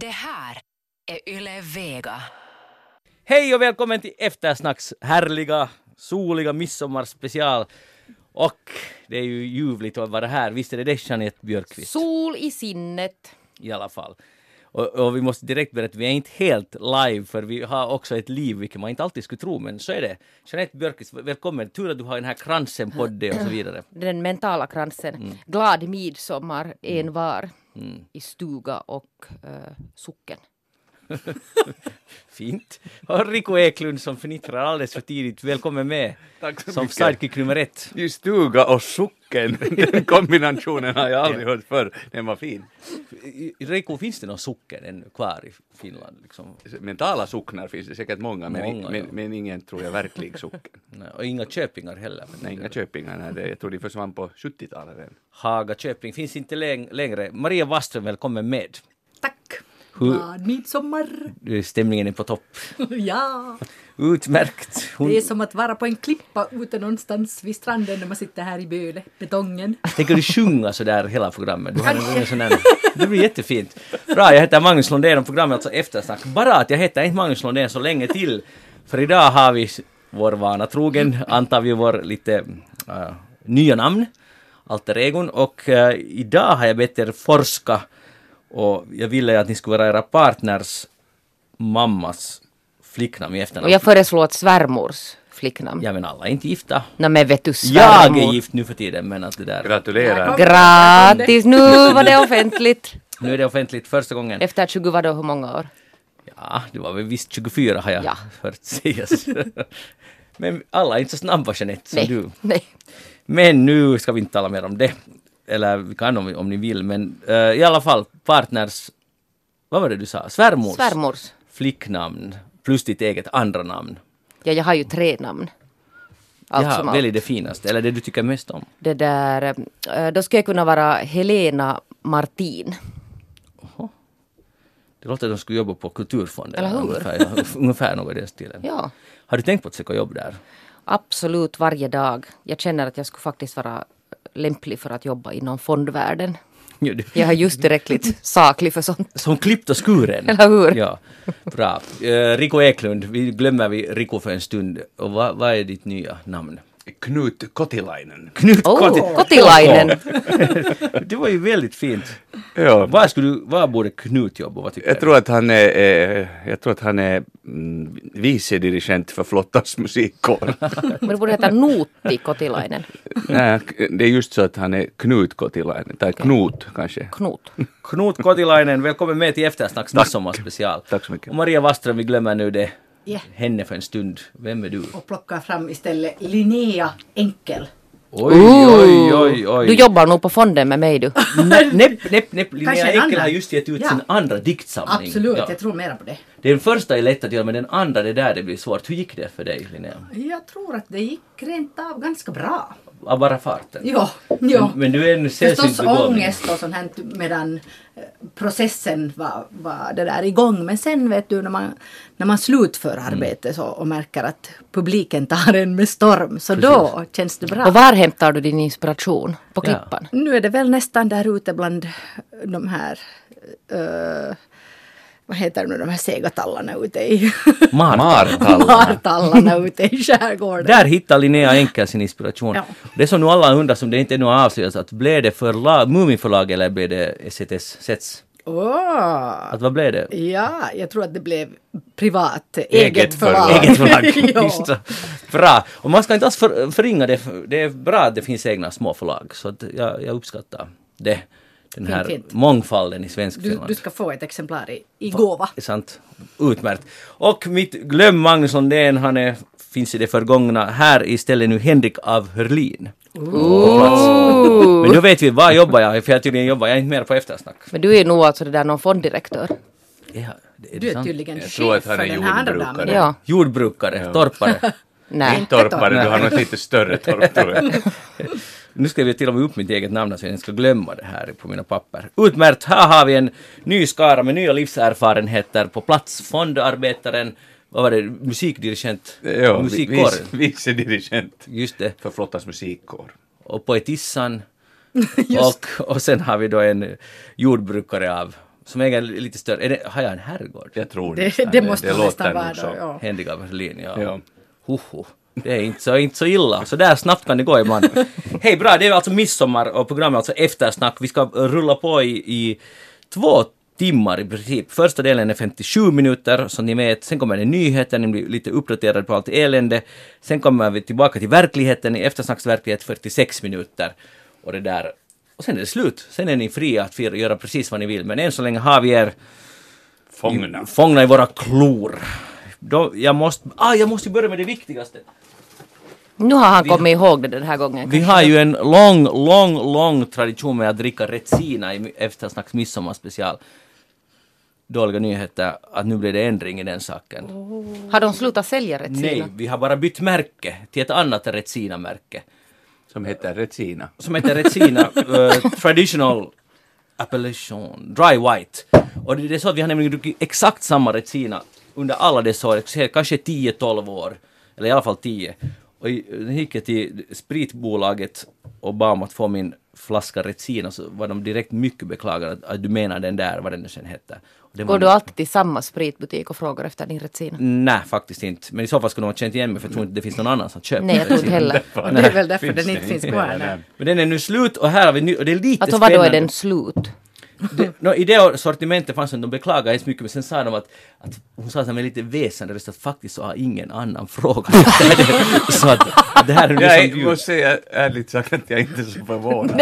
Det här är Yle Vega. Hej och välkommen till Eftersnacks härliga, soliga midsommarspecial. Och det är ju ljuvligt att vara här. Visst är det det, Jeanette Björkqvist? Sol i sinnet. I alla fall. Och, och vi måste direkt berätta, att vi är inte helt live för vi har också ett liv, vilket man inte alltid skulle tro, men så är det. Jeanette Björkqvist, välkommen. Tur att du har den här kransen på dig och så vidare. Den mentala kransen. Mm. Glad midsommar en var i stuga och uh, socken. Fint. Och Rico Eklund som förnittrar alldeles för tidigt. Välkommen med Tack så som mycket. sidekick nummer ett. Just stuga och socken, den kombinationen har jag aldrig hört förr. Den var fin. Rico, finns det någon socken ännu kvar i Finland? Liksom? Mentala socknar finns det säkert många, men, Många, men, ja. men ingen tror jag verklig socken. Nej, Och inga köpingar heller. Nej, inga köpingar, nej, det, jag tror de försvann på 70-talet redan. Haga köping finns inte läng- längre. Maria Waström, välkommen med. Tack! Hur- Glad midsommar! Stämningen är på topp. ja! Utmärkt. Hon, Det är som att vara på en klippa ute någonstans vid stranden när man sitter här i Böle, betongen. Tänker du sjunga sådär hela programmet? Du har en, sån där, det blir jättefint. Bra, jag heter Magnus Lundén och programmet är alltså Eftersnack. Bara att jag heter inte Magnus Lundén så länge till. För idag har vi vår vana trogen, antar vi vår lite äh, nya namn, alter egon. Och äh, idag har jag bett er forska och jag ville att ni skulle vara era partners mammas flicknamn i efternamn. Och jag föreslår att svärmors flicknamn. Ja men alla är inte gifta. Nej men vet du Jag är svärmor. gift nu för tiden men att det där... Gratulerar! Grattis! Nu var det offentligt. Nu är det offentligt första gången. Efter 20 vadå, hur många år? Ja, det var väl visst 24 har jag Ja. hört sägas. Men alla är inte så snabba Jeanette som Nej. du. Nej. Men nu ska vi inte tala mer om det. Eller vi kan om, om ni vill men eh, i alla fall partners, vad var det du sa? Svärmors Svärmors. flicknamn plus ditt eget andra namn. Ja, jag har ju tre namn. Allt ja, välj det finaste, eller det du tycker mest om. Det där, eh, då ska jag kunna vara Helena Martin. Det låter som att de skulle jobba på Kulturfonden. Eller hur? Ungefär, ungefär något i den stilen. Ja. Har du tänkt på att söka jobb där? Absolut varje dag. Jag känner att jag skulle faktiskt vara lämplig för att jobba inom fondvärlden. Jag är just tillräckligt saklig för sånt. Som klippt och skuren. Eller hur? Ja, bra. Uh, Rico Eklund, vi glömmer vi Rico för en stund. Och vad, vad är ditt nya namn? Knut Kotilainen. Knut Oh, Kotti- Kotilainen. Det var ju väldigt fint. Ja, Var, skulle du, var borde Knut jobba? Vad jag tror att han är, eh, jag tror att han är mm, vice dirigent för Flottas musikkår. Men det borde heta Nuutti Kotilainen. Nej, det är just så att han är Knut Kotilainen, tai Knut kanske. Knut. Knut Kotilainen, välkommen med till Eftersnacks midsommarspecial. Tack så mycket. Och Maria Waström, vi glömmer nu det. Ja. Henne för en stund. Vem är du? Och plockar fram istället Linnea Enkel. Oj, oj, oj, oj. Du jobbar nog på fonden med mig du. Näpp, näpp, näpp. Linnea Enkel har just gett ut Ja. sin andra diktsamling. Absolut, Ja. jag tror mera på det. Den första är lätt att göra men den andra det är där det blir svårt. Hur gick det för dig Linnea? Jag tror att det gick rent av ganska bra. Av bara farten? Ja, ja. Men, men du är en sällsynt Förstås begåvning. ångest och sånt här medan eh, processen var, var det där igång. Men sen vet du när man, när man slutför arbetet så, och märker att publiken tar en med storm så då känns det bra. Och var hämtar du din inspiration? På Ja. Klippan? Nu är det väl nästan där ute bland de här eh, vad heter nu de här segatallarna ute i Mar. Martallarna. martallarna ute i skärgården. Där hittar Linnea Enkel sin inspiration. Ja. Det som nu alla undrar, som det inte ännu har avslöjats, att blev det förlag, Muminförlag eller blev det SETS Sets? Åh! Att vad blev det? Ja, jag tror att det blev privat, eget, förlag. Eget förlag. Just det. Bra. Och man ska inte alls för, förringa det. Det är bra att det finns egna små förlag. Så jag, jag uppskattar det. Den här Fint, fint. mångfalden i svensk Du, Finland. du ska få ett exemplar i, i gåva. Det är sant. Utmärkt. Och mitt glöm Magnus Lundén, han är, finns i det förgångna. Här istället nu Henrik av Hörlin. Men nu vet vi, var jobbar jag? För jag tydligen jobbar jag inte mer på eftersnack. Men du är nog alltså det där någon fonddirektör. Ja, det är Du är sant? tydligen Jag chef tror att han för är den här andra jordbrukare. damen. Ja. Jordbrukare, torpare. Nej. Inte Torpare, du har något lite större torp tror jag. Nu ska vi till och med upp mitt eget namn så jag inte ska glömma det här på mina papper. Utmärkt! Här har vi en ny skara med nya livserfarenheter på plats. Fondarbetaren, vad var det, musikdirigent, Ja, musikkår. vice, vice dirigent Just det. för Flottas musikkår. Och poetissan. och, och sen har vi då en jordbrukare av som äger lite större. Är det, har jag en herrgård? Jag tror Det, nästan det måste låter nästan vara så. då. Ja. Händiga Berlin, ja. Ja. Hoho. Det är inte så, inte så illa. Så där snabbt kan det gå ibland. Hej, bra. Det är alltså midsommar och programmet alltså eftersnack. Vi ska rulla på i, i två timmar i princip. Första delen är 57 minuter, som ni vet. Sen kommer det nyheter, ni blir lite uppdaterade på allt elände. Sen kommer vi tillbaka till verkligheten i eftersnacksverklighet 46 minuter. Och det där. Och sen är det slut. Sen är ni fria att göra precis vad ni vill. Men än så länge har vi er Fångna. fångna i våra klor. Då, jag, måste, ah, jag måste börja med det viktigaste. Nu har han Vi- kommit ihåg det den här gången. Vi har ju en lång, lång, lång tradition med att dricka Retsina i eftersnacks midsommarspecial. Dåliga nyheter att nu blir det ändring i den saken. Har de slutat sälja Retsina? Nej, vi har bara bytt märke till ett annat Retsina-märke. Som heter Retsina. Som heter Retsina eh, Traditional Appellation Dry White. Och det är så att vi har nämligen druckit exakt samma Retsina under alla dessa år, kanske 10-12 år. Eller i alla fall 10. Och i- när jag gick jag till spritbolaget och bad om att få min flaska Retsina så var de direkt mycket beklagade att, att du menar den där, vad den nu sen hette. Det var Går du alltid till samma spritbutik och frågar efter din Retsina? Nej, faktiskt inte. Men i så fall skulle de ha känt igen mig för jag tror inte det finns någon annan som köper Nej, jag tror inte heller. Och det är väl därför Finns den inte finns kvar. Men den är nu slut och här har vi nu, och det är lite Alltså vad då är spännande. den slut? Det, no, I det sortimentet fanns det, de beklagade hemskt mycket men sen sa de att, att hon sa med lite väsande röst att faktiskt så har ingen annan frågat. Så att, att det här är nu Jag som måste säga ärligt sagt att jag inte är så förvånad.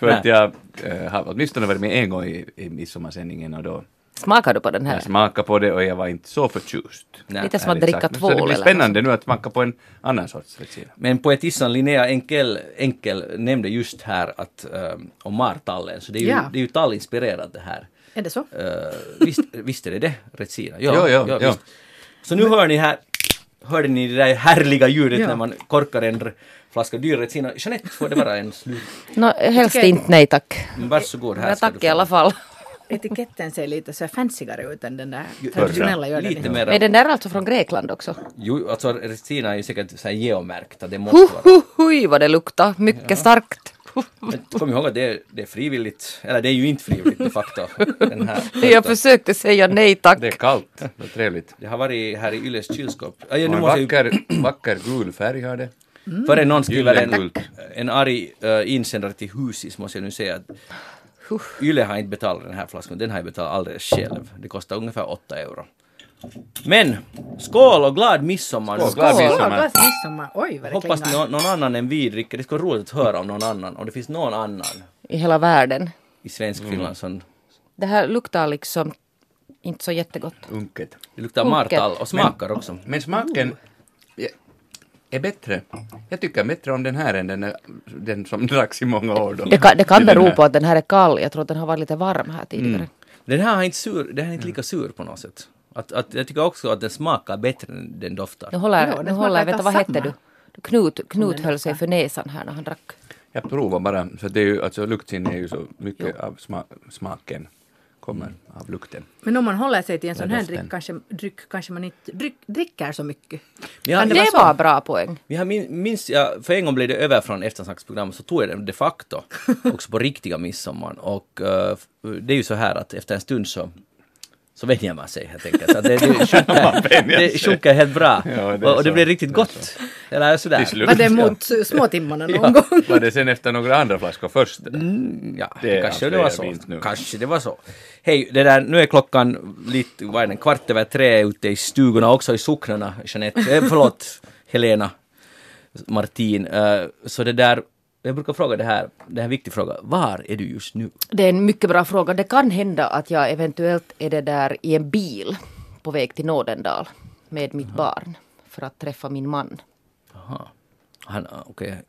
För att jag eh, har åtminstone varit med en gång i, i midsommarsändningen och då Smakar du på den jag här? smakade på det och jag var inte så förtjust. Nej, Lite som att dricka tvål Så det blir spännande nu att smaka på en annan sorts Retsina. Men poetissan Linnea Enkel, Enkel nämnde just här att um, om martallen, så det är ju, Ja. det är ju tallinspirerat det här. Är det så? Uh, visst, visst är det det, Retsina? Jo, jo, jo. visst. Så nu hör ni här, hörde ni det där härliga ljudet Ja. när man korkar en flaska dyr Retsina. Jeanette, får det vara en slut? Nå, helst inte nej tack. Men Varsågod, här Men ska tack du i alla fall. Etiketten ser lite så fancyare ut än den där traditionella gör den Lite mer Är den där alltså från Grekland också? Jo, alltså Restina är ju säkert så här geomärkt, att det måste vara. hu, hui vad det luktar. Mycket starkt. Men kom ihåg att det är, det är frivilligt, eller det är ju inte frivilligt de facto. Den här, Jag försökte säga nej tack. Det är kallt, vad trevligt. det har varit här i Yles kylskåp. Ja, Och nu måste jag, ju- vacker, vacker gul färg har det. före någon skriver en, en arg uh, insändare till Husis måste jag nu säga att Yle har inte betalat den här flaskan, den har jag betalat alldeles själv. Det kostar ungefär 8 euro. Men, skål och glad midsommar! Skål, glad Åh, midsommar. glas midsommar. Oj vad det Hoppas klingar. någon, annan än vi dricker. Det skulle vara roligt att höra om någon annan, om det finns någon annan I hela världen. i svensk Mm. Finland som Det här luktar liksom inte så jättegott. Unket. det luktar martall och smakar också. Men smaken ja, är bättre. Jag tycker bättre om den här än den, den som dracks i många år. Då. Det kan, det kan bero på att den här är kall. Jag tror att den har varit lite varm här tidigare. Den här är inte sur, den här är inte lika sur på något sätt. Att, att, jag tycker också att den smakar bättre än den doftar. Nu håller, Ja, den nu håller vänta vad hette du? Knut, Knut höll sig för näsan här när han drack. Jag provar bara, för det är ju, alltså luktsinne är ju så mycket av sma, smaken kommer av lukten. Men om man håller sig till en sån här dryck kanske, dryck kanske man inte dryck, dricker så mycket. Ja, Kan Det, det vara så? var bra poäng. Vi har min, minst, ja, för en gång blev det över från eftersnacksprogrammet så tog jag den de facto också på riktiga midsommar. Och eh, det är ju så här att efter en stund så så vänjer man sig helt enkelt. Att det, det, sjunker, det sjunker helt bra. Ja, det och, och det så. blir riktigt gott. Eller sådär. Var det mot småtimmarna någon gång? Var det sen efter några andra flaskor först? Ja, Det kanske det var så. Kanske det var så. Hej, det där, nu är klockan lite, vad är den, kvart över tre ute i stugorna, också i socknarna, Jeanette, eh, förlåt, Helena, Martin. Eh, så det där, jag brukar fråga det här, det här är en viktig fråga, var är du just nu? Det är en mycket bra fråga. Det kan hända att jag eventuellt är det där i en bil på väg till Nådendal med mitt barn för att träffa min man. Aha. Han, ah, okej,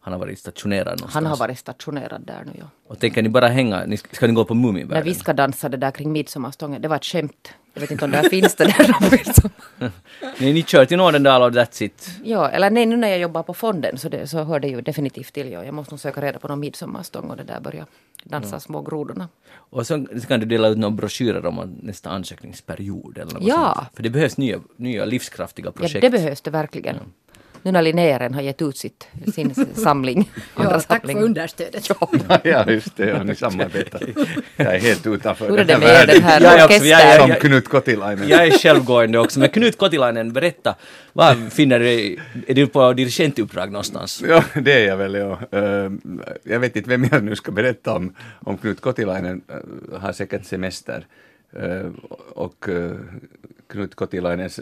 han har varit stationerad någonstans. Han har varit stationerad där nu ja. Och tänker ni bara hänga, ni, ska ni gå på När Muminvärlden? vi ska dansa det där kring midsommarstången, det var ett skämt. Jag vet inte om det finns det där. midsommar. Ni, kör till Nådendal och that's it. ja, eller nej, nu när jag jobbar på fonden så, det, så hör det ju definitivt till. Ja. Jag måste nog söka reda på någon midsommarstång och det där börja dansa små grodorna. Och så kan du dela ut några broschyrer om nästa ansökningsperiod eller något Ja. sånt. För det behövs nya, nya livskraftiga Ja, projekt. det behövs det verkligen. Nu när Linnéaren har gett ut sitt, sin samling. andra Ja, tack för understödet. ja, just det, ja, ni samarbetar. Jag är helt utanför Hur är det med här den här Jag också- jag är- orkestern? Som Knut Kotilainen. Jag är självgående också, men Knut Kotilainen, berätta. Vad finner du, är du på dirigentuppdrag någonstans? Ja, det är jag väl, ja. Eh, Jag vet inte vem jag nu ska berätta om, om Knut Kotilainen eh, har säkert semester. Eh, Och Knut Kotilainens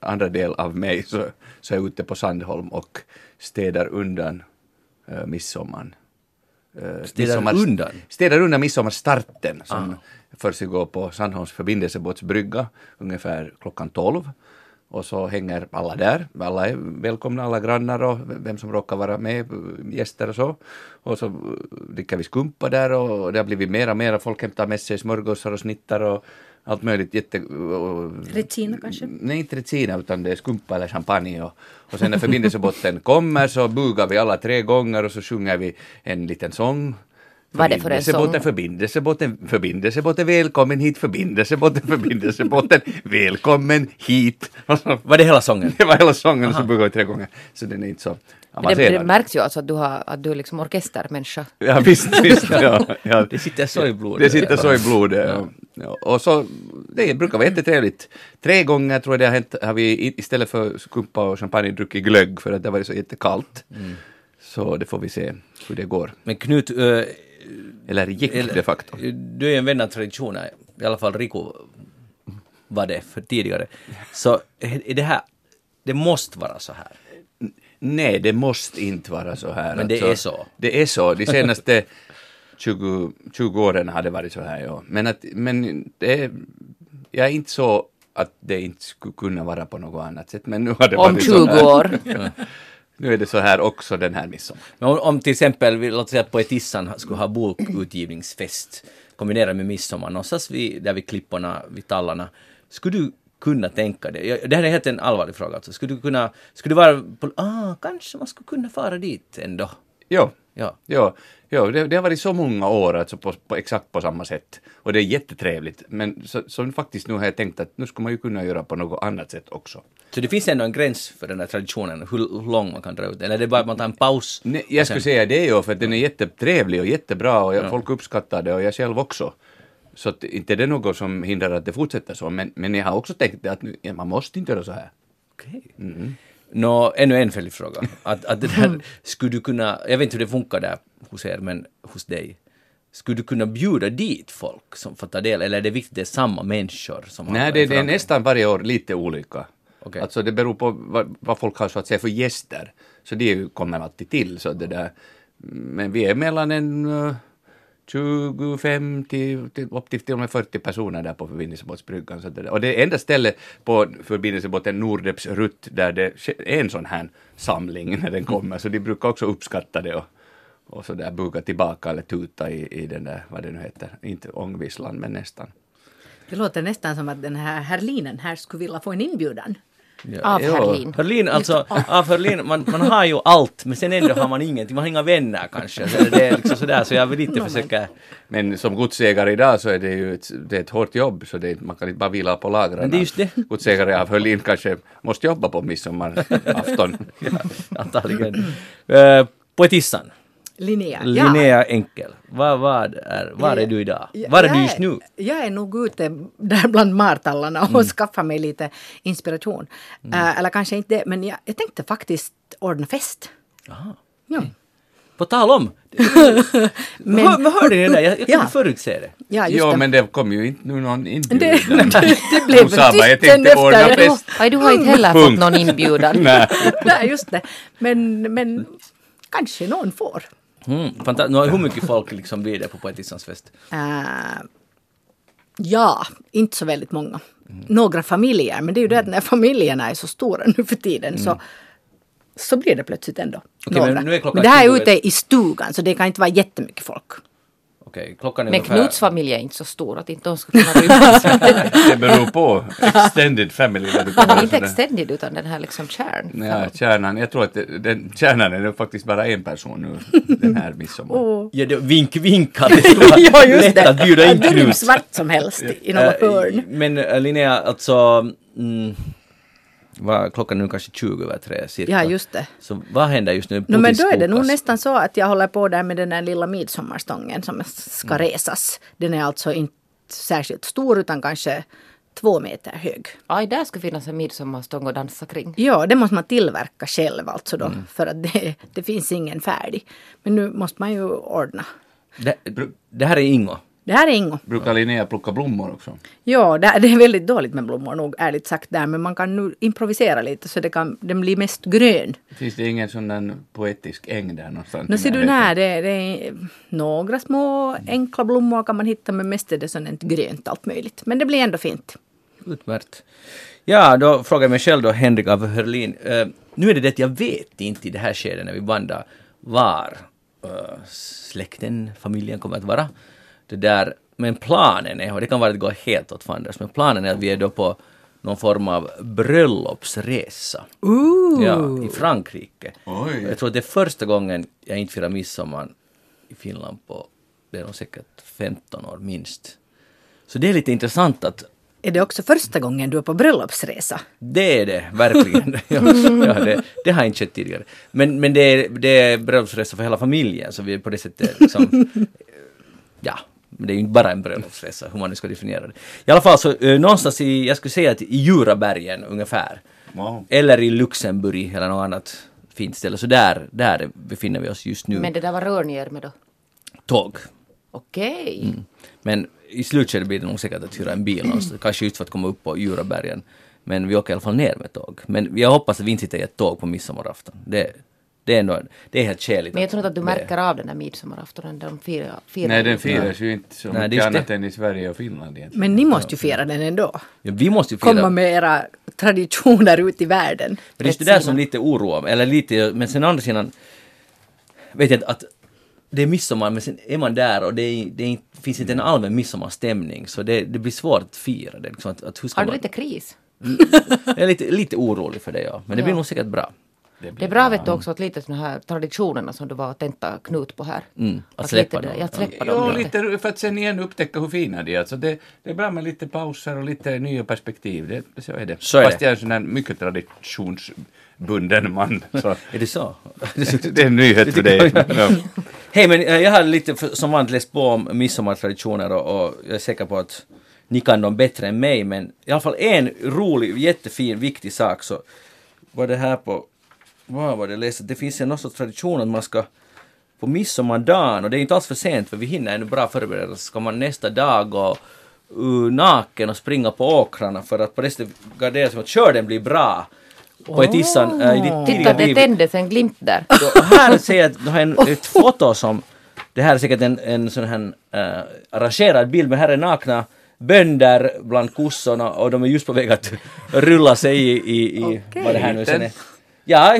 andra del av mig så, så är jag ute på Sandholm och städar undan uh, midsommar. Eh, Städar midsommar- undan? Städar undan midsommarstarten som försiggår på Sandholms förbindelsebåtsbrygga ungefär klockan 12. Och så hänger alla där. Alla är välkomna, alla grannar och vem som råkar vara med, gäster och så. Och så dricker vi skumpa där och det har blivit mera och mera. Folk hämtar med sig smörgåsar och snittar och allt möjligt. Jätte, och, Retsina kanske? Nej, inte Retsina utan det är skumpa eller champagne. Och, och sen när förbindelsebåten kommer så bugar vi alla tre gånger och så sjunger vi en liten sång. Vad är det för en sång? Förbindelsebåten, förbindelsebåten, välkommen hit, förbindelsebåten, förbindelsebåten, välkommen hit. Var det hela sången? det var hela sången och så bugar vi tre gånger. Så den är inte så det, avancerad. det märks ju alltså att du, har, att du är liksom orkestermänniska. Ja visst, visst. Ja, ja. Det sitter så i blodet. Det sitter så i blodet. Ja. Ja. Och så, det brukar vara jättetrevligt. Tre gånger tror jag det har hänt, har vi istället för skumpa och champagne druckit glögg för att det varit så jättekallt. Så det får vi se hur det går. Men Knut, eh, Eller gick Eller- de facto. du är en vän av traditioner, i alla fall Riku var det för tidigare. Så är det här, det måste vara så här. Nej, det måste inte vara så här. Men det är så. Det är så. De senaste 20, 20 åren har det varit så här, ja. Men, att, men det jag är inte så att det inte skulle kunna vara på något annat sätt. Men nu har det Om varit 20 så här. år. Nu är det så här också den här midsommar. Om, om till exempel, låt säga att Poetissan skulle ha bokutgivningsfest kombinerat med midsommar någonstans vid, där vid klipporna, vid tallarna. Skulle du kunna tänka ja, det här är helt en allvarlig fråga alltså, skulle du kunna, skulle du vara på, ah, kanske man skulle kunna fara dit ändå? Jo, Ja. jo, jo det, det har varit så många år alltså på, på exakt på samma sätt. Och det är jättetrevligt. Men så, så faktiskt nu har jag tänkt att nu skulle man ju kunna göra på något annat sätt också. Så det finns ändå en gräns för den här traditionen, hur, hur lång man kan dra ut, eller är det bara att man tar en paus? Nej, jag och skulle sen- säga det ju, för att den är jättetrevlig och jättebra och jag, folk uppskattar det och jag själv också. Så att, inte det är något som hindrar att det fortsätter så, men, men jag har också tänkt att nu, ja, man måste inte göra så här. Okej. Nå, ännu en följdfråga. Att, att det där, skulle du kunna, jag vet inte hur det funkar där hos er, men hos dig. Skulle du kunna bjuda dit folk som får ta del, eller är det viktigt att det är samma människor som har Nej, det, det är nästan varje år lite olika. Okej. Alltså det beror på vad, vad folk har så att säga för gäster. Så det kommer alltid till. Så det där. Men vi är mellan en eh, 25 till, upp till till och med 40 personer där på förbindelsebåtsbryggan. Så det. Och det är enda stället på förbindelsebåten Nordeps rutt där det är en sån här samling när den kommer. Så de brukar också uppskatta det och, och så där buga tillbaka eller tuta i, i den där, vad det nu heter, inte ångvisslan men nästan. Det låter nästan som att den här Herlinen här skulle vilja få en inbjudan. Av Jo. Herlin. Hörlin, alltså, av Hörlin, man, man har ju allt, men sen ändå har man ingenting, man har inga vänner kanske. Så det är liksom sådär, så jag vill inte försöka... Men som godsägare idag så är det ju ett, det är ett hårt jobb, så det, man kan inte bara vila på lagren. Godsägare av Hörlin kanske måste jobba på midsommarafton. Antagligen. Uh, Poetissan, Linnea. Linnea Enkel, vad, vad är, var är du idag? Ja, Var är jag du just nu? Jag är nog ute där bland martallarna och skaffar mig lite inspiration. Eh, eller kanske inte det, men jag, jag tänkte faktiskt ordna fest. Aha. Ja. På tal om, Men- hör, vad hörde ni det där? Jag, jag kunde Ja. förutse det. Ja, just jo, det. men det kom ju inte nu någon det, inbjudan. det blev Hon sa bara, jag tänkte ordna fest. Aj, du har inte heller fått någon inbjudan. Nej. Nej, just det. Men, men kanske någon får. Mm, nå, hur mycket folk liksom blir det på Poetissans fest? Eh, ja, inte så väldigt många. Några familjer, men det är ju det att när familjerna är så stora nu för tiden så, så blir det plötsligt ändå Okej, några. men nu är klockan men det här är 20. ute i stugan så det kan inte vara jättemycket folk. Okej, klockan är Men ungefär... Knuts familj är inte så stor att inte de skulle kunna rymmas. Det beror på. Extended family. Där du inte extended utan den här liksom kärn. Ja, kärnan. Jag tror att det, den, kärnan är faktiskt bara en person nu den här midsommar. Ja, det, vink, ja, just lätt det. att bjuda in Knut. vart som helst i något hörn. Men eh, Linnea, alltså... Mm, vad, klockan är nu kanske 20 över tre cirka. Ja, just det. Så vad händer just nu? No, men då är det nog nästan så att jag håller på där med den där lilla midsommarstången som ska Mm. resas. Den är alltså inte särskilt stor utan kanske två meter hög. Aj, där skulle finnas en midsommarstång att dansa kring. Ja, det måste man tillverka själv alltså då. Mm. För att det, det finns ingen färdig. Men nu måste man ju ordna. Det, det här är Ingo. Det här är Ingo. Brukar Linnea plocka blommor också? Ja, det, det är väldigt dåligt med blommor nog ärligt sagt där. Men man kan nu improvisera lite så det kan, den blir mest grön. Finns det ingen sån poetisk äng där någonstans? I ser du, nej, det, det är några små enkla blommor kan man hitta men mest är det sånt grönt allt möjligt. Men det blir ändå fint. Utmärkt. Ja, då frågar jag mig själv då, Henrik av Hörlin. Eh, nu är det det att jag vet inte i det här skedet när vi bandar var eh, släkten, familjen kommer att vara. Det där, men planen är, och det kan vara att det går helt åt fanders, men planen är att vi är då på någon form av bröllopsresa. Ja, i Frankrike. Oj. Jag tror att det är första gången jag inte firar midsommar i Finland på, det är nog säkert 15 år minst. Så det är lite intressant att Är det också första gången du är på bröllopsresa? det är det, verkligen. ja, ja, det, det har inte skett tidigare. Men, men det är, det är bröllopsresa för hela familjen, så vi är på det sättet liksom... Ja, men det är ju inte bara en bröllopsresa, hur man nu ska definiera det. I alla fall så eh, någonstans i, jag skulle säga att i Jurabergen ungefär. Wow. Eller i Luxemburg eller något annat fint ställe. Så där, där befinner vi oss just nu. Men det där var rör ni er med då? Tåg. Okej. Mm. Men i slutskedet blir det nog säkert att hyra en bil någonstans. Kanske just för att komma upp på Djurabergen. Men vi åker i alla fall ner med tåg. Men jag hoppas att vi inte sitter i ett tåg på midsommarafton. Det, det är ändå, det är helt skäligt. Men jag tror inte att du det- märker av den där midsommaraftonen. De firar, firar Nej, den firas ju inte så Nej, det mycket det. annat än i Sverige och Finland egentligen. Men ni måste ju fira den ändå. Ja, vi måste ju fira. Komma med era traditioner ut i världen. Men det är det där som lite oroar mig. Eller lite, men sen andra sidan vet jag att det är midsommar men sen är man där och det, är, det är, finns inte en allmän midsommarstämning så det, det blir svårt att fira det. Liksom att, att hur ska Har du man, lite kris? Jag är lite, lite orolig för det ja. Men det blir Ja. nog säkert bra. Det är bra vet du också att lite sådana här traditionerna som du var och tenta knut på här. Mm, att släppa lite, dem. Ja, att släppa Ja, dem lite. lite för att sen igen upptäcka hur fina de är. Alltså det, det är bra med lite pauser och lite nya perspektiv. Det, så är det. Så är Fast det. jag är en sån här mycket traditionsbunden man. Så Är det så? det är en nyhet för dig. Ja. Hej, men eh, jag har lite för, som vanligt läst på om midsommartraditioner och, och jag är säker på att ni kan dem bättre än mig, men i alla fall en rolig, jättefin, viktig sak så var det här på, vad var det jag läste, det finns en någon sorts tradition att man ska på midsommardagen, och det är inte alls för sent för vi hinner ännu bra förbereda oss, ska man nästa dag gå uh, naken och springa på åkrarna för att på det sättet gardera sig mot att skörden blir bra. På ett issan äh, i ditt Titta, det tändes en glimt där. Och här ser jag du har en, ett foto som, det här är säkert en, en sån här äh, arrangerad bild, men här är nakna bönder bland kossorna och de är just på väg att rulla sig i, i, i vad det här nu sen är. Ja,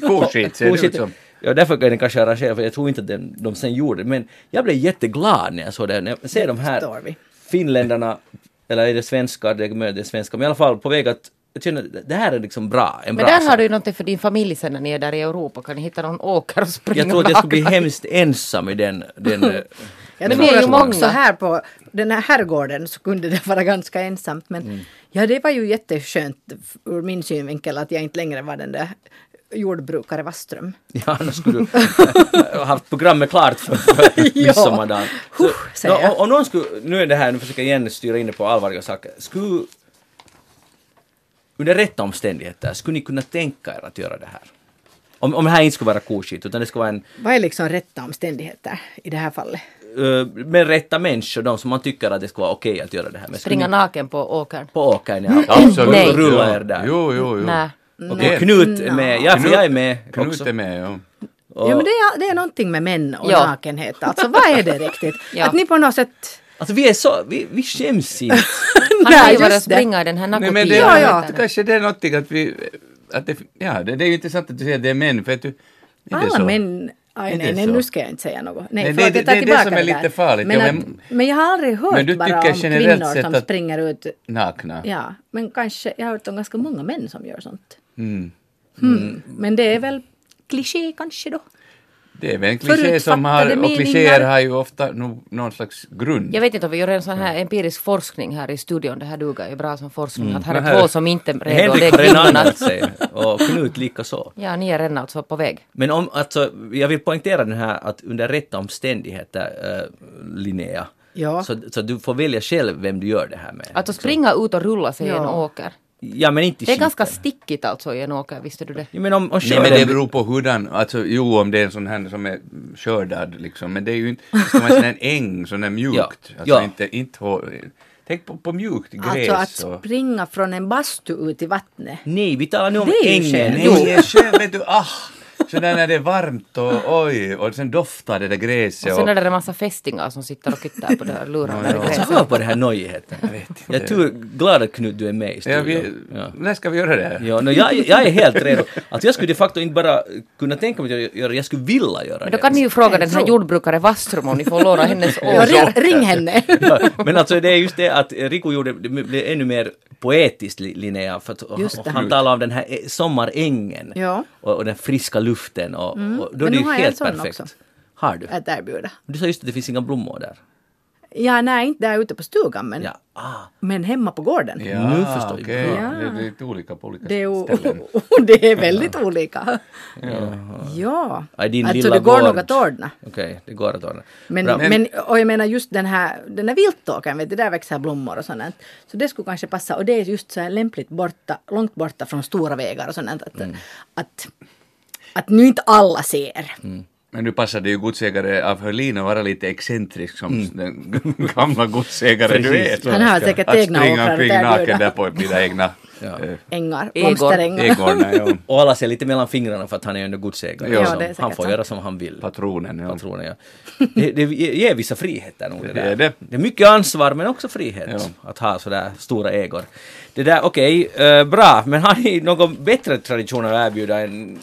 Koskit ser det ut som. Ja, därför är den kanske arrangerad, för jag tror inte att den, de sen gjorde det. Men jag blev jätteglad när jag såg det. När jag ser de här finländarna, eller är det svenskar, det är det svenskar, men i alla fall på väg att jag känner att det här är liksom bra, en Men bra där sak. har du ju någonting för din familj sen när ni är där i Europa. Kan ni hitta någon åker och springa Jag tror att jag skulle bli hemskt ensam i den... den tror vi är ju många. också här på den här herrgården så kunde det vara ganska ensamt. Men Mm. ja, det var ju jätteskönt ur min synvinkel att jag inte längre var den där jordbrukare Waström. ja, annars skulle du ha haft programmet klart för, för Ja. midsommardagen. Så, Huh, och, och någon skulle, nu är det här, nu försöker jag igen styra in det på allvarliga saker. Skulle, under rätta omständigheter, skulle ni kunna tänka er att göra det här? Om, om det här inte skulle vara koskit, utan det skulle vara en Vad är liksom rätta omständigheter i det här fallet? Uh, med rätta människor, de som man tycker att det skulle vara okej att göra det här med. Springa ni- naken på åkern. På åkern, ja. Absolut. Nej. Och rulla er där. Jo, jo, jo. Nej. Okej, Knut är med. Ja, för jag är med Knut också. är med, ja. Och- Ja men det är, det är någonting med män och Ja. nakenhet. Alltså vad är det riktigt? Ja. Att ni på något sätt... Alltså vi är så, vi, vi skäms inte. Han har ju varit och springa i den här Nej, men det, Ja, ja. det, kanske det är någonting att vi... Att det, ja, det, det är ju intressant att du säger att det är män, för att du... Är det Alla så? män... Aj, nej, nej, nu ska jag inte säga något. Nej, Nej, förlåt, det- jag tar det är det tillbaka som är lite farligt. Men, att, men- jag har aldrig hört Men bara om kvinnor som springer ut. Nakna. Ja, men kanske, jag har hört om ganska många män som gör sånt. Mm. Hmm. Men det är väl kliché kanske då? Det är väl en kliché som har, och klichéer har ju ofta no, någon slags grund. Jag vet inte om vi gör en sån här empirisk forskning här i studion. Det här duger ju bra som forskning. Att här Men är här- två som inte är redo. Henrik har redan kvinnorna. anmält sig och Knut lika så. Ja, ni är redan alltså på väg. Men om, alltså, jag vill poängtera den här att under rätta omständigheter, äh, Linnea, Ja. så, så du får välja själv vem du gör det här med. Alltså springa ut och rulla sig i en Ja. åker. Ja, men inte Det är ganska stickigt alltså i en åker, visste du det? Ja, men om, om Nej, men det beror på hurdan, alltså jo om det är en sån här som är skördad liksom, men det är ju inte, det ska vara en sån här äng, sån här mjukt. Ja. Alltså Ja. inte, inte tänk på, på mjukt gräs Alltså att och... springa från en bastu ut i vattnet. Nej, vi talar nu om Det är ju ängen. Nej, jag själv vet du, ah! Så där när det är varmt och oj, och sen doftar det där gräset Och sen är det en massa fästingar som sitter och kittar på det här lurarna. Ja, ja. Alltså, hör på den här nojigheten. Jag vet inte. Jag är tur glad att Knut du är med i Ja, studion. vi, Ja. När ska vi göra det här? Ja, no, jag, jag är helt redo. Alltså jag skulle de facto inte bara kunna tänka mig att göra jag skulle vilja göra Men det. då kan ni ju fråga den här jordbrukare Wastrom om ni får låna hennes Ja, ås. ring, henne! Ja, men alltså det är just det att Riku gjorde det blev ännu mer poetiskt Li- Linnea för att det. han talar om den här sommarängen Ja. och, och den friska luften och, och då är Men det ju jag helt perfekt. också. Har du? Att erbjuda. Du sa just att det finns inga blommor där. Ja, nej, inte där ute på stugan men, Ja. Ah, men hemma på gården. Ja, Nu förstår jag. okej. Ja. Det är lite olika på olika Det är, ställen. det är väldigt olika. Ja, Ja, i din alltså lilla det går gård. nog att ordna. Okej, det går att ordna. Men, men, och jag menar just den här, den här viltåkern, vet du, där växer blommor och sånt. Så det skulle kanske passa och det är just så här lämpligt borta, långt borta från stora vägar och sånt. Att, Mm. att, att nu inte alla ser. Mm. Men nu passade ju godsägare av Hörlin att vara lite excentrisk som den gamla godsägare du är. Han har säkert Att egna springa åkrar omkring att naken erbjuda. där på mina egna Ja. eh, Ängar, blomsterängar. ja. Och alla ser lite mellan fingrarna för att han är ju ändå godsägare. Ja, det säkert han får sant. göra som han vill. patronen. Ja. Patronen, ja. Det, det ger vissa friheter nog det Det där. är det. det är mycket ansvar men också frihet Ja. att ha sådär stora ägor. Det där, okej, eh, bra, men har ni någon bättre tradition att erbjuda än...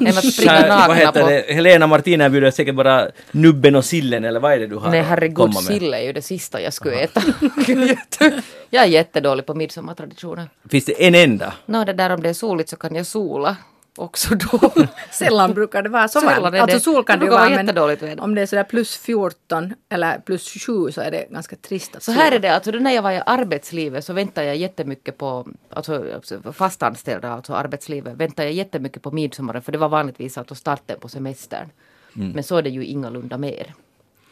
Än att springa vad nakna heter på... det? Helena Martin erbjuder säkert bara nubben och sillen eller vad är det du har Nej herregud, komma med? sill är ju det sista jag skulle äta. jag är jättedålig på midsommartraditioner. Finns det en enda? Nå, det där om det är soligt så kan jag sola också då. Sällan brukar det vara. Sällan är Alltså det. sol kan Det det ju vara vara men om det är sådär plus 14 eller plus 7 så är det ganska trist att Så här är det, alltså när jag var i arbetslivet så väntade jag jättemycket på, alltså alltså fastanställda, alltså arbetslivet, väntade jag jättemycket på midsommaren för det var vanligtvis alltså starten på semestern. Mm. Men så är det ju ingalunda mer.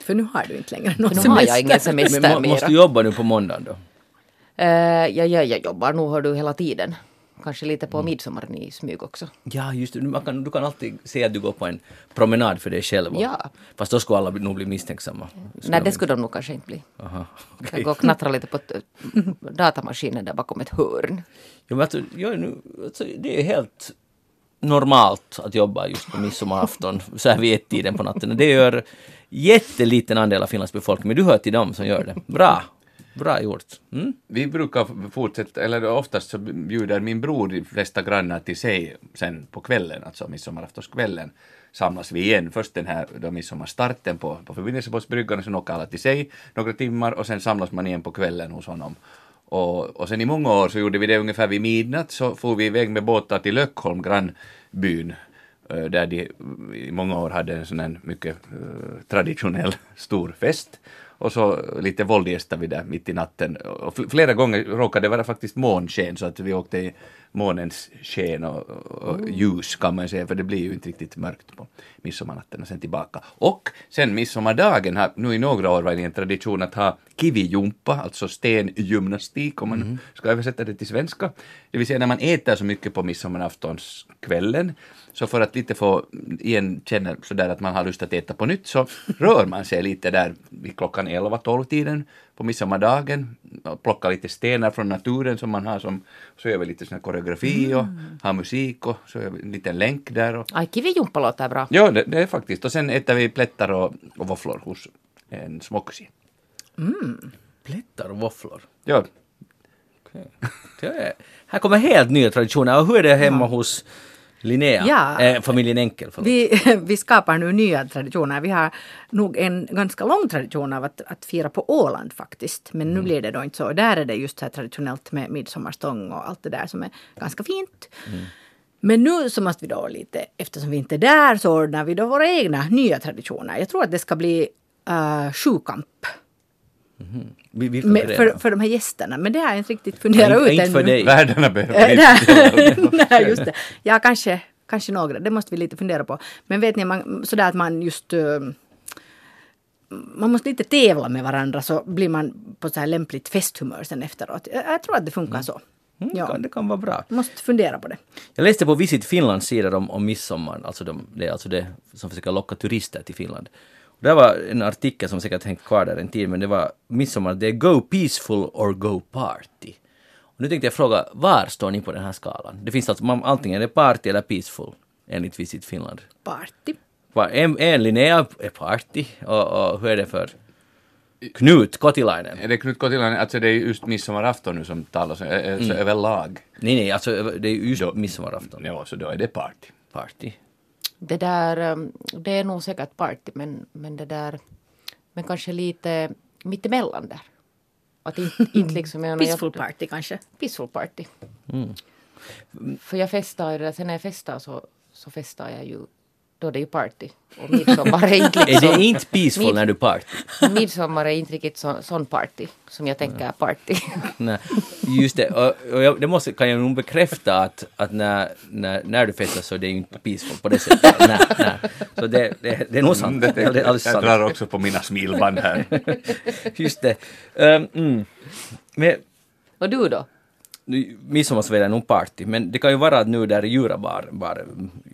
För nu har du inte längre någon För nu har jag ingen Men semester må, måste du jobba nu på måndagen då? Eh, ja, ja, jag jobbar nog hör du hela tiden. Kanske lite Mm. på midsommaren i smyg också. Ja, just det. Kan, du kan alltid säga att du går på en promenad för dig själv. och- Ja. Fast då skulle alla nog bli misstänksamma. Nej, det skulle de nog kanske inte bli. Aha, Jag okej. går och knattrar lite på datamaskinen där bakom ett hörn. Ja, men alltså, jag nu, alltså, det är helt normalt att jobba just på midsommarafton så här vid ett-tiden på natten. Det gör jätteliten andel av Finlands befolkning, men du hör till dem som gör det. Bra! Bra gjort. Mm? Vi brukar fortsätta, eller oftast så bjuder min bror de flesta grannar till sig sen på kvällen, alltså midsommaraftonskvällen samlas vi igen. Först den här då midsommarstarten på, på förbindelsebåtsbryggan och sen åker alla till sig några timmar och sen samlas man igen på kvällen hos honom. Och, och sen i många år så gjorde vi det ungefär vid midnatt så for vi iväg med båtar till Löckholm, grannbyn eh, där de i många år hade en sån här mycket eh, traditionell stor fest. Och så lite våldgästade vi där mitt i natten. Och fl- flera gånger råkade det vara faktiskt månsken så att vi åkte i månens sken och, och ljus kan man säga för det blir ju inte riktigt mörkt på midsommarnatten och sen tillbaka. Och sen midsommardagen har nu i några år varit en tradition att ha kivijumpa, alltså stengymnastik om man ska översätta det till svenska. Det vill säga när man äter så mycket på midsommaraftonskvällen så för att lite få igen känna sådär att man har lust att äta på nytt så rör man sig lite där vid klockan 11-12 tiden på midsommardagen plockar lite stenar från naturen som man har som så gör vi lite sån här koreografi och har musik och så gör vi en liten länk där och Aj, kivijumppa låter bra. ja det, det är faktiskt och sen äter vi plättar och, och våfflor hos en småkusin. Plättar och våfflor. Ja. Det är, här kommer helt nya traditioner. Och hur är det hemma hos Linnea? Ja. Eh, familjen Enkel, förlåt. Vi, vi skapar nu nya traditioner. Vi har nog en ganska lång tradition av att, att fira på Åland faktiskt. Men nu blir det då inte så. Där är det just så traditionellt med midsommarstång och allt det där som är ganska fint. Men nu så måste vi då lite, eftersom vi inte är där, så ordnar vi då våra egna nya traditioner. Jag tror att det ska bli uh, sjukamp Vi- Vilka med, grejer? för, för de här gästerna. Men det har jag inte riktigt funderat inte, ut inte ännu. för dig. Världarna behöver Eh, inte Nej, just det. Ja, kanske, kanske några. Det måste vi lite fundera på. Men vet ni, man, sådär att man just... eh, man måste lite tävla med varandra så blir man på så här lämpligt festhumör sen efteråt. Jag, jag tror att det funkar så. Mm, Ja. kan- Det kan vara bra. Måste fundera på det. Jag läste på Visit Finlands sidor om, om midsommar, alltså de, det är alltså det som försöker locka turister till Finland. Det var en artikel som säkert hängt kvar där en tid, men det var midsommar, det är Go Peaceful or Go Party. Och nu tänkte jag fråga, var står ni på den här skalan? Det finns alltså, man, antingen är det party eller peaceful, enligt Visit Finland. Party. En, en Linnea är party, och, och hur är det för Knut Kotilainen? Är det Knut Kotilainen, alltså det är just midsommarafton nu som talas om, eh, så överlag. Nej, nej, alltså det är ju just midsommarafton. Ja, så då är det party. Party. Det där, um, det är nog säkert party men, men det där, men kanske lite mittemellan där. Att inte, inte liksom... jag menar, jag- Peaceful party kanske. Peaceful party. Mm. För jag festar, sen när jag festar så, så festar jag ju, då är det ju party. Och midsommar är inte Är liksom, det inte peaceful när du party? midsommar är inte riktigt så, sån party som jag tänker är party. Nej, just det. Och, och jag, det måste, kan jag nog bekräfta att, att när, när, när du festar så är det ju inte peaceful på det sättet. nej, nej. Så det, det, det är nog sant. Det, Det är jag sant. drar också på mina smilband här. Just det. Um, mm. Men Och du då? Nu- midsommar så är det nog party, men det kan ju vara att nu där i Djurabar, bar,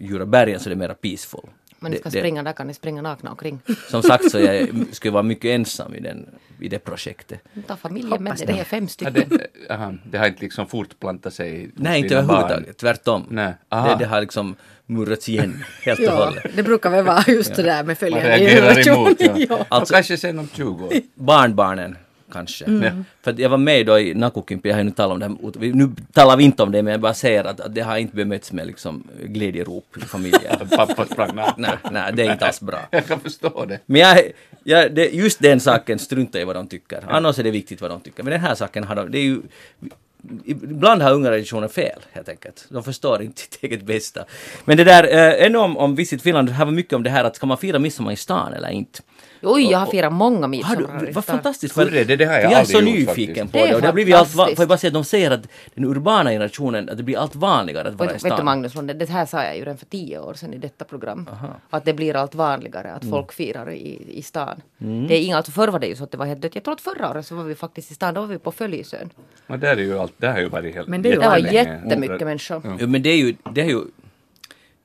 Djurabergen så är det mera peaceful. Men ni Det- ska det- springa, där kan ni springa nakna omkring. Som sagt så jag skulle vara mycket ensam i, den, i det projektet. Ta familjen med dig, det är fem Ja, stycken. det, aha, det har inte liksom fortplantat sig Nej, inte överhuvudtaget. Tvärtom. Nej. Aha. Det, det har liksom murrats igen helt och Ja, hållet. det brukar väl vara just det där med Man följande reagerar generation. emot. Ja. ja. Alltså- Och kanske sen om 20 år. barnbarnen kanske. Mm. För att jag var med då i Nakukimpi, jag har ju nu talat om det här, nu talar vi inte om det men jag bara säger att, att det har inte bemötts med liksom glädjerop i familjen. Pappa sprang nej, nej, det är inte alls bra. Jag kan förstå det. Men jag, jag, det, just den saken struntar i vad de tycker. Annars är det viktigt vad de tycker. Men den här saken har de, det är ju Ibland har unga generationer fel helt enkelt. De förstår inte sitt eget bästa. Men det där, eh, ännu om, om Visit Finland, det här var mycket om det här att ska man fira midsommar i stan eller inte? Oj, jag har firat många Har midsommar. du, i vad stan. fantastiskt! Hur är det? Det har jag jag är så gjort nyfiken faktiskt. på Det det. Och det har blivit allt, får jag bara säga att de säger att den urbana generationen, att det blir allt vanligare att vara i Vet, vet du stan. Magnus, det här sa jag ju redan för tio år sedan i detta program. Att det blir allt vanligare att folk firar i, i stan. Det är inga, alltså förr var det ju så att det var helt dött. Jag tror att förra året så var vi faktiskt i stan, då var vi på Följsön. Och där är ju allt, det har ju varit helt Men det är ju Det var jättemycket människor. Ja, men det är ju, det är ju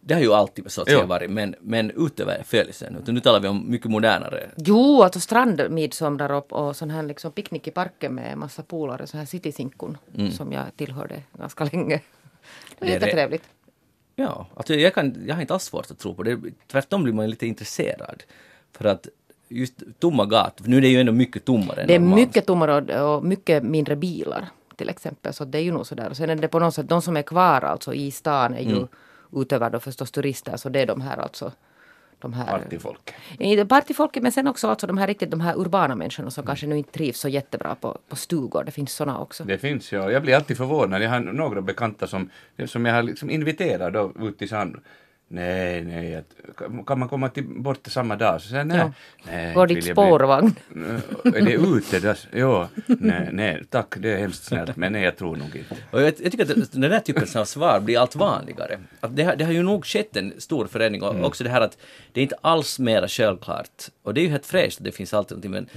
det har ju alltid så att säga Jo. varit, men, men utöver födelsen. Utan nu talar vi om mycket modernare. Jo, alltså strandmidsomrar och, och sån här liksom picknick i parken med massa polare, sån här citysinkon som jag tillhörde ganska länge. Det var jättetrevligt. Ja, alltså jag, kan, jag har inte alls svårt att tro på det. Tvärtom blir man lite intresserad. För att just tomma gator, nu är det ju ändå mycket tommare Det är normalt. mycket tommare och, och mycket mindre bilar till exempel. Så det är ju nog sådär. Och sen är det på något sätt, de som är kvar alltså i stan är ju utöver då förstås turister. Så det är de här alltså. De här, Partyfolk. I- Partyfolket men sen också alltså de här riktigt de här urbana människorna som kanske nu inte trivs så jättebra på, på stugor. Det finns såna också. Det finns ja. Jag blir alltid förvånad. Jag har några bekanta som, som jag har liksom inviterat då ut till sand. Nej, nej, att, kan man komma till, bort samma dag? Så säger jag, nej, Ja. nej. Går vill dit jag bli- spårvagn? Är det ute? Där? Ja, nej, nej, tack, det är hemskt snällt, men nej, jag tror nog inte. Och jag, jag tycker att den där typen av svar blir allt vanligare. Att det, har, det har ju nog skett en stor förändring och också det här att det är inte alls mera självklart. Och det är ju helt fräscht, det finns alltid någonting men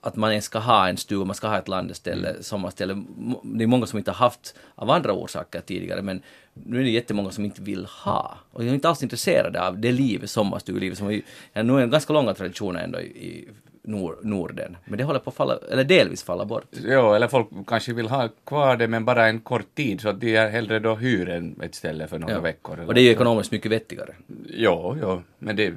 att man ens ska ha en stuga, man ska ha ett landeställe, sommarställe. Mo- Det är många som inte har haft av andra orsaker tidigare men nu är det jättemånga som inte vill ha. Och jag är inte alls intresserad av det livet, sommarstugelivet som är ja, nu är en ganska långa traditioner ändå i, nor, Norden. Men det håller på att falla, eller delvis falla bort. Ja, eller folk kanske vill ha kvar det men bara en kort tid så att de är hellre då hyr en, ett ställe för några Ja. veckor. Och det är ju ekonomiskt mycket vettigare. Ja, ja, men det...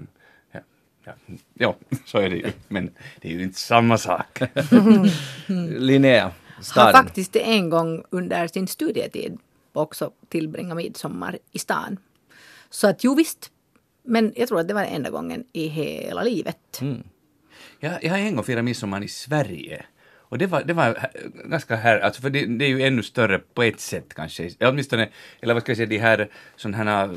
Ja, ja, så är det ju. Men det är ju inte samma sak. Linnea, Har staden. faktiskt en gång under sin studietid också tillbringat midsommar i stan. Så att jo visst. Men jag tror att det var enda gången i hela livet. Mm. Jag, jag har en gång firat midsommar i Sverige. Och det var, det var ganska här, alltså för det, det är ju ännu större på ett sätt kanske. Eller Åtminstone, eller vad ska jag säga, de här sådana här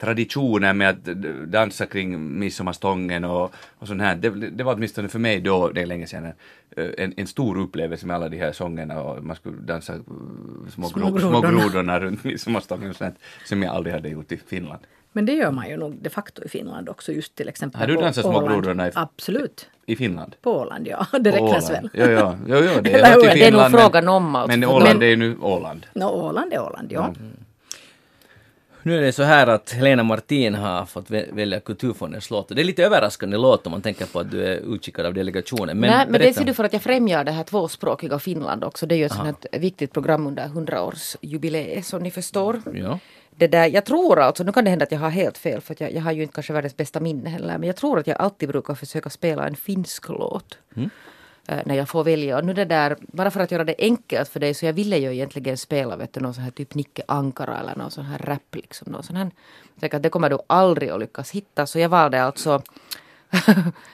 traditioner med att dansa kring midsommarstången och, och sånt här. Det, det var åtminstone för mig då, det är länge sedan, eh, en, en stor upplevelse med alla de här sångerna och man skulle dansa uh, små, Små små, små grodorna. runt midsommarstången och sånt som jag aldrig hade gjort i Finland. Men det gör man ju nog de facto i Finland också, just till exempel Har du dansat små grodorna i- Absolut. I Finland? På Åland, ja. Det räknas väl. Jo, jo, jo, jo det Eller är hur? till Det är nog Finland. frågan men, om alltså. Men Åland men- är ju nu Åland. Nå, Åland är Åland, ja. Nu är det så här att Helena Martin har fått vä- välja Kulturfondens låt. Det är lite överraskande låt om man tänker på att du är utskickad av delegationen. Men, Nej, men det ser du för att jag främjar det här tvåspråkiga Finland också. Det är ju ett sånt viktigt program under 100-årsjubileet som ni förstår. Ja. Det där, jag tror alltså, nu kan det hända att jag har helt fel för jag, jag har ju inte kanske världens bästa minne heller, men jag tror att jag alltid brukar försöka spela en finsk låt. eh, När jag får välja. Och nu det där, bara för att göra det enkelt för dig så jag ville ju egentligen spela vet du, någon sån här typ Nicke Ankara eller någon sån här rap liksom. Någon sån här, jag tänker att det kommer du aldrig att lyckas hitta så jag valde alltså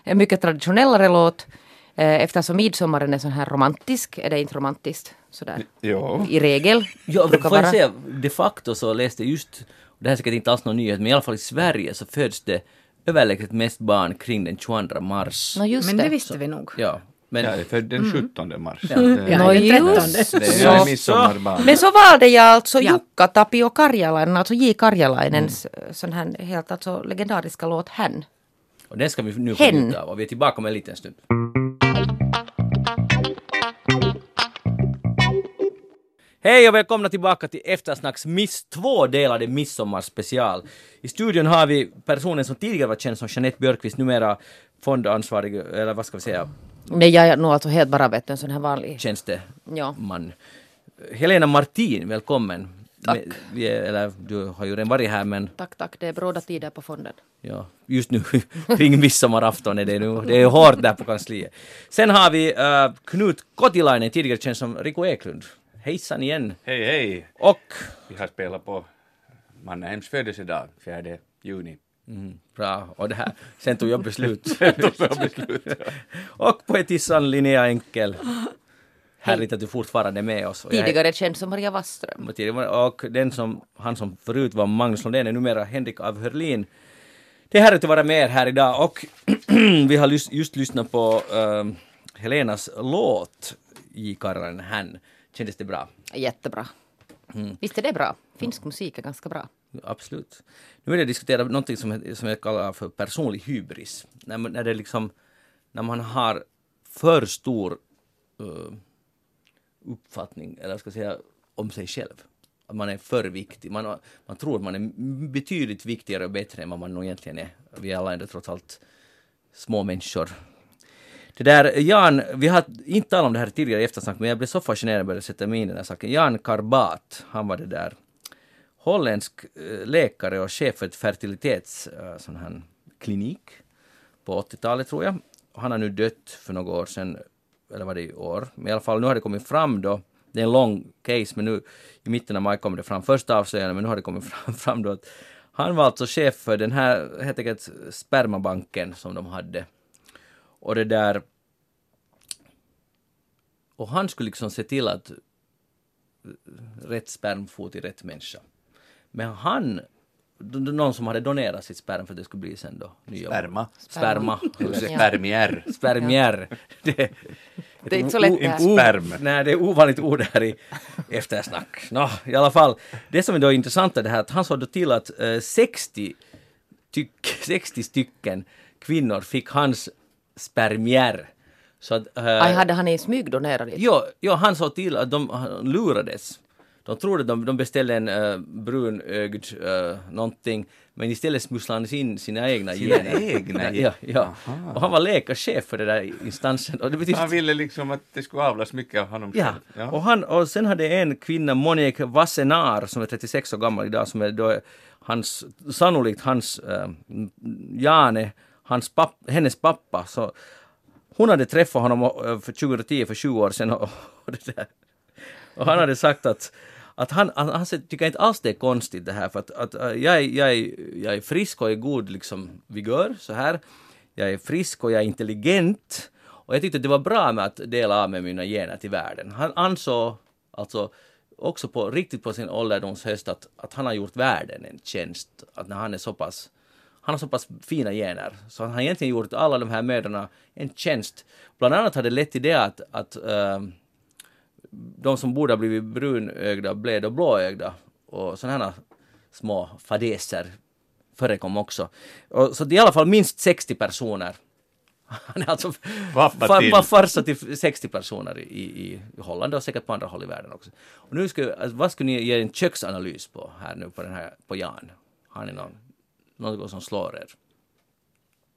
en mycket traditionellare låt. Eh, Eftersom midsommaren är sån här romantisk, är det inte romantiskt? Sådär. Jo. I regel. Ja, brukar får jag vara. säga, de facto så läste jag just, och det här är säkert inte alls någon nyhet, men i alla fall i Sverige så föds det överlägset mest barn kring den 22 mars. Just Men det. det visste vi nog. Ja, men Jag är född den 17 mars. Ja, Nå den just 13. Det jag är midsommarbarn. Men så valde jag alltså Ja. Jukka Tapio Karjalainen, alltså J. Karjalainens sån här helt alltså legendariska låt Hän. och den ska vi nu få Hen. njuta av och vi är tillbaka om en liten stund. Hej och välkomna tillbaka till Eftersnacks miss tvådelade midsommarspecial. I studion har vi personen som tidigare var känd som Jeanette Björkqvist, numera fondansvarig, eller vad ska vi säga, Nej, jag är nog alltså helt bara vet en sån här vanlig. tjänsteman. Helena Martin, välkommen. Tack. Vi är, eller du har ju redan varit här men Tack, tack. Det är bråda tider på fonden. ja, just nu kring midsommarafton är det nu, det är hårt där på kansliet. Sen har vi uh, Knut Kotilainen, tidigare känd som Rico Eklund. Hejsan igen. Hej, hej! Och, Vi har spelat på Mannheims födelsedag, 4 juni. Bra, och det här, sen tog jag beslut. och poetissan Linnea Enkel. Härligt att du fortfarande är med oss. Och jag är- Tidigare känd som Maria Wasström. Och den som, han som förut var Magnus Lundén är numera Henrik af Hörlin. Det är härligt att vara med er här idag och vi har just, just lyssnat på ehm, Helenas låt i Karran hän. Kändes det bra? Jättebra. Visst är det bra? Finsk musik är ganska bra. Absolut. Nu vill jag diskutera någonting som, som jag kallar för personlig hybris. När, när det liksom, när man har för stor uh, uppfattning, eller ska jag säga, om sig själv. Att man är för viktig. Man, man tror att man är betydligt viktigare och bättre än vad man nog egentligen är. Vi är alla ändå trots allt små människor. Det där, Jan, vi har inte talat om det här tidigare i eftersnack, men jag blev så fascinerad när jag började sätta mig in i den här saken. Jan Karbat, han var det där holländsk eh, läkare och chef för ett fertilitets eh, sån här klinik på 80-talet tror jag. Han har nu dött för några år sedan, eller var det i år? Men i alla fall nu har det kommit fram då, det är en lång case men nu i mitten av maj kom det fram första avslöjandet men nu har det kommit fram, fram då att han var alltså chef för den här helt enkelt spermabanken som de hade. Och det där och han skulle liksom se till att eh, rätt sperm i till rätt människa. Men han, någon som hade donerat sitt sperm för att det skulle bli sen då nya Sperma. Sperma. Ja. spermier. Spermier. Det, Det är inte så lätt det Sperm. Nej, det är ovanligt ord här i eftersnack. Nå, i alla fall. Det som är då intressant är det här att han såg då till att eh, 60, tyck, 60 stycken kvinnor fick hans spermier. Så att... eh, Aj, hade han i smyg donerat det? Jo, jo, han sa till att de lurades. De trodde att de, de beställde en uh, brunögd uh, någonting, men istället smusslade han in sina egna Sina gener. egna ja, ja. Och han var läkarchef för den där instansen. Och det betyder Han ville liksom att det skulle avlas mycket av honom Ja. själv. Och, han, och sen hade en kvinna, Monique Wassenaar, som är 36 år gammal idag, som är då hans, sannolikt hans, äh, Jane, hans papp, hennes pappa. Så hon hade träffat honom äh, för 2010, för 20 år sedan. Och, och, och han hade sagt att att han, han, han tycker inte alls det är konstigt det här för att, att äh, jag, är, jag, är, jag är frisk och är god liksom vigör så här. Jag är frisk och jag är intelligent Och jag tyckte det var bra med att dela av med mina gener till världen. Han ansåg alltså också på, riktigt på sin ålderdomshöst att, att han har gjort världen en tjänst. Att när han är så pass han har så pass fina gener, så han har egentligen gjort alla de här mödrarna en tjänst. Bland annat har det lett till det att, att uh, de som borde ha blivit brunögda blev då blåögda. Och sådana här små fadäser förekom också. Och, så det är i alla fall minst 60 personer. Han är alltså far, farsa till 60 personer i, i Holland och säkert på andra håll i världen också. Och nu ska, alltså, vad skulle ni ge en köksanalys på här nu på den här, på Jan? Har ni någon, något som slår er?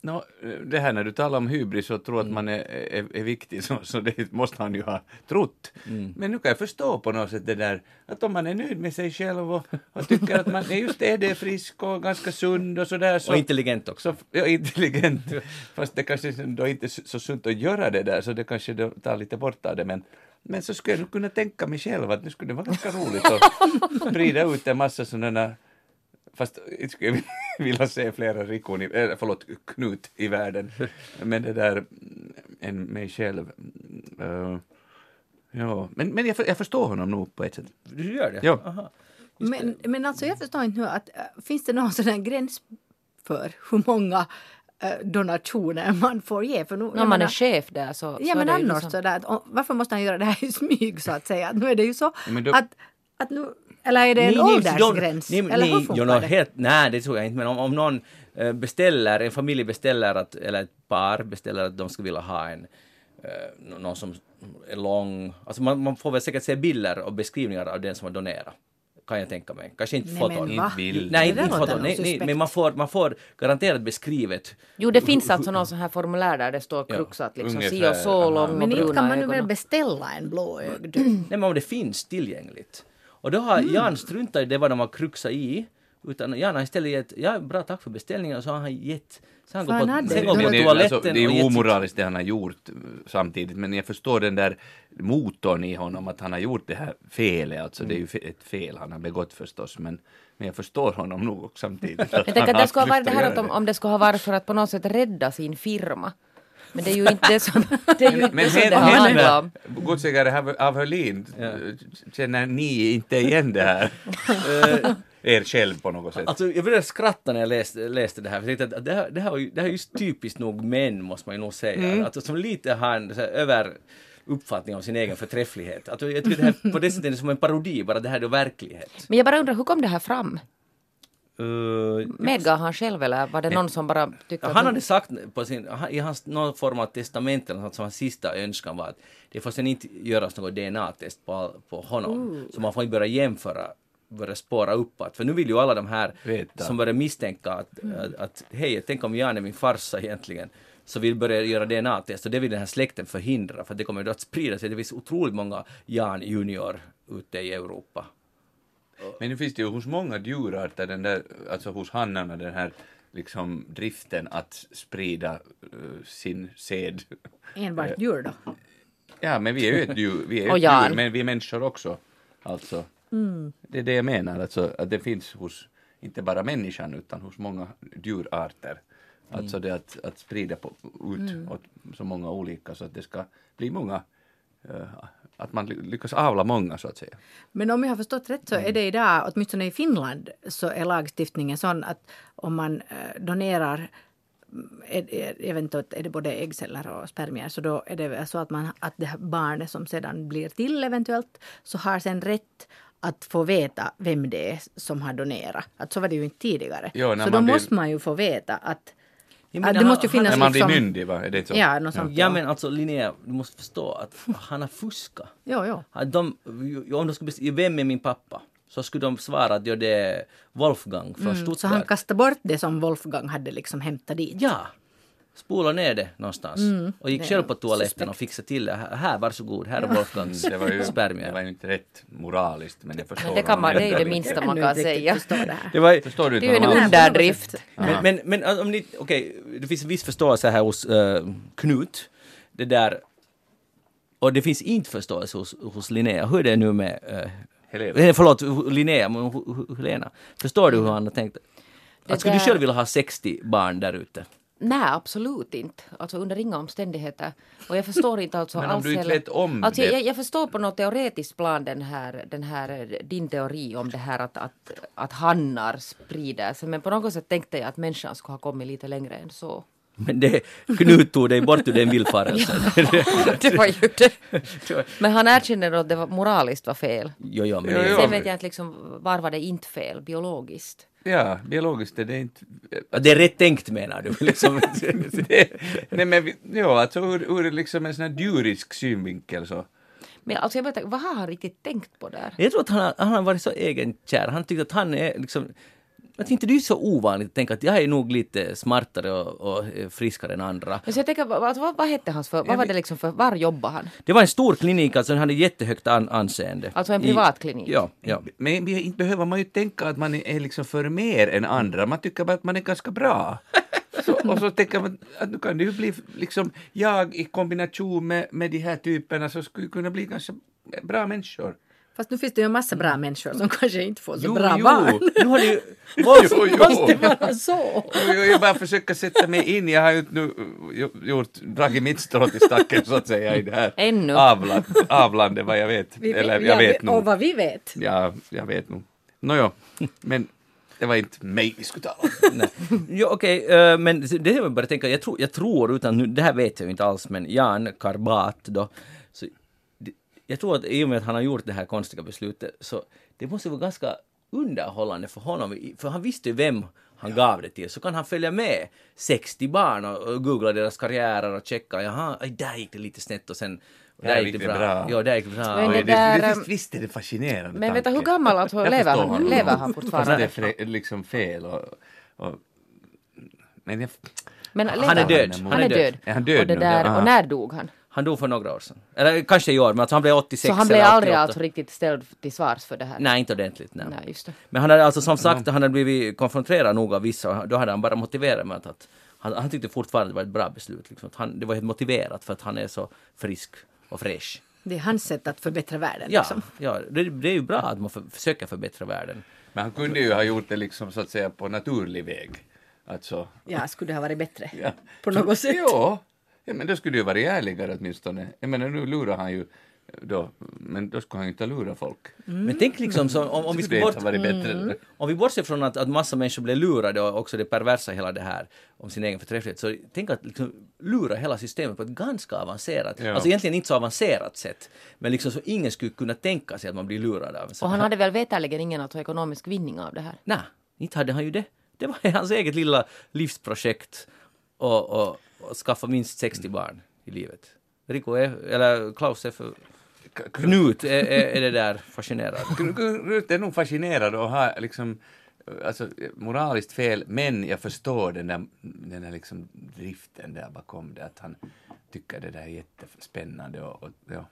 Nå, det här när du talar om hybris och tror att man är, är, är viktig, så, så det måste han ju ha trott. Men nu kan jag förstå på något sätt det där att om man är nöjd med sig själv och, och tycker att man är just det, det är frisk och ganska sund och sådär. Så, Och intelligent också. så, ja, intelligent. Fast det kanske då inte är så sunt att göra det där, så det kanske då tar lite bort av det. Men, men så skulle jag kunna tänka mig själv att nu skulle det vara ganska roligt att sprida ut en massa sådana Fast inte skulle jag vilja se flera Rikon, i, äh, förlåt, Knut i världen. Men det där, mm, än mig själv. Uh, ja, men, men jag, jag förstår honom nog på ett sätt. Du gör det? Ja. Aha. Men, men alltså jag förstår inte nu att finns det någon sån här gräns för hur många donationer man får ge? För nu, jag Om man är menar- chef där så, Ja så men är annars liksom- sådär varför måste han göra det här i smyg så att säga? Att nu är det ju så då- att, att nu, eller är det en Nej, nej, åldersgräns? de- nej, eller hur nej, funkar det? helt, nej, det tror jag inte. Men om, om någon eh, beställer, en familj beställer att, eller ett par beställer att de ska vilja ha en eh, nå- någon som är lång, alltså man, man får väl säkert se bilder och beskrivningar av den som har donerat. Kan jag tänka mig. Kanske inte Nej, foton. men? Inte bild. Nej, inte foton. nog Nej, nej, men man får, man får garanterat beskrivet. Jo, det finns alltså någon sån här formulär där det står Ja, kruxat liksom si och så lång och Men inte bruna kan man nu väl beställa en blåögd? Nej, men om det finns tillgängligt. Och då har Jan struntat i det vad de har kruxat i. Utan Jan har istället gett, ja bra tack för beställningen, och så har han gett, så han på, hade sen det. går på det, är- toaletten alltså, det är omoraliskt det han har gjort eh, samtidigt, men jag förstår den där motorn i honom, att han har gjort det här felet, alltså det är ju fe- ett fel han har begått förstås, men, men jag förstår honom nog samtidigt. att Jag tänker att det skulle ha varit det här om, om det skulle ha varit för att på något sätt rädda sin firma. Men det är ju inte det som det, är ju inte Men som hen- det henne, om. godsägare av Hörlin, Ja. känner ni inte igen det här? Eh, er själv på något sätt? Alltså jag började skratta när jag läste, läste det här, för jag tänkte att det här, det här, var ju, det här är just typiskt nog män, måste man ju nog säga. Att som lite har en så här, över uppfattning om sin egen förträfflighet. Att jag tycker det här på det sättet är det som en parodi, bara det här är verklighet. Men jag bara undrar, hur kom det här fram? Uh, Medgav han själv eller var det någon som bara tyckte att han hade sagt på sin, i hans någon form av testament eller något som hans sista önskan var att det får sen inte göras något DNA-test på, på honom. Så man får inte börja jämföra, börja spåra upp att, för nu vill ju alla de här Veta. som börjar misstänka att, att, att hej, tänk om Jan är min farsa egentligen. Så vill börja göra DNA-test och det vill den här släkten förhindra för det kommer då att sprida sig. Det finns otroligt många Jan junior ute i Europa. Men nu finns det ju hos många djurarter, den där, alltså hos hannarna, den här liksom driften att sprida eh, sin sed. Enbart djur då? Ja, men vi är ju ett djur, vi är ett djur men vi är människor också. Alltså, det är det jag menar, alltså, att det finns hos, inte bara människan, utan hos många djurarter. Alltså det att, att sprida på, ut åt så många olika så att det ska bli många, eh, att man ly- lyckas avla många så att säga. Men om jag har förstått rätt så är det idag, åtminstone i Finland, så är lagstiftningen sån att om man eh, donerar mm, är, är, eventuellt är det både äggceller och spermier så då är det så att, man, att det här barnet som sedan blir till eventuellt så har sen rätt att få veta vem det är som har donerat. Att så var det ju inte tidigare. Jo, så då blir- måste man ju få veta att, Ja, men det måste ju finnas När man blir liksom... myndig, va? Är det så? Ja, något sånt. Ja men alltså Linnea, du måste förstå att han har fuskat. Jo. Att de, om de skulle bestämma, vem är min pappa? Så skulle de svara att ja, det är Wolfgang från Mm, så Stuttgart. han kastade bort det som Wolfgang hade liksom hämtat dit. Ja! Spola ner det någonstans. och gick det själv på toaletten suspekt. och fixade till det. Här, varsågod, här är Wolfgangs Mm, Det var, ju, spermier. det var ju inte rätt moraliskt, men jag förstår Men det, kan man, det är ju det minsta man kan säga. det var, Förstår du Det är ju en underdrift. men, men, men alltså, om ni, okej, det finns en viss förståelse här hos eh, Knut. Det där, och det finns inte förståelse hos, hos Linnea. Hur är det nu med, uh, Helena. förlåt, Linnea, men Helena. Förstår du hur han har tänkt? Att skulle du själv vilja ha 60 barn där ute? Nej, absolut inte. Alltså under inga omständigheter. Och jag förstår inte alltså Men om alls du inte vet om alltså, det. jag, jag förstår på något teoretiskt plan den här, den här, din teori om det här att, att, att hannar sprider sig. Men på något sätt tänkte jag att människan skulle ha kommit lite längre än så. Men det Knut tog dig bort ur den villfarelsen. det var ju det. Men han erkänner att det var moraliskt var fel. jo, jo, men Jo, det, jo. Sen vet jag inte liksom, var var det inte fel biologiskt. Ja, biologiskt är det inte... det är rätt tänkt menar du? Liksom. det, nej men, ja, alltså ur, ur liksom en sån här djurisk synvinkel så. Men alltså jag tänkte, vad har han riktigt tänkt på där? Jag tror att han, har- han har varit så egenkär. Han tyckte att han är liksom... Jag tänkte det är ju så ovanligt att tänka att jag är nog lite smartare och, och eh, friskare än andra. Men så jag tänker, vad, vad, vad hette hans för, vad var det liksom för, var jobbade han? Det var en stor klinik, alltså den hade jättehögt an, anseende. Alltså en I- privat klinik? Ja, ja. Men vi- inte behöver man ju tänka att man är, är liksom för mer än andra. Man tycker bara att man är ganska bra. Så, och så tänker man att nu kan det ju bli liksom jag i kombination med, med de här typerna så skulle kunna bli ganska bra människor. Fast nu finns det ju en massa bra människor som kanske inte får så Jo, bra jo. barn. Nu har du Jo, jo. Måste vara så. Jo, Jag bara försöker sätta mig in. Jag har ju nu uh, gjort, dragit mitt strå till stacken så att säga i det här Ännu. avland, avlandet vad jag vet. Vi, Eller jag ja, vet nog. Och vad vi vet. Ja, jag vet nog. Nåja, men det var inte mig vi skulle tala om. Jo, okej, eh, men det är bara tänka, jag tror, jag tror utan nu, det här vet jag ju inte alls, men Jan Karbat då, jag tror att i och med att han har gjort det här konstiga beslutet, så det måste vara ganska underhållande för honom, för han visste ju vem han gav det till, så kan han följa med 60 barn och, och googla deras karriärer och checka, jaha, där gick det lite snett och sen Där gick gick det bra. bra. Ja, där gick det bra. Men det där, det, ehm, visst, visst är det fascinerande Men vet du hur gammal alltså, Jag lever han? Lever han Fast det fortfarande? är fre- liksom fel och, och men jag, Men Han lever är död. Han, Han är är död. Är han död och, det där, och när dog han? Han dog för några år sedan. Eller kanske i år, men alltså han blev 86 Så han blev aldrig 88. alltså riktigt ställd till svars för det här? Nej, inte ordentligt. Nej. Nej, just det. Men han hade alltså som sagt, han hade blivit konfronterad nog av vissa och då hade han bara motiverat med att, att han, han tyckte fortfarande det var ett bra beslut. Liksom. Att han, det var helt motiverat för att han är så frisk och fräsch. Det är hans sätt att förbättra världen. Ja, Liksom. ja det, det är ju bra att man för, försöker förbättra världen. men han kunde ju ha gjort det liksom så att säga på naturlig väg. Alltså, ja, skulle det ha varit bättre. ja. På något sätt. Ja, ja, men då skulle det ju vara ärligare åtminstone. Jag menar nu lurar han ju då, men då skulle han ju inte lura folk. Men tänk liksom så, om, om vi Skulle bort, ha varit bättre? om vi bortser från att, att massa människor blir lurade och också det perversa hela det här om sin egen förträfflighet, så tänk att liksom lura hela systemet på ett ganska avancerat, Ja. alltså egentligen inte så avancerat sätt, men liksom så ingen skulle kunna tänka sig att man blir lurad av Och han hade väl veterligen ingen alltså ekonomisk vinning av det här? Nej, inte hade han ju det. Det var hans eget lilla livsprojekt och, och, och skaffa minst 60 barn i livet. Rico är, eller Klaus är för... Knut är, är, är det där fascinerad. Knut är nog fascinerad och har liksom alltså, moraliskt fel, men jag förstår den där, den där liksom driften där bakom det, att han tycker det där är jättespännande och, och ja.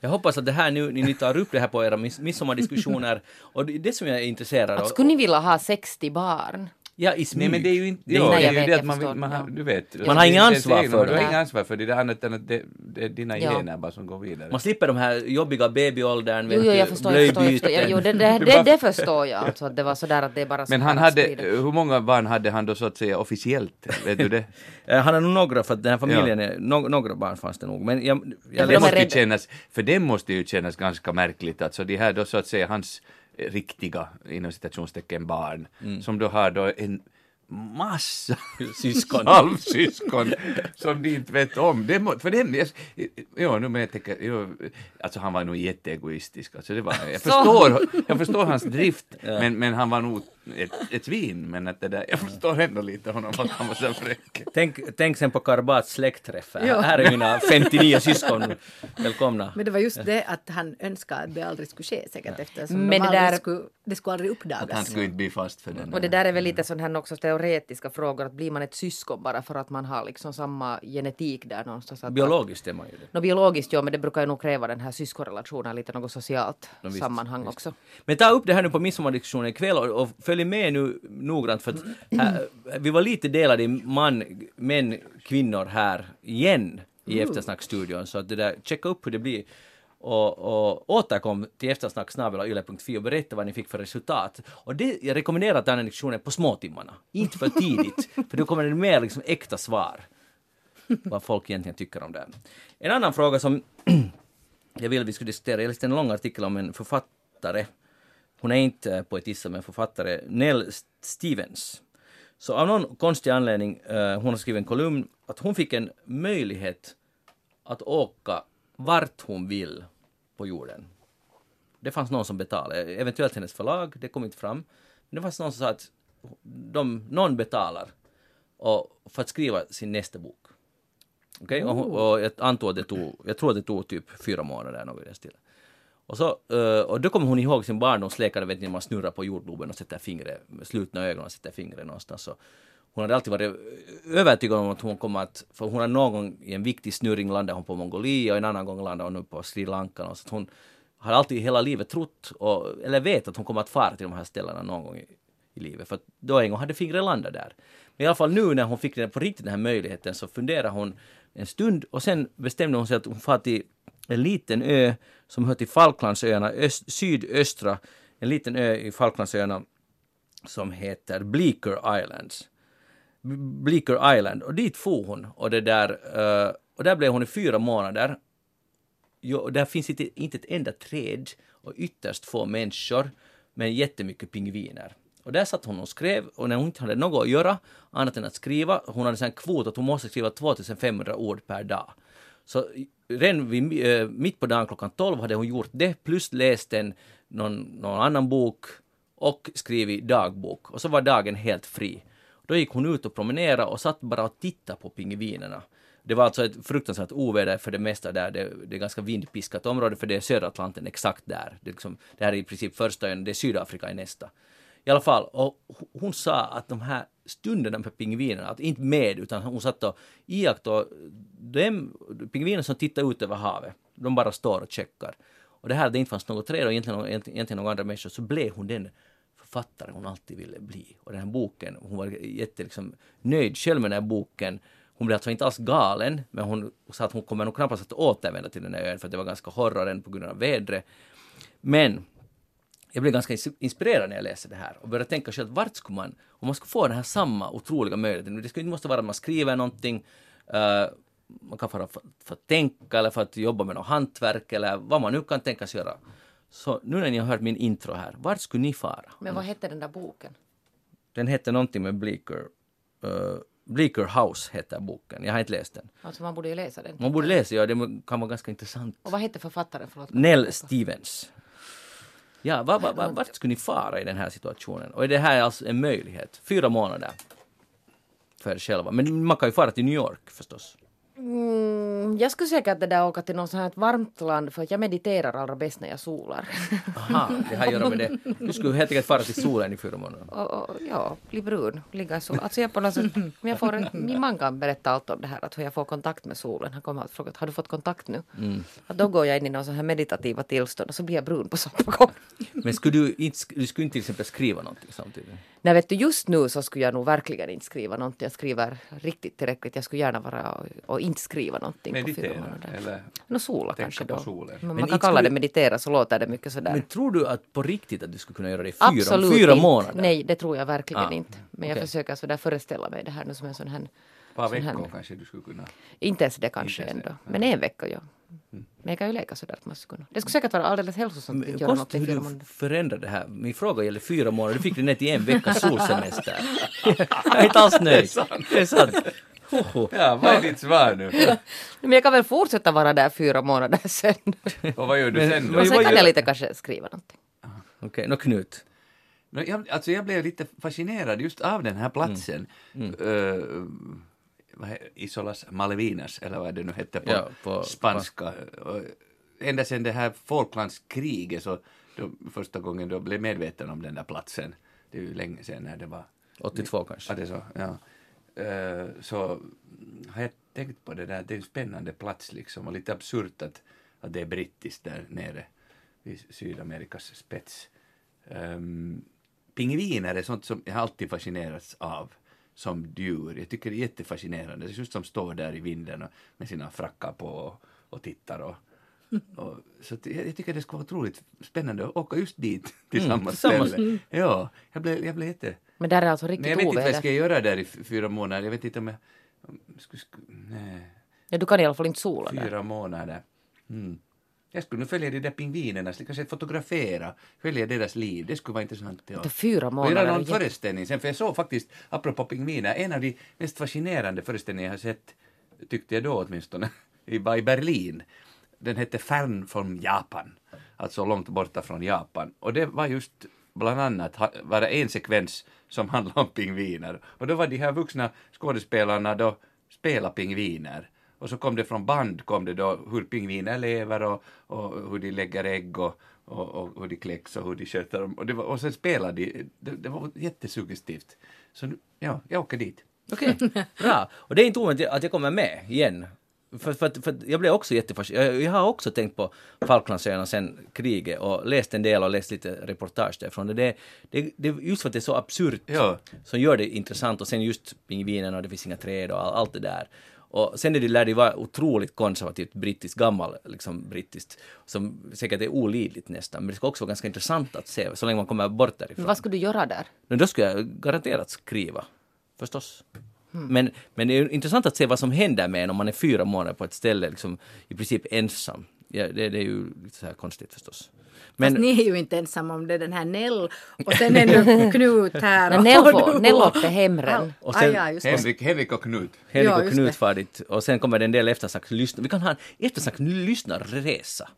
Jag hoppas att det här nu, ni tar upp det här på era midsommardiskussioner och det, det som jag är intresserad av. Att skulle ni vilja ha 60 barn? Ja, i smyg. Nej men det är ju inte, Det är ja, inte- det är jag ju vet, det jag att man, vill- förstår, man har, ja. du vet. Man har ingen det- det- ansvar det- för Du har det. inget ansvar för det, det är annat än att det, det är dina Ja. gener bara som går vidare. Man slipper de här jobbiga babyåldern, Jo, vet jo, du, jag förstår. Jag förstår, jag förstår. Ja, jo, det, det, det, det förstår jag. Alltså, att det var sådär att det är bara så Men han hade, sprida. hur många barn hade han då så att säga officiellt? Vet du det? Eh, Han har nog några, för att den här familjen är, no, några barn fanns det nog. Men jag, jag Ja, det de är måste ju rädda. kännas, för det måste ju kännas ganska märkligt, alltså de här då så att säga hans riktiga, inom citationstecken, barn, som då har då en massa Syskon. halvsyskon som de inte vet om. Det må, för dem, jag, jo, nu men jag tänker, jo, alltså han var nog jätteegoistisk. Alltså det var, jag, förstår, jag förstår hans drift, men, men han var nog ett, ett svin. Men att det där, jag förstår ändå lite honom att han var så fräck. Tänk, tänk sen på Karbats släktträff. Ja. Här är mina 59 syskon. Välkomna. Men det var just det att han önskade att det aldrig skulle ske säkert eftersom Men de det där- skulle, det skulle aldrig Att han uppdagas. skulle inte bli fast för den. Och det där är väl lite sån här också teoretiska frågor, att blir man ett syskon bara för att man har liksom samma genetik där någonstans? Att, Biologiskt är man ju det. No, biologiskt ja, men det brukar ju nog kräva den här syskonrelationen, lite något socialt No, visst, sammanhang också. Men ta upp det här nu på midsommardiskussionen ikväll och, och följ med nu noggrant för att här, vi var lite delade i man, män, kvinnor här igen i eftersnackstudion så att det där, checka upp hur det blir. och, och återkom till eftersnacksnabelayle.fi och berätta vad ni fick för resultat. Och det, jag rekommenderar att den här lektionen på småtimmarna, inte för tidigt, för då kommer det mer liksom äkta svar. Vad folk egentligen tycker om det. En annan fråga som jag vill att vi skulle diskutera, jag läste en lång artikel om en författare, hon är inte poetissa men författare, Nell Stevens. Så av någon konstig anledning, uh, hon har skrivit en kolumn, att hon fick en möjlighet att åka vart hon vill på jorden. Det fanns någon som betalade, eventuellt hennes förlag, det kom inte fram. Men det fanns någon som sa att de, någon betalar och, för att skriva sin nästa bok. Okej, okay? och, och, jag antar att det tog, jag tror att det tog typ fyra månader något i den stilen. Och, så, eh, och då kommer hon ihåg sin barndomslek, vet ni, när man snurrar på jordgloben och sätter fingret, med slutna ögon och sätter fingret någonstans. Så hon hade alltid varit övertygad om att hon kommer att, för hon har någon gång i en viktig snurring landat hon på Mongoliet, och en annan gång landade hon på Sri Lanka. Så hon har alltid hela livet trott, och, eller vet att hon kommer att fara till de här ställena någon gång i, i livet. För då en gång hade fingret landat där. Men i alla fall nu när hon fick den, på riktigt den här möjligheten så funderar hon en stund och sen bestämde hon sig att hon far till en liten ö som hör till Falklandsöarna, öst, sydöstra, en liten ö i Falklandsöarna som heter Bleaker Islands. Bleaker Island och dit for hon och det där eh, och där blev hon i fyra månader. Jo, där finns inte, inte ett enda träd och ytterst få människor men jättemycket pingviner. Och där satt hon och skrev och när hon inte hade något att göra annat än att skriva, hon hade en kvot att hon måste skriva 2500 ord per dag. Så redan vid, äh, mitt på dagen klockan 12 hade hon gjort det plus läst en, någon, någon annan bok och skrivit dagbok och så var dagen helt fri. Då gick hon ut och promenerade och satt bara och tittade på pingvinerna. Det var alltså ett fruktansvärt oväder för det mesta där. Det, det är ganska vindpiskat område för det är södra Atlanten exakt där. Det, liksom, det här är i princip första ön, det är Sydafrika i nästa. I alla fall, och hon sa att de här stunderna med pingvinerna, att inte med utan hon satt och iakttog dem, som tittar ut över havet, de bara står och checkar. Och det här, det inte fanns något träd och egentligen, egentligen några andra människor, så blev hon den författare hon alltid ville bli. Och den här boken, hon var jätte liksom, nöjd själv med den här boken. Hon blev alltså inte alls galen, men hon sa att hon kommer nog knappast att återvända till den här ön för att det var ganska horror på grund av vädret. Men jag blev ganska inspirerad när jag läste det här och började tänka själv vart skulle man, om man skulle få den här samma otroliga möjligheten, det skulle inte måste vara att man skriver någonting, uh, man kan fara för, för att tänka eller för att jobba med något hantverk eller vad man nu kan tänkas göra. Så nu när ni har hört min intro här, vart skulle ni fara? Men vad hette den där boken? Den hette någonting med Bleaker. Uh, Bleaker House heter boken. Jag har inte läst den. Alltså man borde ju läsa den. Man borde läsa, ja. Det kan vara ganska intressant. Och vad hette författaren? Förlåt, Nell Stevens. Ja, var, var, var, vart skulle ni fara i den här situationen? Och är det här alltså en möjlighet? Fyra månader för er själva. Men man kan ju fara till New York förstås. Mm, jag skulle säkert det där åka till något sånt här varmt land för att jag mediterar allra bäst när jag solar. Aha, det har att göra med det. Du skulle helt enkelt fara till solen i fyra månader. Och, och, ja, bli brun, ligga i solen. Alltså jag på något sätt, jag får, min man kan berätta allt om det här, att hur jag får kontakt med solen. Han kommer att fråga, har du fått kontakt nu? Mm. Att då går jag in i någon sån här meditativa tillstånd och så blir jag brun på samma gång. Men skulle du inte, du skulle inte till exempel skriva någonting samtidigt? Nej, vet du, just nu så skulle jag nog verkligen inte skriva någonting. Jag skriver riktigt tillräckligt. Jag skulle gärna vara och, och inte skriva någonting meditera, på fyra månader. eller no, sola kanske då. Solen. Men man Men kan kalla skulle- det meditera så låter det mycket sådär. Men tror du att på riktigt att du skulle kunna göra det i fyra, Absolut fyra inte. månader? Nej, det tror jag verkligen Ah, inte. Men jag okej. försöker sådär föreställa mig det här nu som en sån här... Ett par sån här- veckor kanske du skulle kunna. Inte ens det kanske Inte ändå. det, Men en vecka ja. Men jag kan ju leka sådär att man skulle kunna. Det skulle säkert vara alldeles hälsosamt att göra något i hur fyra månader. förändrar det här. Min fråga gäller fyra månader. Du fick det ner till en veckas solsemester. jag är inte alls nöjd. Det är sant. Hoho. Ja, vad är ditt svar nu? Men jag kan väl fortsätta vara där fyra månader sen. Och vad gör du sen då? men Och sen kan jag lite kanske skriva någonting. Okej, nå Knut. Jag, alltså jag blev lite fascinerad just av den här platsen. Mm. Uh, vad he- Isolas Malvinas, eller vad det nu hette på, Ja, på spanska. Ända sedan det här Falklandskriget, så då, första gången då blev medveten om den där platsen. Det är ju länge sedan när det var. 82 kanske. Ja, det är så. Ja. Eh, så har jag tänkt på det där, det är en spännande plats liksom och lite absurt att, att det är brittiskt där nere vid Sydamerikas spets. Um, pingviner är sånt som jag alltid fascinerats av som djur. Jag tycker det är jättefascinerande. Det är just som står där i vinden och med sina frackar på och, och tittar och Och, så att jag, jag tycker det skulle vara otroligt spännande att åka just dit till samma tillsammans. ställe. Ja, jag blev, jag blev jätte... Men där är alltså riktigt jag vet inte vad jag ska oväder. göra där i fyra månader. Jag vet inte om jag... om skulle, skulle, nej, Ja, du kan i alla fall inte sola där. fyra månader. Mm. Jag skulle nog följa de där pingvinerna, kanske fotografera, följa deras liv. Det skulle vara intressant. Ja. Fyra Och månader. göra någon föreställning sen, för jag såg faktiskt, apropå pingviner, en av de mest fascinerande föreställningar jag har sett, tyckte jag då åtminstone, i, Berlin. Den hette Fern från Japan, alltså långt borta från Japan. Och det var just bland annat var en sekvens som handlade om pingviner. Och då var de här vuxna skådespelarna då spela pingviner. Och så kom det från band kom det då hur pingviner lever och, och hur de lägger ägg och, och, och hur de kläcks och hur de sköter dem. Och, det var, och sen spelade de, det, det var jättesuggestivt. Så ja, jag åker dit. Okej, bra. Och det är inte omöjligt att jag kommer med igen. För, för, för jag blev också jättefascinerad. Jag, jag har också tänkt på Falklandsöarna sen kriget och läst en del och läst lite reportage därifrån. Det, det, det, just för att det är så absurt Ja. som gör det intressant och sen just pingvinerna och det finns inga träd och all, allt det där. Och sen är det lär det vara otroligt konservativt brittiskt, gammal liksom brittiskt, som säkert är olidligt nästan. Men det ska också vara ganska intressant att se så länge man kommer bort därifrån. Men vad skulle du göra där? Men då skulle jag garanterat skriva. Förstås. Men, men det är intressant att se vad som händer med en om man är fyra månader på ett ställe, liksom, i princip ensam. Ja, det, det är ju lite så här konstigt förstås. Men, Fast ni är ju inte ensamma om det, den här Nell och sen är nu Knut här. Och Nell du. får- Nell åkte hemren. Och Ah, sen- ja, just det. Henrik, Henrik och Knut. Henrik Ja, och Knut far dit och sen kommer det en del eftersnackslyssnare. Vi kan ha en eftersnackslyssnarresa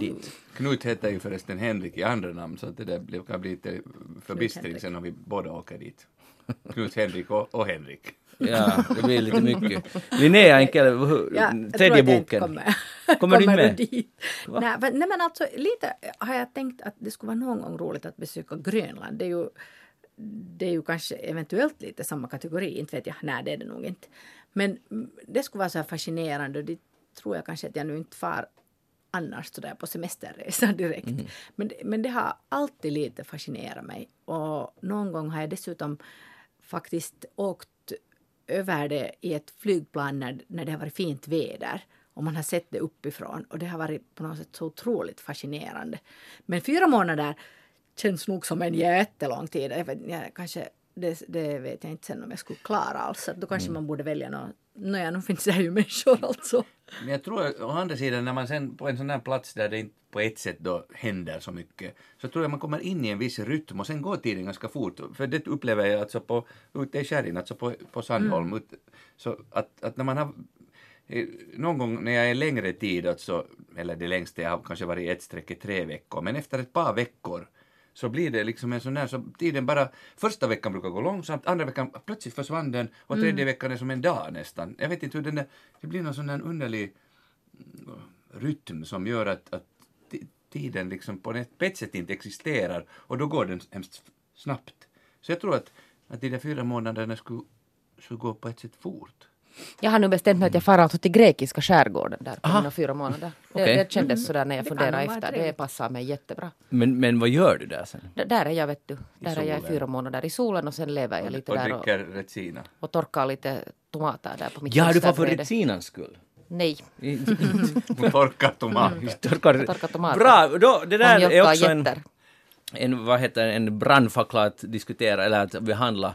dit. Knut heter ju förresten Henrik i andra namn så att det där kan bli lite förbistring sen om vi båda åker dit. Knut Henrik och, och Henrik. Ja, det blir lite mycket. Linnea Enkel, Ja, tredje boken. Kommer, Kommer du med? dit? Nej, men, nej men alltså lite har jag tänkt att det skulle vara någon gång roligt att besöka Grönland. Det är ju, det är ju kanske eventuellt lite samma kategori, inte vet jag. Nej, det är det nog inte. Men mm, det skulle vara så här fascinerande och det tror jag kanske att jag nu inte far annars sådär på semesterresa direkt. Men, det- men det har alltid lite fascinerat mig. Och någon gång har jag dessutom faktiskt åkt över det i ett flygplan när, när det har varit fint väder. Och man har sett det uppifrån. Och det har varit på något sätt så otroligt fascinerande. Men fyra månader känns nog som en jättelång tid. Jag vet, jag, kanske, det, det vet jag inte sen om jag skulle klara alls. Då kanske man borde välja något. Nåja, nu finns det ju människor alltså. Men jag tror å andra sidan när man sen på en sån här plats där det inte på ett sätt då händer så mycket så tror jag man kommer in i en viss rytm och sen går tiden ganska fort. För det upplever jag alltså på, ute i skärgården, alltså på, på Sandholm. Ut, så att, att när man har eh, någon gång när jag är längre tid, alltså, eller det längsta jag har kanske varit ett streck i tre veckor, men efter ett par veckor så blir det liksom en sån där, så tiden bara, första veckan brukar gå långsamt, andra veckan plötsligt försvann den och tredje veckan är som en dag nästan. Jag vet inte hur den är, det blir någon sån där underlig mm, rytm som gör att, att ti- tiden liksom på ett sätt inte existerar och då går den hemskt snabbt. Så jag tror att, att de där fyra månaderna skulle, skulle gå på ett sätt fort. Jag har nu bestämt mig att jag far alltså till grekiska skärgården där på mina fyra månader. Det, Okej. det kändes sådär när jag funderade efter. Det passar mig jättebra. Men, men vad gör du där sen? D- där är jag vet du. Där är jag i fyra månader i solen och sen lever jag lite och där och, dricker Retsina. och torkar lite tomater där på mitt Ja, du far för. Retsinans skull. Nej. Hon torkar tomat. Torkar. Torkar tomater. Bra, då, det Och där är också en, en, vad heter en brandfackla att diskutera eller att behandla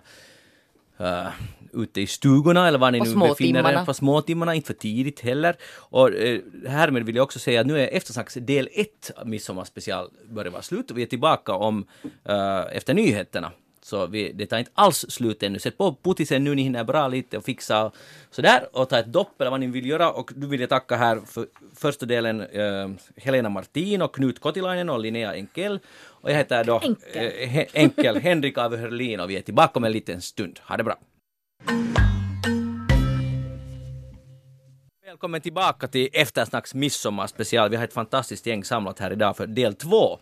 uh, ute i stugorna eller var ni På nu befinner er på småtimmarna, inte för tidigt heller. Och uh, härmed vill jag också säga att nu är eftersnacks del 1 av Midsommarspecial börjar vara slut vi är tillbaka om uh, efter nyheterna. Så vi, det tar inte alls slut ännu. Sätt på puttisen nu, ni hinner bra lite och fixa sådär och ta ett dopp eller vad ni vill göra. Och du vill jag tacka här för första delen eh, Helena Martin och Knut Kotilainen och Linnea Enkel. Och jag heter då Enkel. eh, Enkel Henrik Ave Hörlin och vi är tillbaka om en liten stund. Ha det bra! Välkommen tillbaka till Eftersnacks midsommarspecial. Vi har ett fantastiskt gäng samlat här idag för del två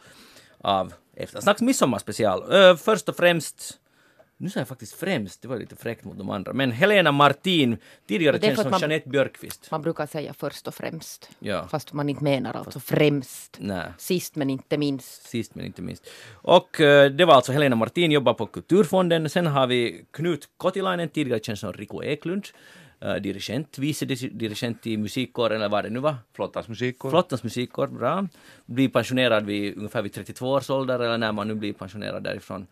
av Eftersnacks midsommarspecial. Först och främst, nu sa jag faktiskt främst, det var lite fräckt mot de andra, men Helena Martin, tidigare känd som man- Jeanette Björkqvist. Man brukar säga först och främst. Ja. Fast man inte menar alltså främst. Nej. Sist men inte minst. Sist men inte minst. Och eh, det var alltså Helena Martin, jobbar på Kulturfonden. Sen har vi Knut Kotilainen, tidigare känd som Rico Eklund. eh, dirigent, vice dirigent i musikkåren eller vad det nu var. Flottans musikkår. Flottans musikkår, bra. Blir pensionerad vid ungefär vid 32 års ålder eller när man nu blir pensionerad därifrån.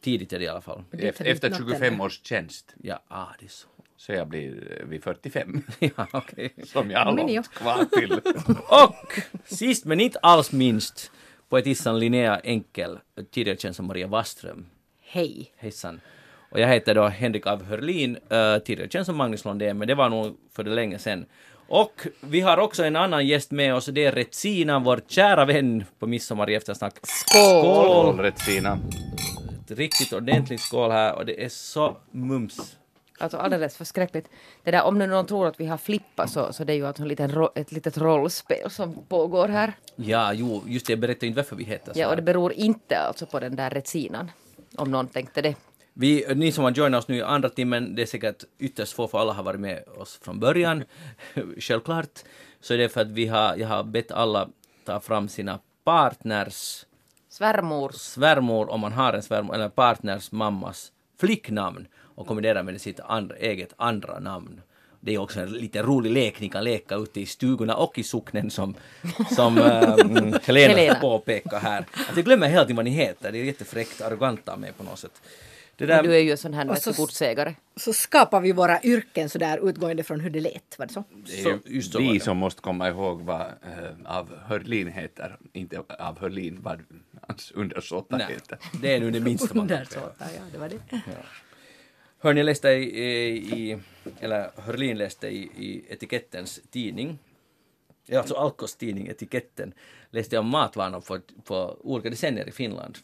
Tidigt är det i alla fall. Efter, efter inte nått 25 ännu. års tjänst. Ja, ah, det är så. Så jag blir vid 45. ja, okej. Som jag har långt kvar till. Och sist men inte alls minst, poetissan Linnea Enkel, tidigare känd som Maria Waström. Hej. Hejsan. Och jag heter då Henrik av Hörlin, uh, tidigare känd som Magnus Lundén, men det var nog för det länge sedan. Och vi har också en annan gäst med oss, det är Retsina, vår kära vän på midsommar i eftersnack. Skål! Skål! Rätt fina. Ett riktigt ordentligt skål här och det är så mums. Alltså alldeles förskräckligt. Det där, om nu någon tror att vi har flippat så, så det är ju alltså en liten, ett litet rollspel som pågår här. Ja, jo, just det, jag berättade inte varför vi heter så Ja, och det beror inte alltså på den där retsinan. Om någon tänkte det. Vi, ni som har joinat oss nu i andra timmen, det är säkert ytterst få för alla har varit med oss från början, självklart. Så är det för att vi har, jag har bett alla ta fram sina partners Svärmors. svärmor, om man har en svärmor, eller partners mammas flicknamn och kombinera med sitt andra, eget andra namn. Det är också en lite rolig lek ni kan leka ute i stugorna och i socknen som, som ähm, Helena, Helena. påpekar här. Att jag glömmer tiden vad ni heter, det är jättefräckt, arrogant av mig på något sätt. Där, du är ju en sån här så- godsägare. Så skapar vi våra yrken så där utgående från hur det lät. Var det så? Det är ju just så vi det. som måste komma ihåg vad eh, av Hörlin heter, inte av Hörlin vad hans undersåtar nej, heter. det är nu det minsta man kan Där så. säga. Ja, ja, det var det. Hörni, jag läste i, i, eller Hörlin läste i, i Etikettens tidning, ja, alltså Alkos tidning Etiketten, läste jag om matvanor på olika decennier i Finland.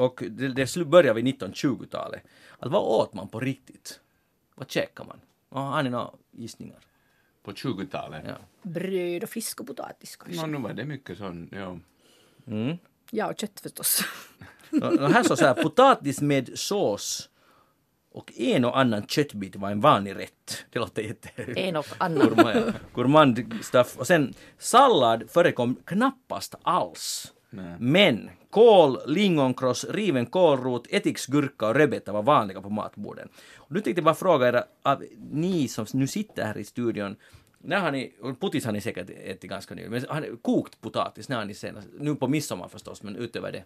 Och det, det började vid 1920-talet. Alltså vad åt man på riktigt? Vad käkade man? Ja, har ni några gissningar? På 20-talet. Ja. Bröd och fisk och potatis kanske. Nå, nu var det mycket sån, ja. Mm. Ja, och kött förstås. Nå, här står så här, potatis med sås och en och annan köttbit var en vanlig rätt. Det låter jätte... En och annan. gourmand stuff. Och sen sallad förekom knappast alls. Nej. Men kål, lingonkross, riven kålrot, ättiksgurka och rödbetor var vanliga på matborden. Och nu tänkte jag bara fråga er, av ni som nu sitter här i studion, när har ni, och potis har ni säkert ätit ganska nyligen, men har ni kokt potatis, när har ni senast, nu på midsommar förstås, men utöver det?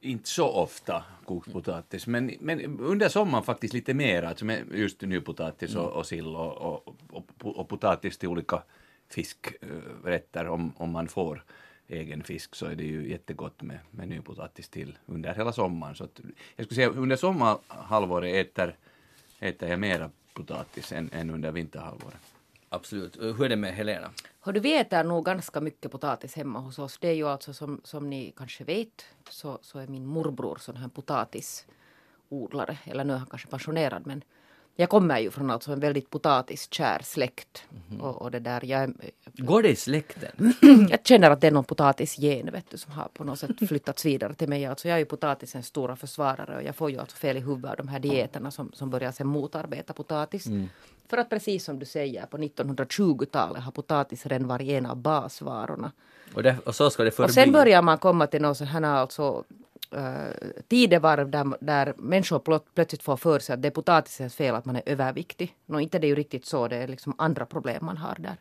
Inte så ofta kokt potatis, men, men under sommaren faktiskt lite mer, alltså med just nypotatis och, och sill och, och, och, och potatis till olika fiskrätter om, om man får egen fisk så är det ju jättegott med, med nypotatis till under hela sommaren. Så att, jag skulle säga under sommarhalvåret äter, äter jag mera potatis än, än under vinterhalvåret. Absolut. Hur är det med Helena? Hör du, vi äter nog ganska mycket potatis hemma hos oss. Det är ju alltså som, som ni kanske vet så, så är min morbror sån här potatisodlare. Eller nu är han kanske pensionerad men jag kommer ju från alltså en väldigt potatiskär släkt. Och, och det där, jag, Går det i släkten? jag känner att det är någon potatisgen vet du, som har på något sätt flyttats vidare till mig. Alltså jag är ju potatisens stora försvarare och jag får ju alltså fel i huvudet av de här dieterna som, som börjar sen motarbeta potatis. För att precis som du säger, på 1920-talet har potatis redan varit en av basvarorna. Och, det, och så ska det förbli. Och sen börjar man komma till någon sån här alltså tidevarv där, där människor plöt, plötsligt får för sig att det är potatisens fel att man är överviktig. Nå, inte det är ju riktigt så, det är liksom andra problem man har där.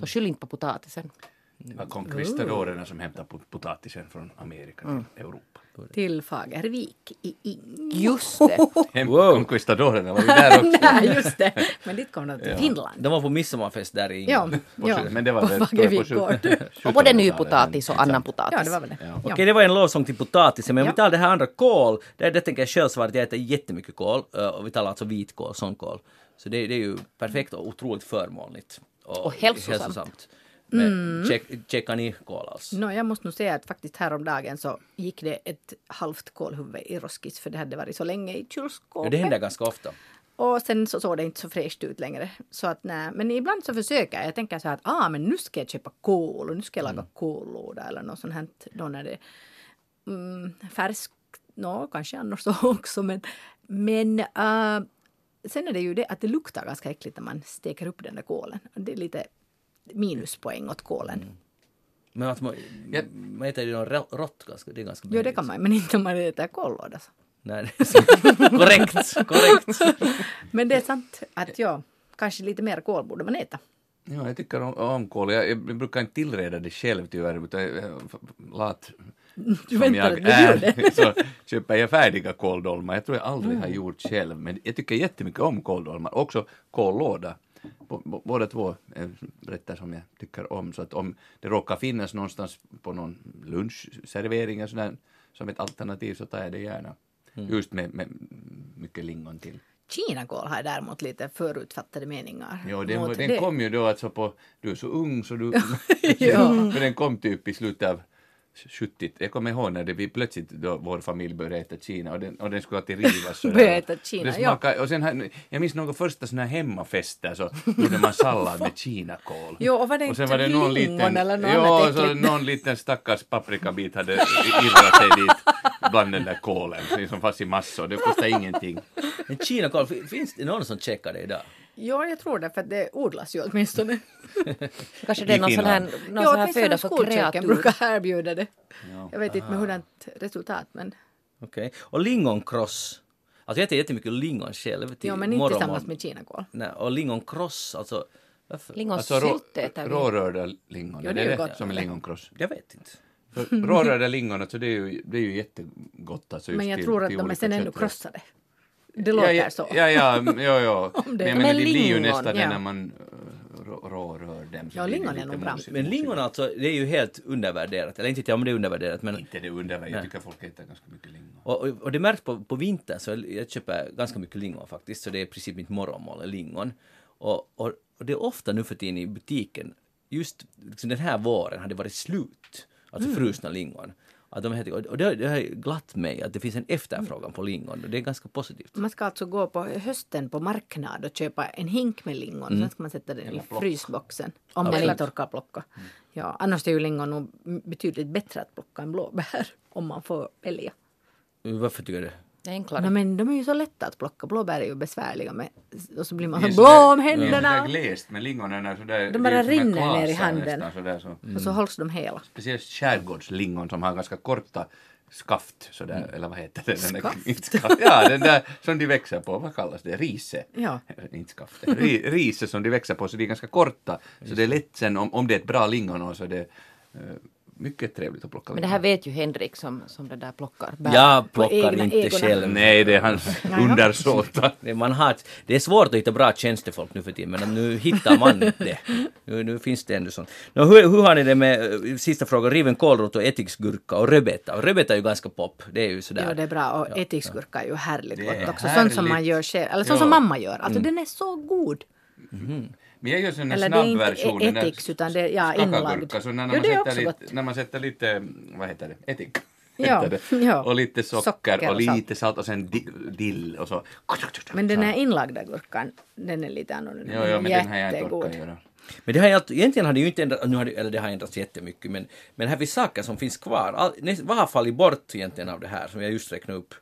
Så skyll inte på potatisen. Det var konkvistadorerna som hämtade pot- potatisen från Amerika till Europa. Till Fagervik i Ing. Just det. Wow. Konkvistadorerna var ju där också. Nej, just det. Men dit kom de till Finland. De var på midsommarfest där i Ja, På ja. sju- Men det var på väl på Fagervik gård. Och både 1700-talet, nypotatis och annan potatis. Ja, det var väl det. Ja. Okej, det var en lovsång till potatisen, men om Ja. vi tar det här andra kål, det, det tänker jag själv svara att jag äter jättemycket kål, eh, och vi talar alltså vitkål, sånkål. Så det, det är ju perfekt och otroligt förmånligt. Och hälsosamt. Men check, checkar ni kål alls? Nå, jag måste nog säga att faktiskt häromdagen så gick det ett halvt kålhuvud i roskis för det hade varit så länge i Ja, kylskåpet. det händer ganska ofta. Och sen så såg det inte så fräscht ut längre. Så att nej, men ibland så försöker jag. Jag tänker så här att ah, men nu ska jag köpa kål och nu ska jag laga kållåda eller något sånt här. Då när det mm, färskt, nå kanske annars så också men, men äh, sen är det ju det att det luktar ganska äckligt när man steker upp den där kålen. Det är lite minuspoäng åt kålen. Men att man, Ja. man äter ju något rå- rått ganska, det är ganska Jo, det kan man, men inte om man äter kållåda. Så. Nej, är korrekt, korrekt. Men det är sant att ja, kanske lite mer kål borde man äta. Ja, jag tycker om, om kål. Jag, jag brukar inte tillreda det själv tyvärr, utan jag, jag, lat Du som jag bjuden. så köper jag färdiga kåldolmar. Jag tror jag aldrig har gjort själv, men jag tycker jättemycket om kåldolmar. Också kållåda. Båda två är rätter som jag tycker om. Så att om det råkar finnas någonstans på någon lunchservering och sådär, som ett alternativ så tar jag det gärna. Just med, med mycket lingon till. Kinakål har jag däremot lite förutfattade meningar Jo, den, den kom ju då alltså på, du är så ung så du, Ja. den kom typ i slutet av 70 jag kommer ihåg när det, vi plötsligt då vår familj började äta Kina och den, och den skulle alltid rivas. Började äta Kina, Det ja. smakade, och sen, här- jag minns några första sådana här hemmafester så gjorde man sallad med kinakål. Jo, och var det sen inte var det någon liten, eller något jo, annat så någon liten stackars paprikabit hade irrat sig dit bland den där kålen som fanns i massor. Det kostade ingenting. Men kinakål, fin- finns det någon som checkar det idag? Ja, jag tror det för att det odlas ju åtminstone. Kanske det är någon sån här, någon ja, sån här föda för skolköken kreatur. brukar erbjuda det. Ja. Jag vet inte med hurdant resultat men Okej. Och lingonkross. Alltså jag äter jättemycket lingon själv till ja, men inte tillsammans med kinakål. Nej, och lingonkross, alltså? Lingonsylt Alltså äter vi. rårörda lingon, Ja, det är det gott. som är lingonkross? Jag vet inte. För rårörda lingon, alltså det är ju, det är ju jättegott. Alltså just Men jag till, tror att de är sen ändå kötträtter. krossade. Det låter ja, ja, så. Ja, ja, ja, ja. Det- Men, Men men det blir ju nästan det ja. när man uh, rå- rårör dem. Ja, det lingon är nog bra. Men lingon alltså, det är ju helt undervärderat. Eller inte om det är undervärderat men Inte det underverk, jag tycker folk äter ganska mycket lingon. Och, och, och det märks på, på vintern så jag köper ganska mycket lingon faktiskt. Så det är i princip mitt morgonmål, lingon. Och, och, och det är ofta nu för tiden i butiken, just liksom den här våren har det varit slut. Alltså frusna lingon. Att de heter, och det, det har glatt mig att det finns en efterfrågan på lingon och det är ganska positivt. Man ska alltså gå på hösten på marknad och köpa en hink med lingon. Sen ska man sätta den i frysboxen. Om man inte orkar plocka. Ja, annars är ju lingon nog betydligt bättre att plocka än blåbär. Om man får välja. Varför tycker du? Det är enklare. Nej, men de är ju så lätta att plocka. Blåbär är ju besvärliga med, och så blir man så blå om sådär- det är händerna. glest med lingonen är sådär, De bara rinner ner i handen. nästan sådär, så. Och så hålls de hela. Speciellt skärgårdslingon som har ganska korta skaft sådär, eller vad heter det? Den där- Skaft? inte skaft? Ja, den där som de växer på, vad kallas det? Rise? Ja. Inte skaft. Ri, rise som de växer på, så de är ganska korta. Så det är lätt sen, om, om det är ett bra lingon så är det eh, mycket trevligt att plocka Men det här vet ju Henrik som, som det där plockar bär. Jag plockar egna inte ägorna. själv. Nej, det är hans undersåtar. Det, man har, det är svårt att hitta bra tjänstefolk nu för tiden men nu hittar man det. Nu, nu finns det ändå sånt. Nå, hur, hur har ni det med, eh, sista frågan, riven kålrot och ättiksgurka och rödbeta? Och Rödbeta är ju ganska pop, det är ju sådär. Ja, det är bra. Och ättiksgurka är ju härligt gott också. Sånt som man härligt. gör själv. Eller sånt Ja. som mamma gör. Alltså den är så god. Men jag gör sån Eller det är snabb inte där ättiks, utan det är- ja, inlagd. Så när, Jo, man sätter lite, när man sätter lite, vad heter det. Ja, ja. Och lite socker, Socker och lite salt och sen di- dill och så. Men den här inlagda gurkan, den är lite annorlunda. Jo, jo, men den har jag inte orkat göra. Men det har ju alltid, egentligen har det ju inte ändrats, nu har det, eller det har ändrats jättemycket men, men här finns saker som finns kvar. All, näst, vad har fallit bort egentligen av det här som jag just räknade upp?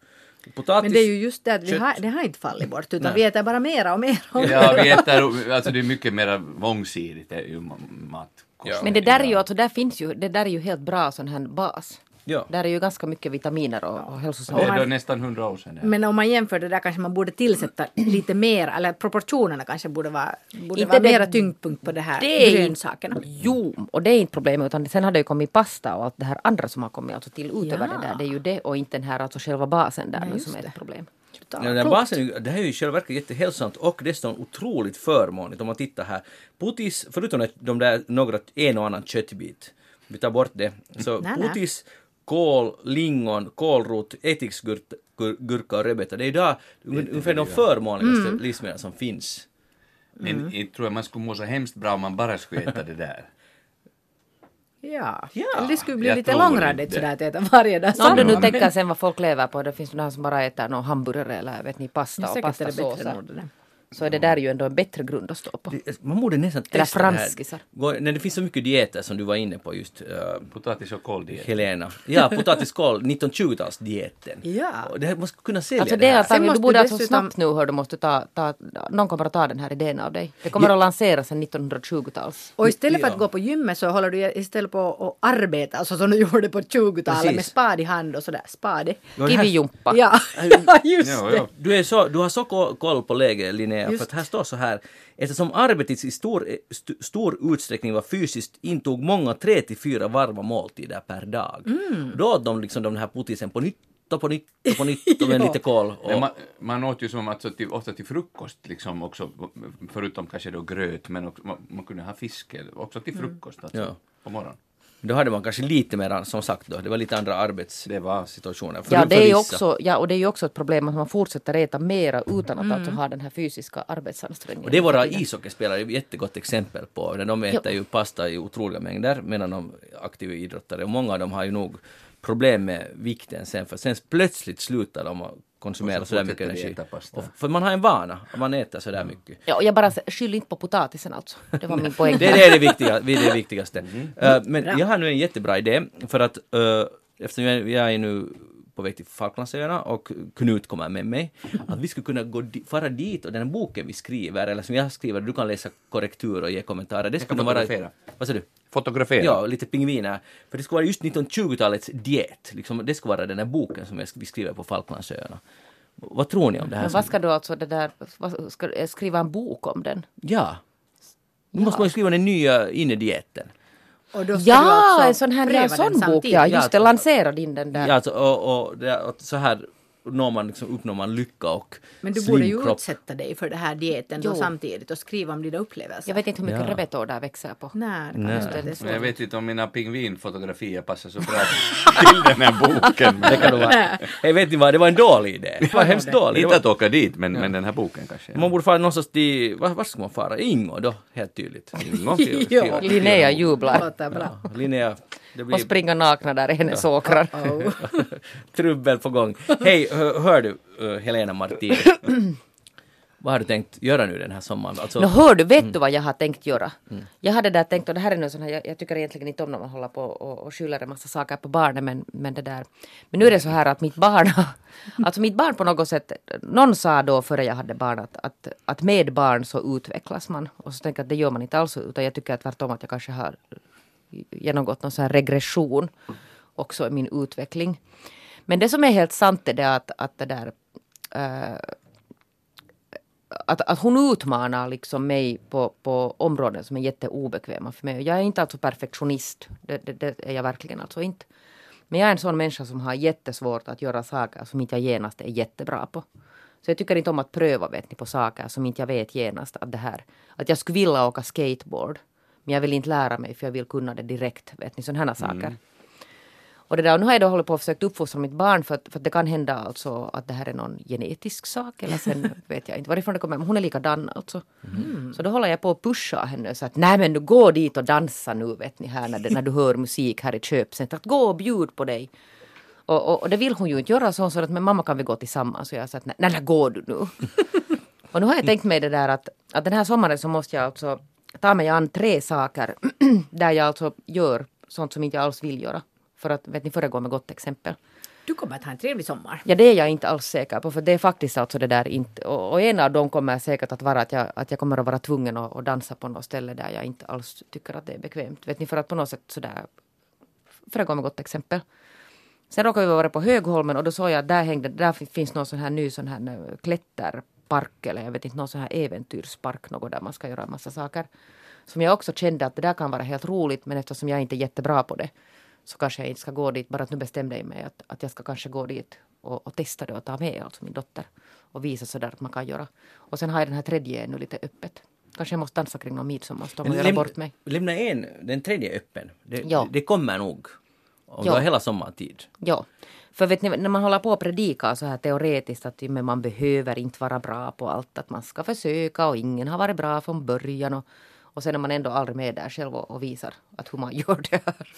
Potatis, Men det är ju just det att vi har, det har inte fallit bort utan Nej. vi äter bara mera och mera. Och Ja, vi äter, alltså det är mycket mer mångsidigt, det är mat. Ja. Men det där är ju, alltså, där finns ju, det där är ju helt bra sån här bas. Ja. Där är ju ganska mycket vitaminer och, och Det hälsosamma. är då nästan hundra år sedan. det. Men om man jämför det där kanske man borde tillsätta lite mer, eller proportionerna kanske borde vara, borde Inte vara det- mera tyngdpunkt på det här Det grönsakerna. Jo, och det är inte problemet utan sen har det ju kommit pasta och allt det här andra som har kommit alltså till utöver Ja. det där. Det är ju det och inte den här alltså själva basen där Nej, som är det. ett problem. Ja, den här basen, är ju- det här är ju själva verket jättehälsosamt och dessutom otroligt förmånligt om man tittar här. Putis, förutom de där några, en och annan köttbit, vi tar bort det. Så Nej, nej. Kål, lingon, kålrot, ättiksgurka och rödbeta, det är idag ungefär de förmånligaste Mm. livsmedel som finns. Men inte tror jag man skulle må så hemskt bra om man bara skulle äta det där. Ja. Ja, Eller det skulle bli jag lite tror långrandigt sådär att äta varje dag. Om du nu tänker sen vad folk lever på, det finns några som bara äter någon hamburgare eller vet ni pasta och säkert Så är det där ju ändå en bättre grund att stå på. Det- Man borde nästan Eller testa det här. franskisar. När det finns så mycket dieter som du var inne på just, uh, Potatis och kåldiet. Helena. Ja, potatiskål, 1920-talsdieten. Ja. Och det här, man skulle kunna sälja Alltså det det är här. alltså, Sen du måste borde alltså dessutom- snabbt nu hör du måste ta, ta, någon kommer att ta den här idén av dig. Det kommer att lanseras sen 1920-tals. Och istället för Ja. att gå på gymmet så håller du istället på att arbeta, alltså som du gjorde på 20-talet med spad i hand och sådär. Spade. Ja, Kivijumpa. Ja, ja just Ja, det. ja. Du, är så, du har så ko- koll på läget Linnea Linnea, för Just. att här står så här. Eftersom arbetet i stor, st, stor utsträckning var fysiskt intog många tre till fyra varma måltider per dag. Mm. Då åt de liksom de här putisen på nytt och på nytt och på nytt och med Ja. lite kol. Och, Men man, man åt ju som alltså till, ofta till frukost liksom också, förutom kanske då gröt, men också, man, man kunde ha fisk också till frukost alltså, Ja. på morgonen. Då hade man kanske lite mer, som sagt då, det var lite andra arbetssituationer. Ja, det är också, ja, och det är ju också ett problem att man fortsätter äta mera utan att alltså ha den här fysiska arbetsansträngningen. Och det är våra ishockeyspelare ett jättegott exempel på. När de äter ju pasta i otroliga mängder medan de är aktiva idrottare. Och många av dem har ju nog problem med vikten sen för sen plötsligt slutar de att konsumera så sådär mycket energi. Och för man har en vana, att man äter sådär mycket. Ja, och jag bara skyll inte på potatisen alltså. Det var min poäng. Det, det är det, viktiga, det, är det viktigaste. Mhm. Eh, men jag har nu en jättebra idé för att uh, eftersom jag, jag är nu på väg till Falklandsöarna och Knut kommer med mig, att vi skulle kunna gå di- fara dit och den här boken vi skriver, eller som jag skriver, du kan läsa korrektur och ge kommentarer. Det kan skulle vara... fotografera. Vad sa du? Fotografera. Ja, lite pingviner. För det skulle vara just 1920-talets diet. Liksom, det skulle vara den här boken som jag- vi skriver på Falklandsöarna. Vad tror ni om det här? Men vad ska du alltså det där, vad, ska du skriva en bok om den? Ja. Nu måste man ju skriva den nya innedieten. Och då ska Ja, du alltså en sån här pröva den sån bok, samtidigt. ja. Just det, lansera din den där. Ja, alltså, och, och, det, och så här når man, liksom, uppnår man lycka och Men du borde ju utsätta dig för det här dieten då samtidigt och skriva om dina upplevelser. Jag vet inte hur mycket Ja. rebetor där växer på. Nej, det Nej. jag vet inte om mina pingvinfotografier passar så bra till den här boken. Det kan vara. Jag vet inte vad, det var en dålig idé. Det var hemskt dålig. Det Inte att åka dit, men, men den här boken kanske. man borde fara någonstans till, var, var ska man fara? Ingå då, helt tydligt. Ingå. Ja. Linnea jublar bra. Linnea, det och blir springer nakna där i hennes åkrar. Oh. trubbel på gång. Hej, hör, hör du uh, Helena Martin? vad har du tänkt göra nu den här sommaren? Alltså, Nå hör du, vet du vad jag har tänkt göra? Jag hade där tänkt, och det här är nu sån här, jag, jag tycker egentligen inte om när man håller på och, och skyller en massa saker på barnen, men, men det där. Men nu är det så här att mitt barn, alltså mitt barn på något sätt, någon sa då före jag hade barn att, att, att med barn så utvecklas man. Och så tänker jag att det gör man inte alls, utan jag tycker att tvärtom att jag kanske har genomgått någon sån här regression också i min utveckling. Men det som är helt sant är det att, att det där äh, att, att hon utmanar liksom mig på, på områden som är jätteobekväma för mig. Jag är inte alltså perfektionist. Det, det, det är jag verkligen alltså inte. Men jag är en sån människa som har jättesvårt att göra saker som inte jag genast är jättebra på. Så jag tycker inte om att pröva vet ni, på saker som inte jag vet genast att det här. Att jag skulle vilja åka skateboard. Men jag vill inte lära mig för jag vill kunna det direkt. Vet ni, sådana här saker. Och, det där, och nu har jag då hållit på och försökt uppfostra mitt barn för att, för att det kan hända alltså att det här är någon genetisk sak eller sen vet jag inte varifrån det kommer. Men hon är likadan alltså. Så då håller jag på att pusha henne så att nej men du gå dit och dansa nu vet ni här när, när du hör musik här i köpcentret. Gå och bjud på dig. Och, och, och det vill hon ju inte göra så hon sa att men mamma kan vi gå tillsammans. Och jag sa att nej, nej, nej går du nu. och nu har jag tänkt mig det där att, att den här sommaren så måste jag alltså ta mig an tre saker där jag alltså gör sånt som inte jag alls vill göra. För att vet ni, föregå med gott exempel. Du kommer att ha en trevlig sommar. Ja, det är jag inte alls säker på, för det är faktiskt alltså det där inte... Och, och en av dem kommer säkert att vara att jag, att jag kommer att vara tvungen att, att dansa på något ställe där jag inte alls tycker att det är bekvämt. Vet ni, för att på något sätt sådär... Föregå med gott exempel. Sen råkade vi vara på Högholmen och då såg jag att där hängde, där finns någon sån här ny sån här eh, klätterpark eller jag vet inte, någon sån här äventyrspark, något där man ska göra en massa saker. Som jag också kände att det där kan vara helt roligt, men eftersom jag inte är jättebra på det så kanske jag inte ska gå dit. Bara att nu bestämde jag mig att, att jag ska kanske gå dit och, och testa det och ta med alltså min dotter och visa sådär att man kan göra. Och sen har jag den här tredje ännu lite öppet. Kanske jag måste dansa kring någon midsommarstång och göra bort mig. Lämna en, den tredje öppen. Det, Ja. det kommer nog. Om Ja. du har hela sommartid. Ja, för vet ni, när man håller på och predika så här teoretiskt att men man behöver inte vara bra på allt, att man ska försöka och ingen har varit bra från början och, och sen är man ändå aldrig med där själv och, och visar att hur man gör det här.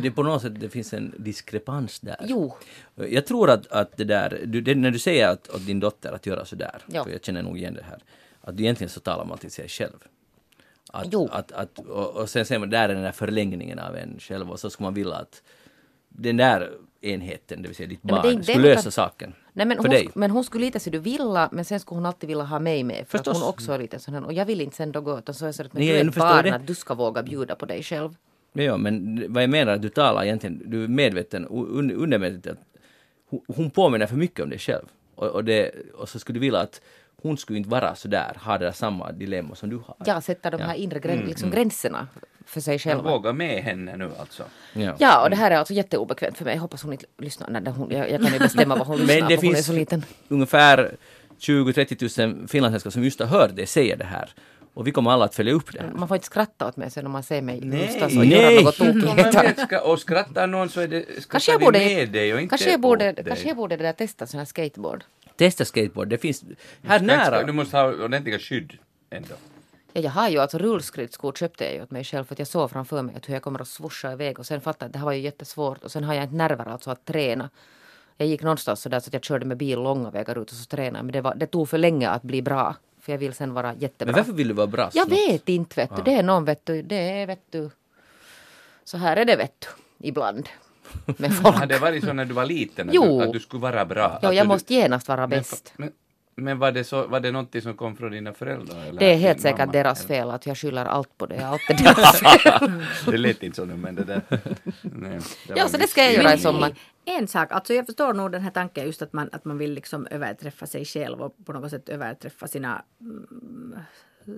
Det är på något sätt, det finns en diskrepans där. Jo. Jag tror att, att det där, du, det, när du säger att, åt din dotter att göra sådär, Ja. för jag känner nog igen det här, att egentligen så talar man till sig själv. Att, Jo. Att, att, och, och sen säger man, där är den där förlängningen av en själv och så ska man vilja att den där enheten, det vill säga ditt Nej, barn, det inte skulle lösa utan- saken. Nej, men, för hon, dig. men hon skulle lite så du vilja, men sen skulle hon alltid vilja ha mig med. För Förstås. att hon också är lite sån här, och jag vill inte sen då gå utan så är det så att men Nej, du är jag ett barn det. att du ska våga bjuda på dig själv. Ja, ja, men vad jag menar att du talar egentligen, du är medveten, un, undermedvetet att hon, hon påminner för mycket om dig själv. Och, och, det, och så skulle du vilja att hon skulle inte vara så där, ha det där samma dilemma som du har. Ja, sätta de här inre grän, liksom gränserna för sig Jag själva. vågar med henne nu alltså. Ja. Ja, och det här är alltså jätteobekvämt för mig. Jag hoppas hon inte lyssnar. när hon, jag, jag kan ju bestämma vad hon lyssnar Men det på. Hon är finns så liten. ungefär 20-30 000 finlandssvenskar som just har hört det säga det här. Och vi kommer alla att följa upp det här. Man får inte skratta åt mig sen om man ser mig Nej. någonstans och Nej. göra något tokigheter. och skrattar någon så är det, Kanske jag det borde, med dig och inte kanske jag borde, åt dig. kanske jag borde det där testa sån här skateboard. Testa skateboard, det finns här Du nära. måste ha ordentliga skydd ändå. Ja, jag har ju alltså rullskridskor köpte jag ju åt mig själv för att jag såg framför mig att hur jag kommer att svoscha iväg och sen fattade jag att det här var ju jättesvårt och sen har jag inte nerver alltså att träna. Jag gick någonstans så där så att jag körde med bil långa vägar ut och så tränade men det, var, det tog för länge att bli bra. För jag vill sen vara jättebra. Men varför vill du vara bra? Jag vet inte vet du. Det är någon vet du. Det är vet du. Så här är det vet du. Ibland. Med folk. Har det varit så när du var liten att, Jo. du, att du skulle vara bra? Att jag du, måste genast vara bäst. men, men var det, så, var det någonting som kom från dina föräldrar? Eller Det är helt säkert mamma? deras fel att jag skyller allt på det. Allt är deras fel. det lät inte så nu men det där... Nej, det Ja, så det ska jag göra i sommar. En sak, alltså jag förstår nog den här tanken just att man, att man vill liksom överträffa sig själv och på något sätt överträffa sina mm,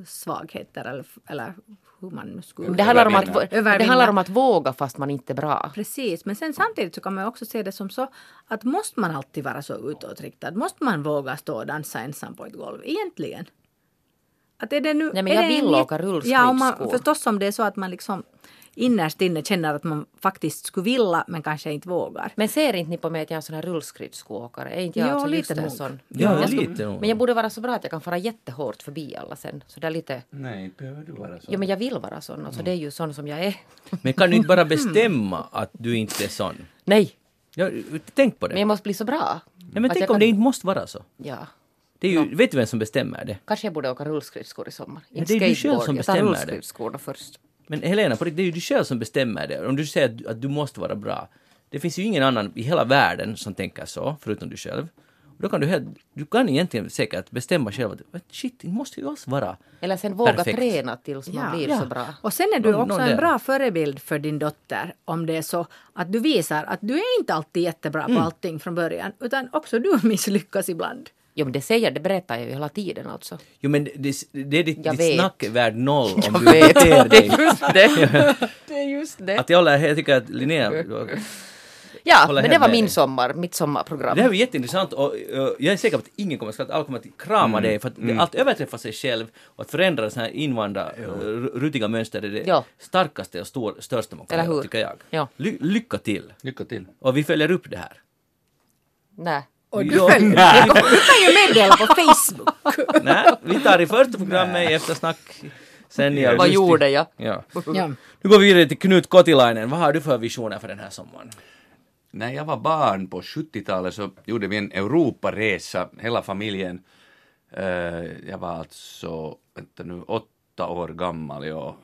svagheter eller, eller hur man skulle... Det handlar, om att, det handlar om att våga fast man inte är bra. Precis, men sen samtidigt så kan man också se det som så att måste man alltid vara så utåtriktad? Måste man våga stå och dansa ensam på ett golv? Egentligen. Att är det nu, Nej, men jag vill en åka rullskridskor. Ja, och man, förstås om det är så att man liksom innerst inne känner att man faktiskt skulle vilja men kanske inte vågar. Men ser inte ni på mig att jag är en sån här rullskridskoåkare? Är inte jag Jo, alltså lite just en nog. sån? Ja, jag skulle- lite nog. Men jag borde vara så bra att jag kan fara jättehårt förbi alla sen. Så det är lite... Nej, inte behöver du vara så. Jo, men jag vill vara sån. Alltså, det är ju sån som jag är. Men kan du inte bara bestämma att du inte är sån? Nej, Ja, tänk på det. men jag måste bli så bra. Nej, men att tänk jag om kan- det inte måste vara så. Ja. Det är ju, Vet du vem som bestämmer det? Kanske jag borde åka rullskridskor i sommar. Ja, Inte det är du själv skateboard. som Jag tar bestämmer det. rullskridskorna först. Men Helena, på det är ju du själv som bestämmer det. Om du säger att, att du måste vara bra. Det finns ju ingen annan i hela världen som tänker så, förutom du själv. Och då kan du, helt, du kan egentligen säkert bestämma själv att shit, det måste ju alls vara Eller sen våga Perfekt. träna tills man blir Ja. så bra. Och sen är du också en bra förebild för din dotter om det är så att du visar att du är inte alltid jättebra Mm. på allting från början utan också du misslyckas ibland. Jo, men det säger det berättar jag ju hela tiden alltså. Jo men det, det är ditt, Jag ditt vet. snack är värd noll om Jag du vet. beter Det dig. är just det. Det är just det. Att jag, håller, jag tycker att Linnea, det Ja, men det var min sommar, mitt sommarprogram. här är ju jätteintressant och jag är säker på att ingen kommer att skratta, alla kommer att krama dig för att det, allt överträffar sig själv och att förändra sådana här invanda, uh, rutiga mönster är det Ja. starkaste och stor, största man kan Eller göra, hur? tycker jag. Ja. Ly, lycka till! Lycka till. Och vi följer upp det här. Nej. Och du, Ja. följer- du kan ju meddela på Facebook. Nej, vi tar i första programmet i eftersnack sen i Vad gjorde jag? Ja. Ja. Nu går vi vidare till Knut Kotilainen. Vad har du för visioner för den här sommaren? När jag var barn på 70-talet så gjorde vi en Europaresa, hela familjen. Eh, jag var alltså, vänta nu, åtta år gammal. Ja.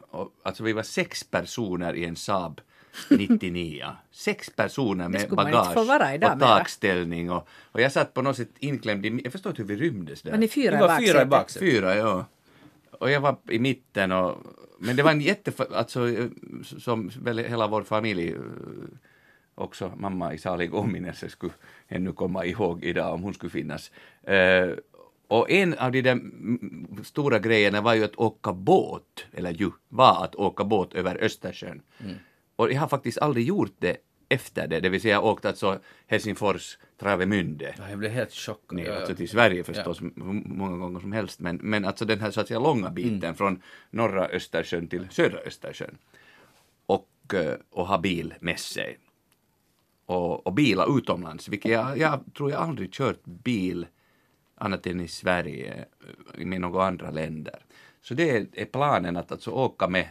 Alltså vi var sex personer i en Saab 99. Sex personer med bagage få vara idag och takställning. Och, och jag satt på något sätt inklämd i, jag förstår inte hur vi rymdes där. Men ni fyra Vi var fyra i baksätet. Fyra, ja. Och jag var i mitten och... Men det var en jätte... Alltså, som väl hela vår familj, eh, också mamma i salig åminnelse skulle ännu komma ihåg idag om hon skulle finnas. Eh, och en av de där mm, stora grejerna var ju att åka båt, eller ju, var att åka båt över Östersjön. Och jag har faktiskt aldrig gjort det efter det, det vill säga åkt alltså Helsingfors, Travemünde. Ja, jag blev helt chockad. Ja, ja. alltså till Sverige förstås hur många gånger som helst. Men, men alltså den här så att säga långa biten från norra Östersjön till södra Östersjön. Och, eh, och ha bil med sig. Och, och bila utomlands vilket jag, jag tror jag aldrig kört bil annat än i Sverige eh, med några andra länder. Så det är, är planen att alltså åka med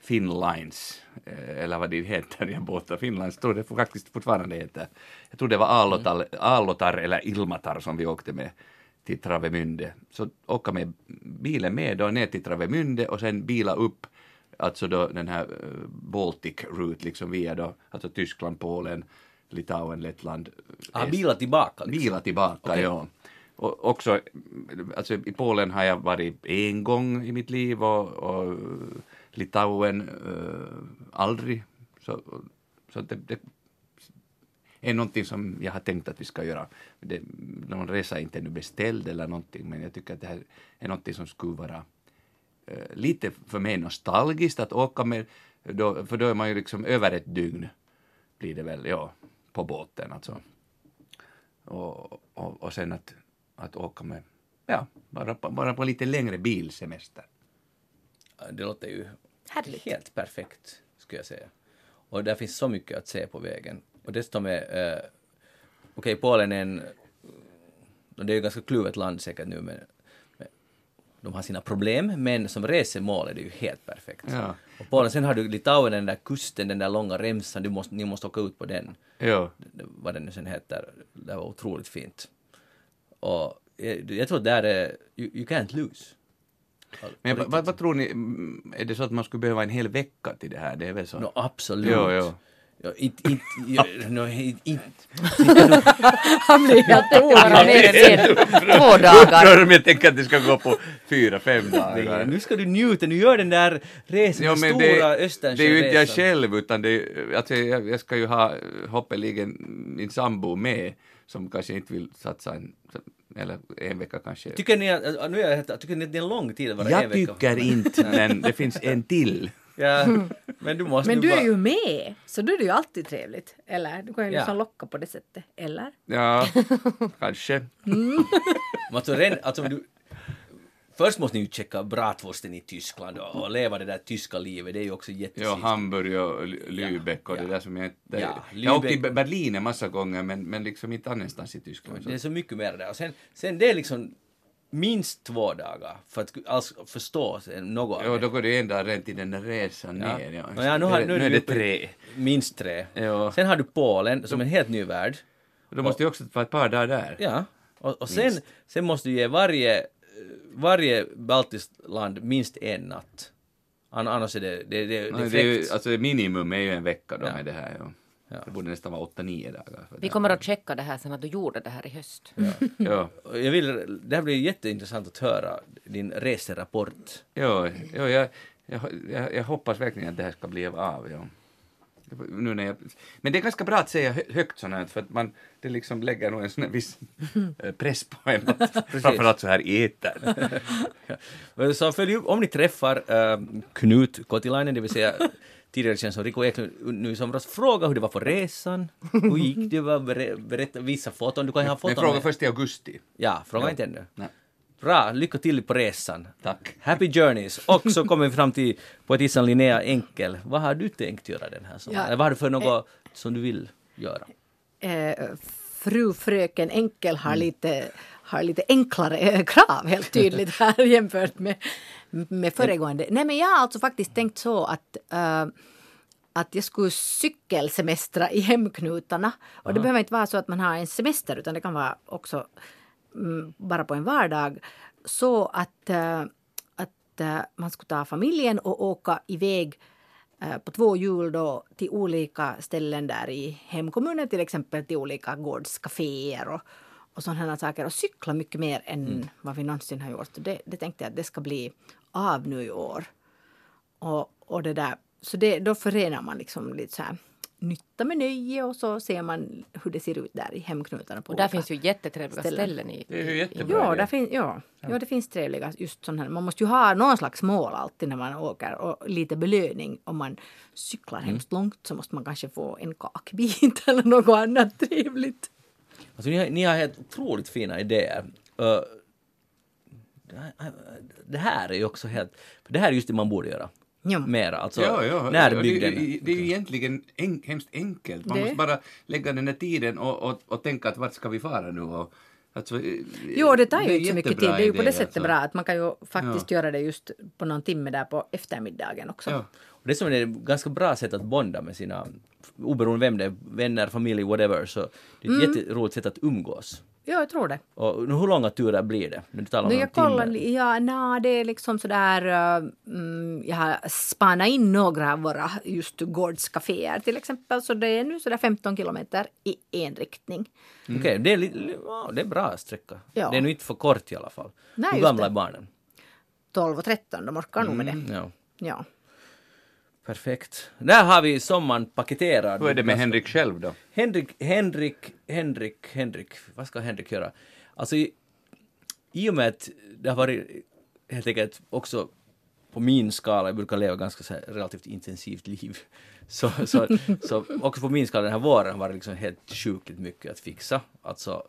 Finnlines, eh, eller vad det heter, de båtar, Finnlines tror det faktiskt fortfarande heter. Jag tror det var Alotar, Alotar eller Ilmatar som vi åkte med till Travemünde. Så åka med bilen med då ner till Travemünde och sen bila upp alltså då den här eh, Baltic route liksom via då, alltså Tyskland, Polen, Litauen, Lettland. Ah, bila tillbaka liksom. Bila tillbaka, Okej. ja. Och också, alltså i Polen har jag varit en gång i mitt liv och, och Litauen eh, aldrig. Så, så det, det, är någonting som jag har tänkt att vi ska göra. Det, någon resa är inte ännu beställd eller någonting, men jag tycker att det här är någonting som skulle vara eh, lite för mig nostalgiskt att åka med, då, för då är man ju liksom över ett dygn, blir det väl, ja, på båten alltså. Och, och, och sen att, att åka med, ja, bara bara på lite längre bilsemester. Det låter ju Härligt. helt perfekt, skulle jag säga. Och där finns så mycket att se på vägen. Och dessutom är, eh, okej, Polen är en, och det är ju ganska kluvet land säkert nu, men, men de har sina problem, men som resemål är det ju helt perfekt. Ja. Och Polen, sen har du Litauen, den där kusten, den där långa remsan, du måste, ni måste åka ut på den. Ja. Vad den nu sen heter. Det var otroligt fint. Och jag, jag tror där är, you, you can't lose. Men vad, vad, vad tror ni, mm, är det så att man skulle behöva en hel vecka till det här? Det är väl så? No, absolut. Jo, jo. Ja, inte, inte, ja, no, inte, inte, Han blir helt än två dagar. Men jag tänker att det ska gå på fyra, fem dagar. nu ska du njuta, nu gör den där resan, Ja, stora det, Östersjöresan. det är ju inte jag själv, utan det är, alltså jag, jag ska ju ha hoppeligen min sambo med, som kanske inte vill satsa en, eller en vecka kanske. Tycker ni att, nu är jag, tycker ni att det är en lång tid att vara en jag vecka? tycker inte, men det finns en till. Ja, men du måste Men du är bara- ju med, så då är det ju alltid trevligt. Eller? Du kan ju Ja. liksom locka på det sättet. Eller? Ja, kanske. Men Alltså, ren, alltså, du, först måste ni ju checka bratwursten i Tyskland och, och leva det där tyska livet, det är ju också Ja, jättefint. Hamburg och Lü- Lübeck och Ja. det där som jag inte... Ja, jag har åkt till Lübeck- Berlin en massa gånger, men, men liksom inte annanstans i Tyskland. Så. Det är så mycket mer där. Och sen, sen det är liksom minst två dagar för att alls förstå något Ja, då går det en dag rent i den där resan Ja. ner. Ja. Ja, nu, har, nu, nu är det tre. Minst tre. Ja. Sen har du Polen som en helt ny värld. Då måste jag också vara ett par dagar där. Ja. Och, och sen, sen måste du ge varje, varje baltiskt land minst en natt. An- Annars är det, det, det, Nej, det är ju, alltså minimum är ju en vecka då Ja. med det här. Ja. Ja. Det borde nästan vara åtta, nio dagar. För Vi det. kommer att checka det här sen att du gjorde det här i höst. Ja, Och Jag vill, det här blir jätteintressant att höra din reserapport. ja, ja jag, jag, jag, jag hoppas verkligen att det här ska bli av. Ja. Nu när jag, men det är ganska bra att säga hö- högt sånt här, för att man, det liksom lägger nog en sån viss eh, press på en, framförallt så här i etern. Ja. Så följ upp, om ni träffar äh, Knut Kotilainen, det vill säga tidigare känd som Rico Eklund nu i somras, fråga hur det var på resan. Hur gick det? Berätta, visa foton. Du kan ju ha Men foton. fråga med- först i augusti. Ja, fråga Ja. inte ännu. Nej. Bra, lycka till på resan. Tack. Happy journeys. Och så kommer vi fram till poetissan Linnea Enkel. Vad har du tänkt göra den här sommaren? Ja. Vad har du för något som du vill göra? Eh, fru fröken Enkel har lite, har lite enklare eh, krav helt tydligt här jämfört med, med föregående. Nej men jag har alltså faktiskt tänkt så att eh, att jag skulle cykelsemestra i hemknutarna. Och det behöver inte vara så att man har en semester utan det kan vara också mm, bara på en vardag. Så att, eh, att eh, man skulle ta familjen och åka iväg eh, på två hjul då till olika ställen där i hemkommunen, till exempel till olika gårdscaféer och, och sådana saker och cykla mycket mer än vad vi någonsin har gjort. Det, det tänkte jag att det ska bli av nu i år. Och, och det där, så det, då förenar man liksom lite så här nytta med nöje och så ser man hur det ser ut där i hemknutarna. På Och där finns ju jättetrevliga ställen. ställen i... Det är ju jättebra. Ja, där fin, ja. Ja. det finns trevliga just sådana här. Man måste ju ha någon slags mål alltid när man åker och lite belöning. Om man cyklar hemskt långt så måste man kanske få en kakbit eller något annat trevligt. Alltså, ni, har, ni har helt otroligt fina idéer. Uh, det här- det här är ju också helt... För det här är just det man borde göra. Ja. Mera, alltså Ja, ja. närbygden. Det, det är ju egentligen en, hemskt enkelt. Man Det- måste bara lägga den här tiden och, och, och tänka att vart ska vi fara nu? Och, alltså, Jo, det tar ju inte så mycket tid. Det är ju på det sättet alltså. bra att man kan ju faktiskt göra det just på någon timme där på eftermiddagen också. Ja. Och det som är ett ganska bra sätt att bonda med sina, oberoende vem det är, vänner, familj, whatever, så det är Mm. ett jätteroligt sätt att umgås. Ja, jag tror det. Och nu, hur långa turer blir det? Nu talar Nu om jag kollar, ja, na, det är liksom sådär, uh, mm, jag har spanat in några av våra just gårdscaféer till exempel, så det är nu sådär 15 kilometer i en riktning. Okej, det, är li- ja, det är bra sträcka. Ja. Det är nog inte för kort i alla fall. Nej, hur gamla det. är barnen? 12 och 13, de orkar nog med det. Ja. Ja. Perfekt. Där har vi sommaren paketerad. Hur är det med Henrik själv då? Henrik, Henrik, Henrik, Henrik, vad ska Henrik göra? Alltså i, i och med att det har varit helt enkelt också på min skala, jag brukar leva ganska så här relativt intensivt liv, så, så, så också på min skala den här våren var det liksom helt sjukligt mycket att fixa. Alltså,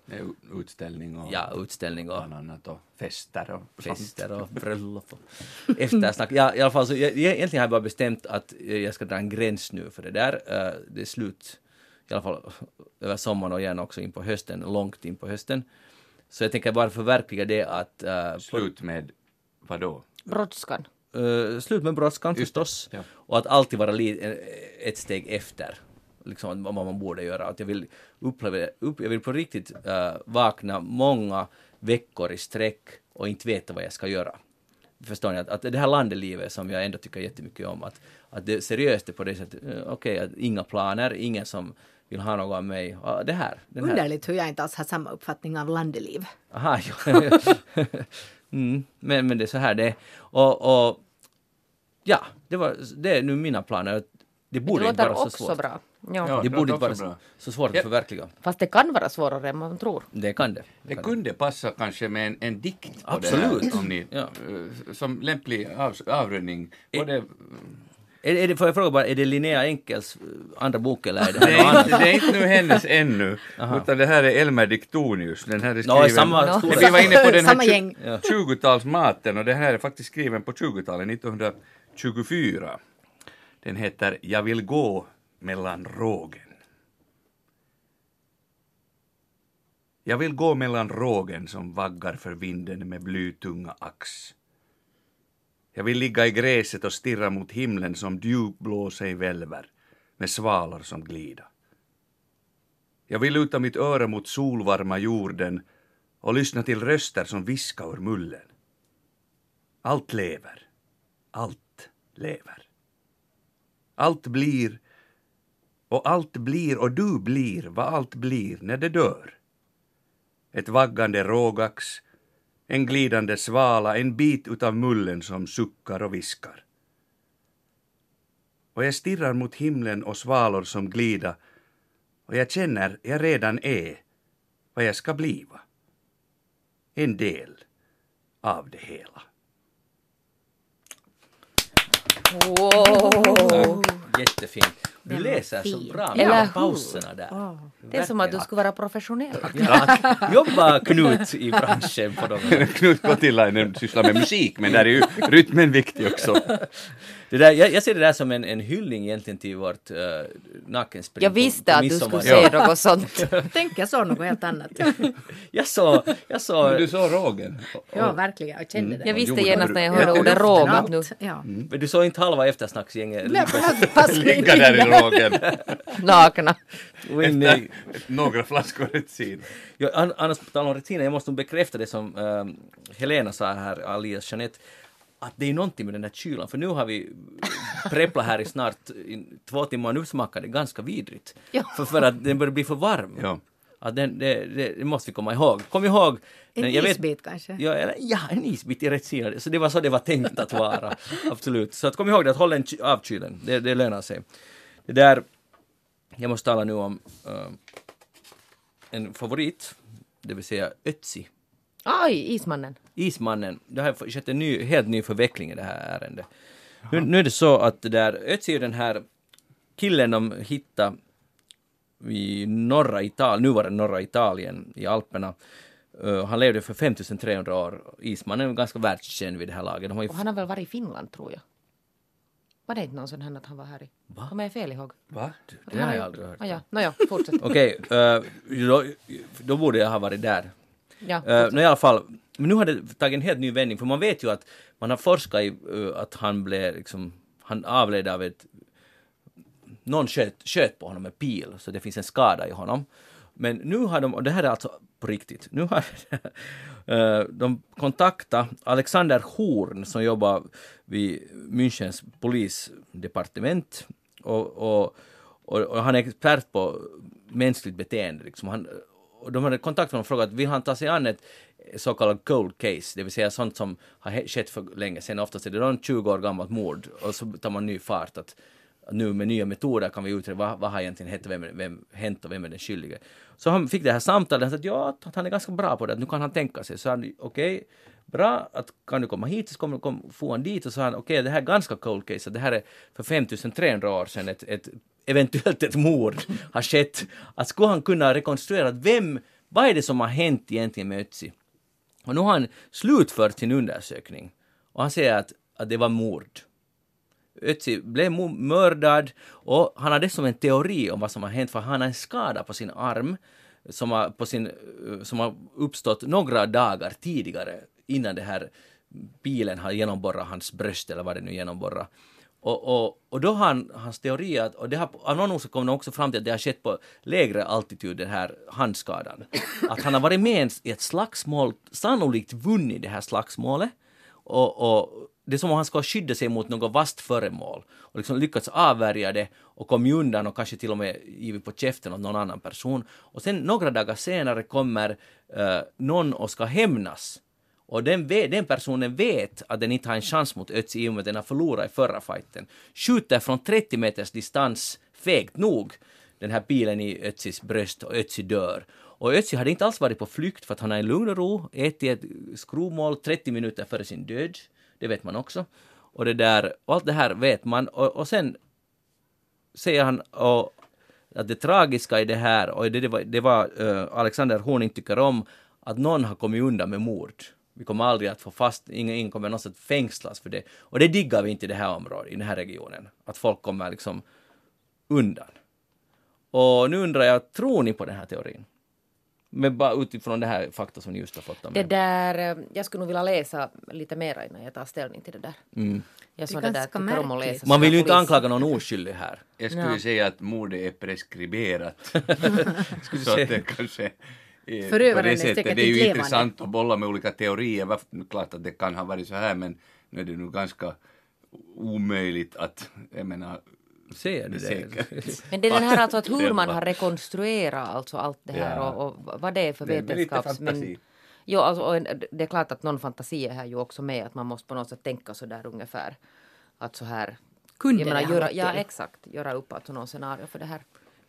utställning och ja, utställning och bland annat och fester och fester och bröllop och eftersnack. Ja, i alla fall så jag, jag, egentligen har jag bara bestämt att jag ska dra en gräns nu för det där. Eh, det är slut, i alla fall över sommaren och gärna också in på hösten, långt in på hösten. Så jag tänker bara förverkliga det att uh, Slut med vadå? Brådskan. Uh, slut med brådskan förstås. ja. Och att alltid vara eh, ett steg efter. Liksom vad man borde göra. Att jag vill uppleva, upp, jag vill på riktigt eh, vakna många veckor i sträck och inte veta vad jag ska göra. Förstår ni? Att, att det här landelivet som jag ändå tycker jättemycket om, att, att det seriöst är på det sättet, eh, okej, att inga planer, ingen som vill ha något av mig. Ja, det här. Den här. Underligt hur jag inte alls har samma uppfattning av landeliv. Aha, jo. mm, men, men det är så här det är. Och, och ja, det, var, det är nu mina planer. Det Det borde inte låter vara så svårt. bra. Ja. Ja. Det låter borde inte vara så, så svårt Ja. att förverkliga. Fast det kan vara svårare än man tror. Det kan det. Det kan kunde passa kanske med en, en dikt Absolut. det här, om ni, Ja. eh, som lämplig av, avrundning. Både, Är, är det, får jag fråga bara, är det Linnea Enkels eh, andra bok eller är det det, är inte, det är inte nu hennes ännu, utan det här är Elmer Diktonius. Den här är skriven... samma Nå. stora... Vi var inne på den här Samma gäng. Ja. 20-talsmaten och den här är faktiskt skriven på 20-talet, 1924. Den heter Jag vill gå mellan rågen. Jag vill gå mellan rågen som vaggar för vinden med blytunga ax. Jag vill ligga i gräset och stirra mot himlen som djupblå sig välver med svalor som glida. Jag vill luta mitt öra mot solvarma jorden och lyssna till röster som viskar ur mullen. Allt lever. Allt lever. Allt blir och allt blir och du blir vad allt blir när det dör. Ett vaggande rågax, en glidande svala, en bit utav mullen som suckar och viskar. Och jag stirrar mot himlen och svalor som glida och jag känner jag redan är vad jag ska bliva. En del av det hela. Wow! Jättefint. Du läser så bra hur? pauserna där. Det är som att du skulle vara professionell. Ja, jobba Knut i branschen på. Knut Kotilainen sysslar med musik, men där är ju rytmen viktig också. Det där, jag, jag ser det där som en, en hyllning egentligen till vårt uh, nakenspring Jag på- visste på att du skulle säga något sånt. Tänk, jag såg något helt annat. Jag såg, jag såg, Du såg rågen. Ja, verkligen. Jag kände det. Jag visste genast när jag ja, hörde det ordet råg att nu Ja. men du såg inte halva eftersnacksgänget Ligga där i rågen. nakna. i- Några flaskor retin. Ja, an, annars på tal om rutiner, jag måste nog bekräfta det som ehm, Helena sa här, alias Jeanette, att det är någonting med den där kylan, för nu har vi preplat här i snart i två timmar och nu smakar det ganska vidrigt. Ja. För, för att den börjar bli för varm. Ja. Att den, det, det, det måste vi komma ihåg. Kom ihåg! En den- jag vet- isbit kanske? Ja, eller, ja, en isbit i rätt sida. Så det var så det var tänkt att vara. Absolut. Så att kom ihåg det, att hålla den ky- avkylen. Det, det lönar sig. Det där, jag måste tala nu om eh, en favorit, det vill säga Ötzi. Aj, ismannen. Ismannen, det har skett en ny, helt ny förveckling i det här ärendet. Nu, nu är det så att det där, Ötzi är den här killen de hittade i norra Italien, nuvarande norra Italien i Alperna. Uh, han levde för 5300 år. Ismannen är ganska världskänd vid det här laget. De har ju Och han har väl varit i Finland tror jag. Var det inte någon sån här att han var här i? Va? Kommer jag fel ihåg? Va? det har jag aldrig hört. Ah, ja, nåja, fortsätt. Okej, eh, då, då borde jag ha varit där. Ja, Uh, no, I alla fall, men nu har det tagit en helt ny vändning, för man vet ju att man har forskat i eh, att han blev liksom, han avled av ett, någon sköt, sköt på honom med pil, så det finns en skada i honom. Men nu har de, och det här är alltså på riktigt, nu har eh, Eh, de kontaktade Alexander Horn som jobbar vid Münchens polisdepartement och, och, och, och han är expert på mänskligt beteende. Liksom. Han, och de hade kontaktat honom och frågat vill han ta sig an ett, så kallad cold case, det vill säga sånt som har skett för länge sedan. Oftast är det någon 20 år gammalt mord och så tar man ny fart att nu med nya metoder kan vi utreda vad, vad har egentligen hänt och vem, är- vem, hänt och vem är den skyldige. Så han fick det här samtalet, han sa att ja, att han är ganska bra på det, att nu kan han tänka sig. Så han, okej, bra, att kan du komma hit? Så kom, kom, får han dit och sa han, okej, det här är ganska cold case, det här är för 5300 år sedan ett, ett eventuellt ett mord har skett. Att skulle han kunna rekonstruera vem, vad är det som har hänt egentligen med Ötzi? Och nu har han slutfört sin undersökning och han säger att, att det var mord. Ötzi blev mördad och han har dessutom en teori om vad som har hänt för han har en skada på sin arm som har, på sin, eh, som har uppstått några dagar tidigare innan det här bilen har genomborrat hans bröst eller vad det nu genomborrar. Och, och, och då har han, hans teori att, och det har, av någon orsak kom de också fram till att det har skett på lägre altitud, den här handskadan. Att han har varit med i ett slagsmål, sannolikt vunnit det här slagsmålet. Och, och det är som om han ska skydda sig mot något vasst föremål och liksom lyckats avvärja det och kommit undan och kanske till och med givit på käften åt någon annan person. Och sen några dagar senare kommer eh, någon och ska hämnas. Och den, den personen vet att den inte har en chans mot Ötzi i och med att den har förlorat i förra fighten. Skjuter från 30 meters distans, fegt nog, den här pilen i Ötzis bröst och Ötzi dör. Och Ötzi hade inte alls varit på flykt för att han har i lugn och ro ätit ett skrovmål 30 minuter före sin död. Det vet man också. Och det där, och allt det här vet man. Och, och sen säger han och, att det tragiska i det här, och det, det var, det var uh, Alexander Horning tycker om, att någon har kommit undan med mord. Vi kommer aldrig att få fast, ingen, ingen kommer någonsin att fängslas för det. Och det diggar vi inte i det här området, i den här regionen. Att folk kommer liksom undan. Och nu undrar jag, tror ni på den här teorin? Men bara utifrån det här fakta som ni just har fått av Det där, eh, jag skulle nog vilja läsa lite mer innan jag tar ställning till det där. Mm. Jag Det det där, tycker om att läsa Man vill ju inte anklaga någon oskyldig här. Jag skulle Ja. säga att mordet är preskriberat. Skulle så säga. att det kanske är Förövaren på det sättet. Det är ju inte levande. intressant att bolla med olika teorier. Klart att det kan ha varit så här men nu är det nog ganska omöjligt att, jag menar, Ser du det? Men det är den här alltså att hur man har rekonstruerat alltså allt det här Ja. och, och vad det är för Det är lite vetenskaps... fantasi. Jo, alltså, det är klart att någon fantasi är här ju också med att man måste på något sätt tänka så där ungefär. Att så här... Kunde jag menar, det göra, ja exakt, göra upp alltså någon scenario för det här.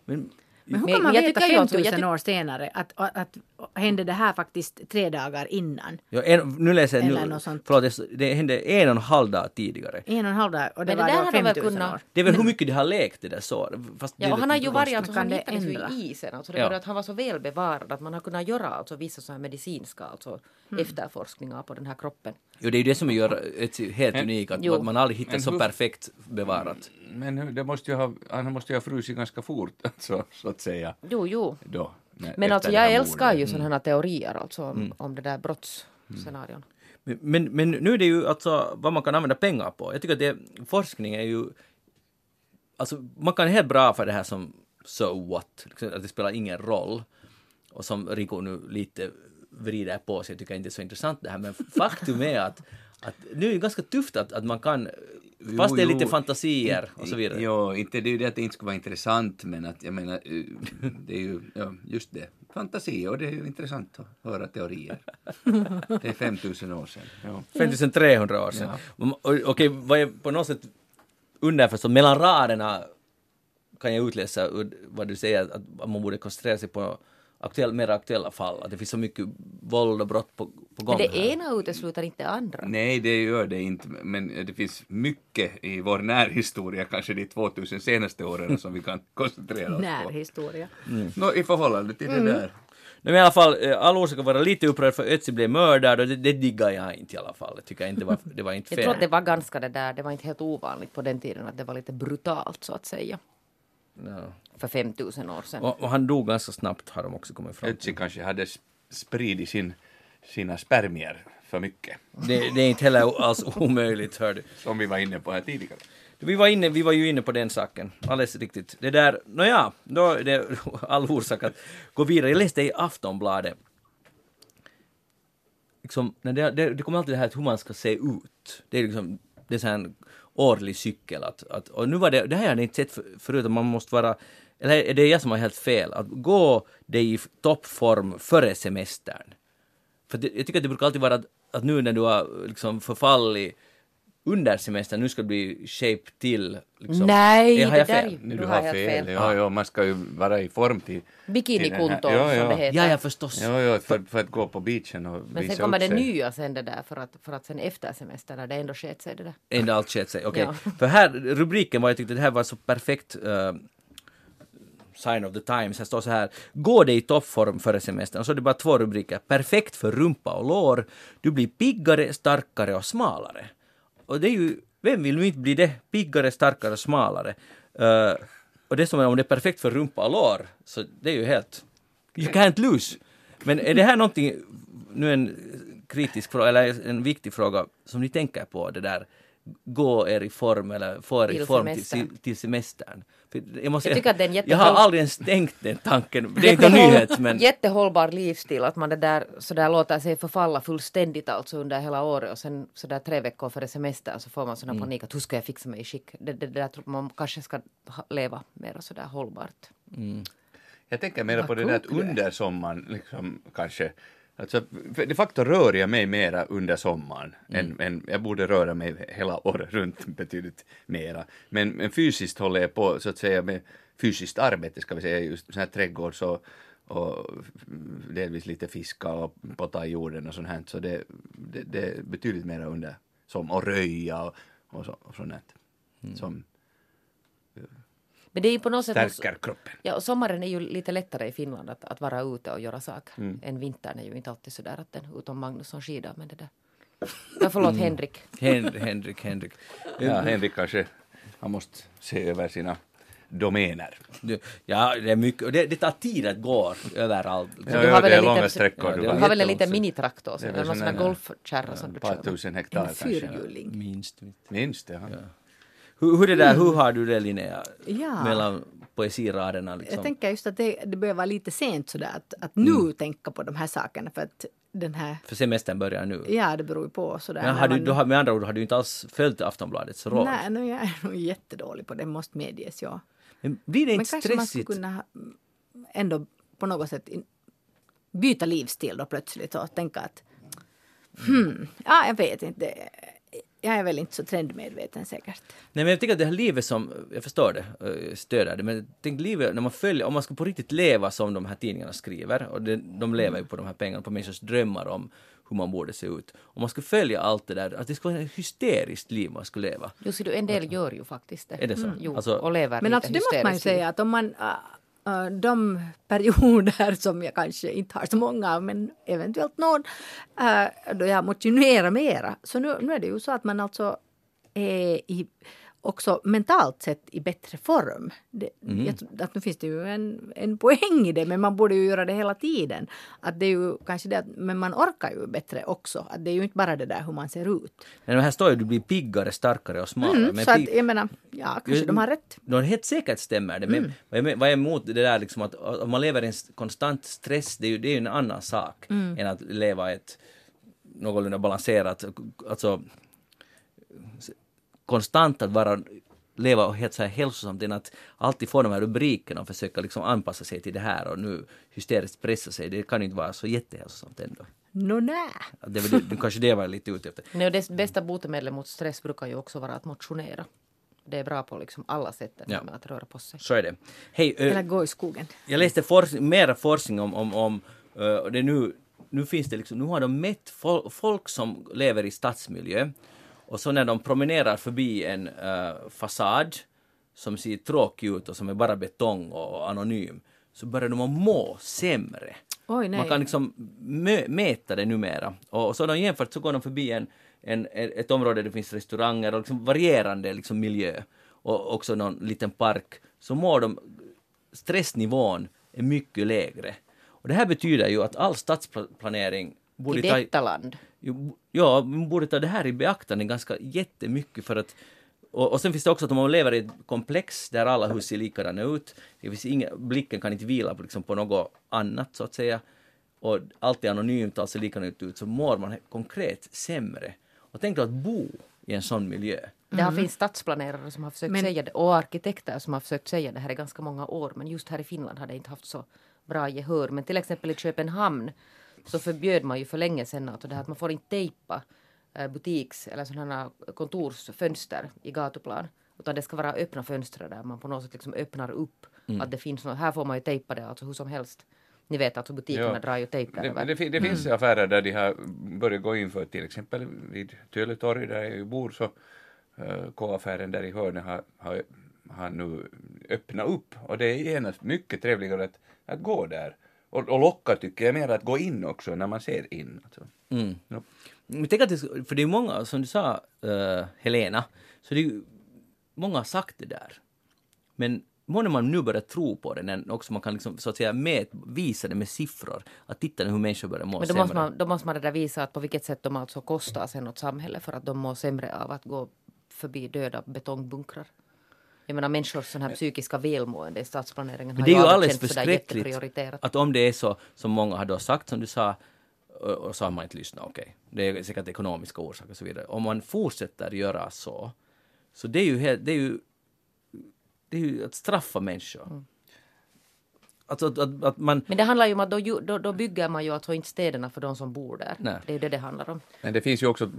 Men, Men hur Men- kan man men jag veta tycker ju alltså- 5000 jag tyck- år senare att, att, att hände det här faktiskt tre dagar innan? ja, en, nu läser jag nu, förlåt, det- hände en och en halv dag tidigare. En och en halv dag och det Men det var där då hade väl 5000 kunnat- år. Det är väl hur mycket de har lekt det där så. Fast Ja, och han har ju varit alltså, Kan han det hittades ju i isen. Alltså det Ja. var att han var så väl bevarad att man har kunnat göra alltså vissa så här medicinska alltså efterforskningar på den här kroppen. Jo, det är ju det som gör ett helt unikt, att Jo. man aldrig hittar Men så perfekt bevarat. men hur- det måste ju ha, han måste ju ha frusit ganska fort, alltså, så att säga. Jo, jo. Då, Men alltså jag älskar ju sådana här teorier alltså om, Mm. om det där brottsscenarion. Men, men, men nu är det ju alltså vad man kan använda pengar på. Jag tycker att det, forskning är ju... Alltså man kan helt bra för det här som so what, att det spelar ingen roll. Och som Rico nu lite vrider på sig, jag tycker inte det är så intressant det här, men faktum är att, att nu är det ganska tufft att, att man kan, fast Jo, det är lite jo. fantasier och så vidare. Jo, inte det är ju det att det inte skulle vara intressant, men att jag menar, eh, det är ju ja, just det, fantasi och det är ju intressant att höra teorier. Det är 5000 år sedan. Ja. 5300 år sedan. Och- Okej, vad är på något sätt underförstått, mellan raderna kan jag utläsa vad du säger, att man borde koncentrera sig på aktuell, mer aktuella fall, att det finns så mycket våld och brott på, på gång Men det här. ena utesluter inte det andra. Nej, det gör det inte, men det finns mycket i vår närhistoria, kanske de 2000 senaste åren, som vi kan koncentrera oss på. Närhistoria. Nå, I förhållande till det där. Men i alla fall, eh, all orsak att vara lite upprörd för Ötzi blev mördad och det, det diggar jag inte i alla fall. Jag tycker inte det var, det var inte Jag tror att det fel. var ganska det där, det var inte helt ovanligt på den tiden att det var lite brutalt så att säga. Ja. För 5000 år sedan. Och, och han dog ganska snabbt har de också kommit fram Ötzi till. kanske hade sp- spridit sin, sina spermier för mycket, Det, det är inte heller alls omöjligt, hör du. som vi var inne på här tidigare. Vi var, inne, vi var ju inne på den saken, alldeles riktigt. Det där, nåja, då är det all orsak att gå vidare. Jag läste i Aftonbladet, liksom, det, det, det kommer alltid det här att hur man ska se ut. Det är liksom, det är så här en årlig cykel. Att, att, och nu var det, det här har jag inte sett för, förut, att man måste vara, eller är det jag som har helt fel, att gå dig i toppform före semestern. För det, jag tycker att det brukar alltid vara att, att nu när du har liksom förfallit under semestern, nu ska det bli shape till. Liksom. Nej, har det jag där fel? är- Nu Du du har har fel. fel. Ja, ja, man ska ju vara i form till... Bikinikonto här- ja, som det ja. heter. Ja, ja förstås. Ja, ja, för, för att gå på beachen och Men visa sen kommer det nya sen det där för att, för att sen efter semestern när det ändå sket sig det där. Ändå allt sket sig, okej. Ja. För här, rubriken var, jag tyckte det här var så perfekt eh, sign of the times. Här står så här, gå dig i toppform före semestern. Och så är det bara två rubriker. Perfekt för rumpa och lår. Du blir piggare, starkare och smalare. Och det är ju, vem vill nu inte bli det? Piggare, starkare och smalare. Uh, och det som är om det är perfekt för rumpa och lår, så det är ju helt... You can't lose. Men är det här någonting, nu en kritisk fråga, eller en viktig fråga, som ni tänker på det där, gå er i form eller få er i Till form till, semestern. till semestern? För jag, måste, Jag tycker att det är en jag har aldrig ens tänkt den tanken, det är inte en Jättehåll- nyhet men... Jättehållbar livsstil, att man det där, så där låter sig förfalla fullständigt alltså under hela året och sen så där tre veckor före semestern så får man sån här panik att hur ska jag fixa mig i skick? Det, det, det där tror man kanske ska leva mer sådär hållbart. Jag tänker mer på det där att under sommaren liksom kanske Alltså, de facto rör jag mig mera under sommaren. Än, än, jag borde röra mig hela året runt betydligt mera. Men, men fysiskt håller jag på så att säga med fysiskt arbete ska vi säga, just sån här trädgårds och, och delvis lite fiska och potta i jorden och sånt här. Så det, det, det är betydligt mera under som och röja och, och, så, och sånt här. Som Men det är ju på något sätt... stärker kroppen. Ja, och sommaren är ju lite lättare i Finland att, att vara ute och göra saker. Mm. Än vintern är ju inte alltid sådär att den, utom Magnus som skidar med det där. Ja, förlåt Mm. Henrik. Hen, Henrik, Henrik. Ja, Henrik kanske, han måste se över sina domäner. Ja, det är mycket, det, det tar tid att gå överallt. Ja, du ja, har väl det är en långa liten- sträckor. Ja, du har väl en liten minitraktor, någon sån här golfkärra som du Ett par kör. tusen hektar En kanske. fyrhjuling. Minst. Minst, ja. Hur, hur, det där, hur har du det Linnea? Ja. Mellan poesiraderna liksom? Jag tänker just att det, det börjar vara lite sent sådär att, att nu tänka på de här sakerna för att den här, För semestern börjar nu. ja det beror ju på sådär. Men har du, man- du har, med andra ord har du inte alls följt Aftonbladets råd. Nej, no, jag är nog jättedålig på det, måste medges. Ja. Men blir det Men inte kanske man skulle stressigt? kunna ändå på något sätt byta livsstil då plötsligt och tänka att hmm, ja jag vet inte. Jag är väl inte så trendmedveten säkert. Nej men jag tycker att det här livet som, jag förstår det, eh, stöder det, men tänk livet när man följer, om man ska på riktigt leva som de här tidningarna skriver, och det, de lever ju på de här pengarna, på människors drömmar om hur man borde se ut. Om man skulle följa allt det där, att det skulle vara ett hysteriskt liv man skulle leva. Just det, en del gör ju faktiskt det. Är det så? Jo, Alltså- och lever Men alltså det måste man ju säga att om man Eh, de perioder som jag kanske inte har så många av men eventuellt någon eh, då jag motionerar mera. Så nu, nu är det ju så att man alltså är i, också mentalt sett i bättre form. Det, Mm. jag, att nu finns det ju en, en poäng i det men man borde ju göra det hela tiden. Att det är ju kanske det att, men man orkar ju bättre också. Att det är ju inte bara det där hur man ser ut. Men här står ju du blir piggare, starkare och smalare. Mm, men så att jag menar, ja kanske de har rätt. No, helt säkert stämmer det, men Mm. vad, jag, jag är emot det där liksom att om man lever i en konstant stress, det är ju, det är ju en annan sak Mm. än att leva ett någorlunda balanserat, alltså konstant att vara leva helt så här hälsosamt än att alltid få de här rubrikerna och försöka liksom anpassa sig till det här och nu hysteriskt pressa sig. Det kan ju inte vara så jättehälsosamt ändå. Nå nä. Det väl det- kanske det var lite ute efter. Nej, och det bästa botemedlet mot stress brukar ju också vara att motionera. Det är bra på liksom alla sätt Ja. att röra på sig. Så är det. Hej, ö, Eller gå i skogen. Jag läste forskning, mera forskning om, om, om och det nu, nu finns det liksom, nu har de mätt fol, folk som lever i stadsmiljö och så när de promenerar förbi en eh, fasad som ser tråkig ut och som är bara betong och anonym så börjar de att må sämre. Oj. Man kan liksom mäta det numera. Och, och så har de jämfört så går de förbi en, en, ett område där det finns restauranger och liksom varierande liksom miljö och också någon liten park så mår de stressnivån är mycket lägre. Och det här betyder ju att all stadsplanering borde I ta, detta land. Ja, man borde ta det här i beaktande ganska jättemycket för att och, och sen finns det också att om man lever i ett komplex där alla hus ser likadana ut, det finns inga, blicken kan inte vila på, liksom, på något annat så att säga, och allt är anonymt, allt ser likadant ut, så mår man konkret sämre. Och tänk då att bo i en sån miljö. Det har finns stadsplanerare som har försökt Men- säga det och arkitekter som har försökt säga det här i ganska många år men just här i Finland har det inte haft så bra gehör. Men till exempel i Köpenhamn så förbjöd man ju för länge sedan alltså det här att man får inte tejpa eh, butiks eller sådana kontorsfönster i gatuplan. Utan det ska vara öppna fönster där man på något sätt liksom öppnar upp Mm. att det finns något. Här får man ju tejpa det alltså hur som helst. Ni vet alltså butikerna Ja. drar ju tejp Det, det, det finns affärer där de har börjat gå in för till exempel vid Töletorg där jag bor så uh, K-affären där i hörnet har, har, har nu öppnat upp och det är genast mycket trevligare att, att gå där. Och, och lockar tycker jag mer att gå in också när man ser in. Alltså. Mm. Ja. Men tänk att det, för det är många, som du sa eh, Helena, så det är ju, många har sagt det där. Men många man nu börjar tro på det när också man kan liksom, så att säga med, visa det med siffror. Att titta hur människor börjar må Men då sämre. måste, man, då måste man det där visa att på vilket sätt de alltså kostar sen åt samhället för att de mår sämre av att gå förbi döda betongbunkrar. Jag menar människors sån här psykiska välmående i stadsplaneringen Men det är ju alldeles förskräckligt att om det är så som många har då sagt, som du sa, och, och så har man inte lyssnat, okej. Det är säkert ekonomiska orsaker och så vidare. Om man fortsätter göra så, så det är ju, helt, det är ju, det är ju att straffa människor. Mm. Alltså att, att, att man... Men det handlar ju om att då, då, då bygger man ju alltså inte städerna för de som bor där. Nej. Det är ju det det handlar om. Men det finns ju också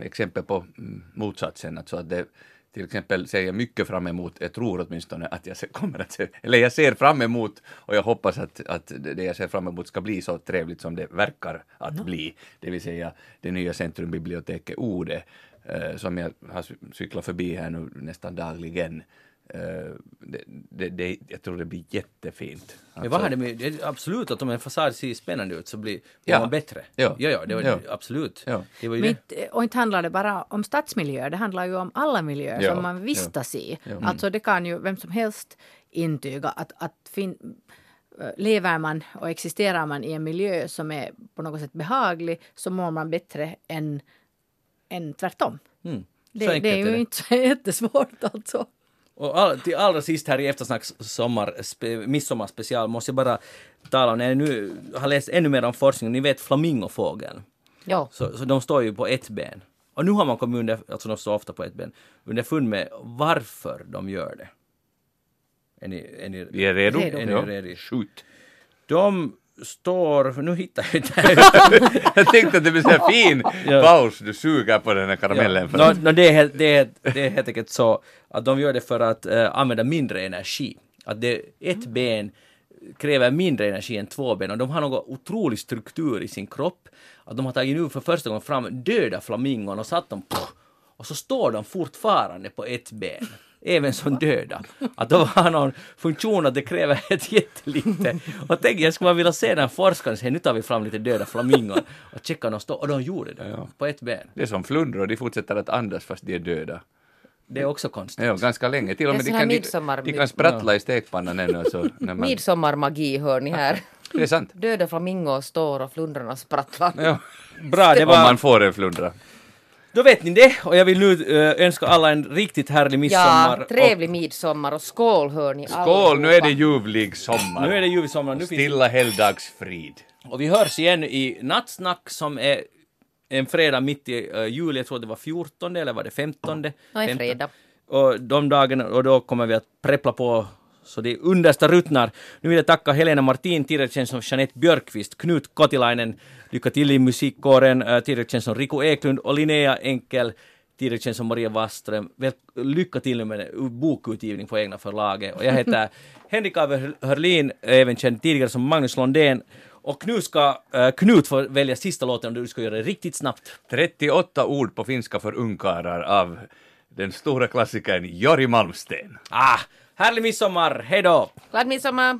exempel på mm, motsatsen. Alltså att det, till exempel ser jag mycket fram emot, jag tror åtminstone att jag kommer att se, eller jag ser fram emot och jag hoppas att, att det jag ser fram emot ska bli så trevligt som det verkar att bli. Det vill säga det nya centrumbiblioteket Ode eh, som jag har cy- cyklat förbi här nu nästan dagligen. Eh, det, det, det, jag tror det blir jättefint. Men vad har det med, absolut att om en fasad ser spännande ut så blir Ja. man bättre. Ja. ja, ja, det var, Ja. absolut. Ja. Det var inte- och inte handlar det bara om stadsmiljöer, det handlar ju om alla miljöer Ja, som man vistas i. ja. Alltså det kan ju vem som helst intyga att, att fin, äh, lever man och existerar man i en miljö som är på något sätt behaglig så mår man bättre än, än tvärtom. Mm. Det är ju inte så jättesvårt alltså. Och all, till allra sist här i eftersnacks sommar, spe, midsommarspecial måste jag bara tala om, när jag nu har läst ännu mer om forskning, ni vet flamingofågeln, Ja. så, så de står ju på ett ben. Och nu har man kommit under, alltså de står ofta på ett ben, underfund med varför de gör det. Är ni, är ni, Vi är redo. Redo. Är ni Ja. redo? Shoot. De står, för nu hittar jag inte. Jag tänkte att det blir så här fin Ja. paus, du suger på den här karamellen. Nå, att- nå, det, är, det, är, det är helt enkelt så att de gör det för att eh, använda mindre energi. Att det, ett ben kräver mindre energi än två ben och de har någon otrolig struktur i sin kropp. Att de har tagit nu för första gången fram döda flamingon och satt dem och så står de fortfarande på ett ben. Även som döda. Att de har någon funktion att det kräver ett jättelite. Och tänk, jag skulle vilja se den forskaren säga nu tar vi fram lite döda flamingon och checka om de står. Och de gjorde det. Ja. På ett ben. Det är som flundror, de fortsätter att andas fast de är döda. Det är också konstigt. Ja, ganska länge. Till och med de kan, midsommar- de kan sprattla i stekpannan ännu. Så när man, Midsommarmagi hör ni här. det är sant. Döda flamingor står och flundrarna sprattlar. Ja. Bra, det Om man var... får en flundra. Då vet ni det och jag vill nu eh, önska alla en riktigt härlig midsommar. Ja, trevlig midsommar och skål hör ni Skål, nu är det ljuvlig sommar. nu är det julsommar. Nu finns, Stilla helgdagsfrid. och vi hörs igen i Nattsnack som är en fredag mitt i uh, juli. Jag tror det var 14 eller var det 15? Ja, en 15. fredag. Och de dagarna, och då kommer vi att preppla på så det understa ruttnar. Nu vill jag tacka Helena Martin, som Jeanette Björkqvist, Knut Kotilainen, lycka till i musikkåren, känd som Rico Eklund och Linnea Enkel, som Maria Wastström. Väl, lycka till med bokutgivning på egna förlaget. Och jag heter Henrik Ave Hörlin, även känd tidigare som Magnus Londén. Och nu ska uh, Knut få välja sista låten om du ska göra det riktigt snabbt. 38 ord på finska för ungkarlar av den stora klassikern Jori Malmsten. Ah, härlig midsommar, hej då! Glad midsommar!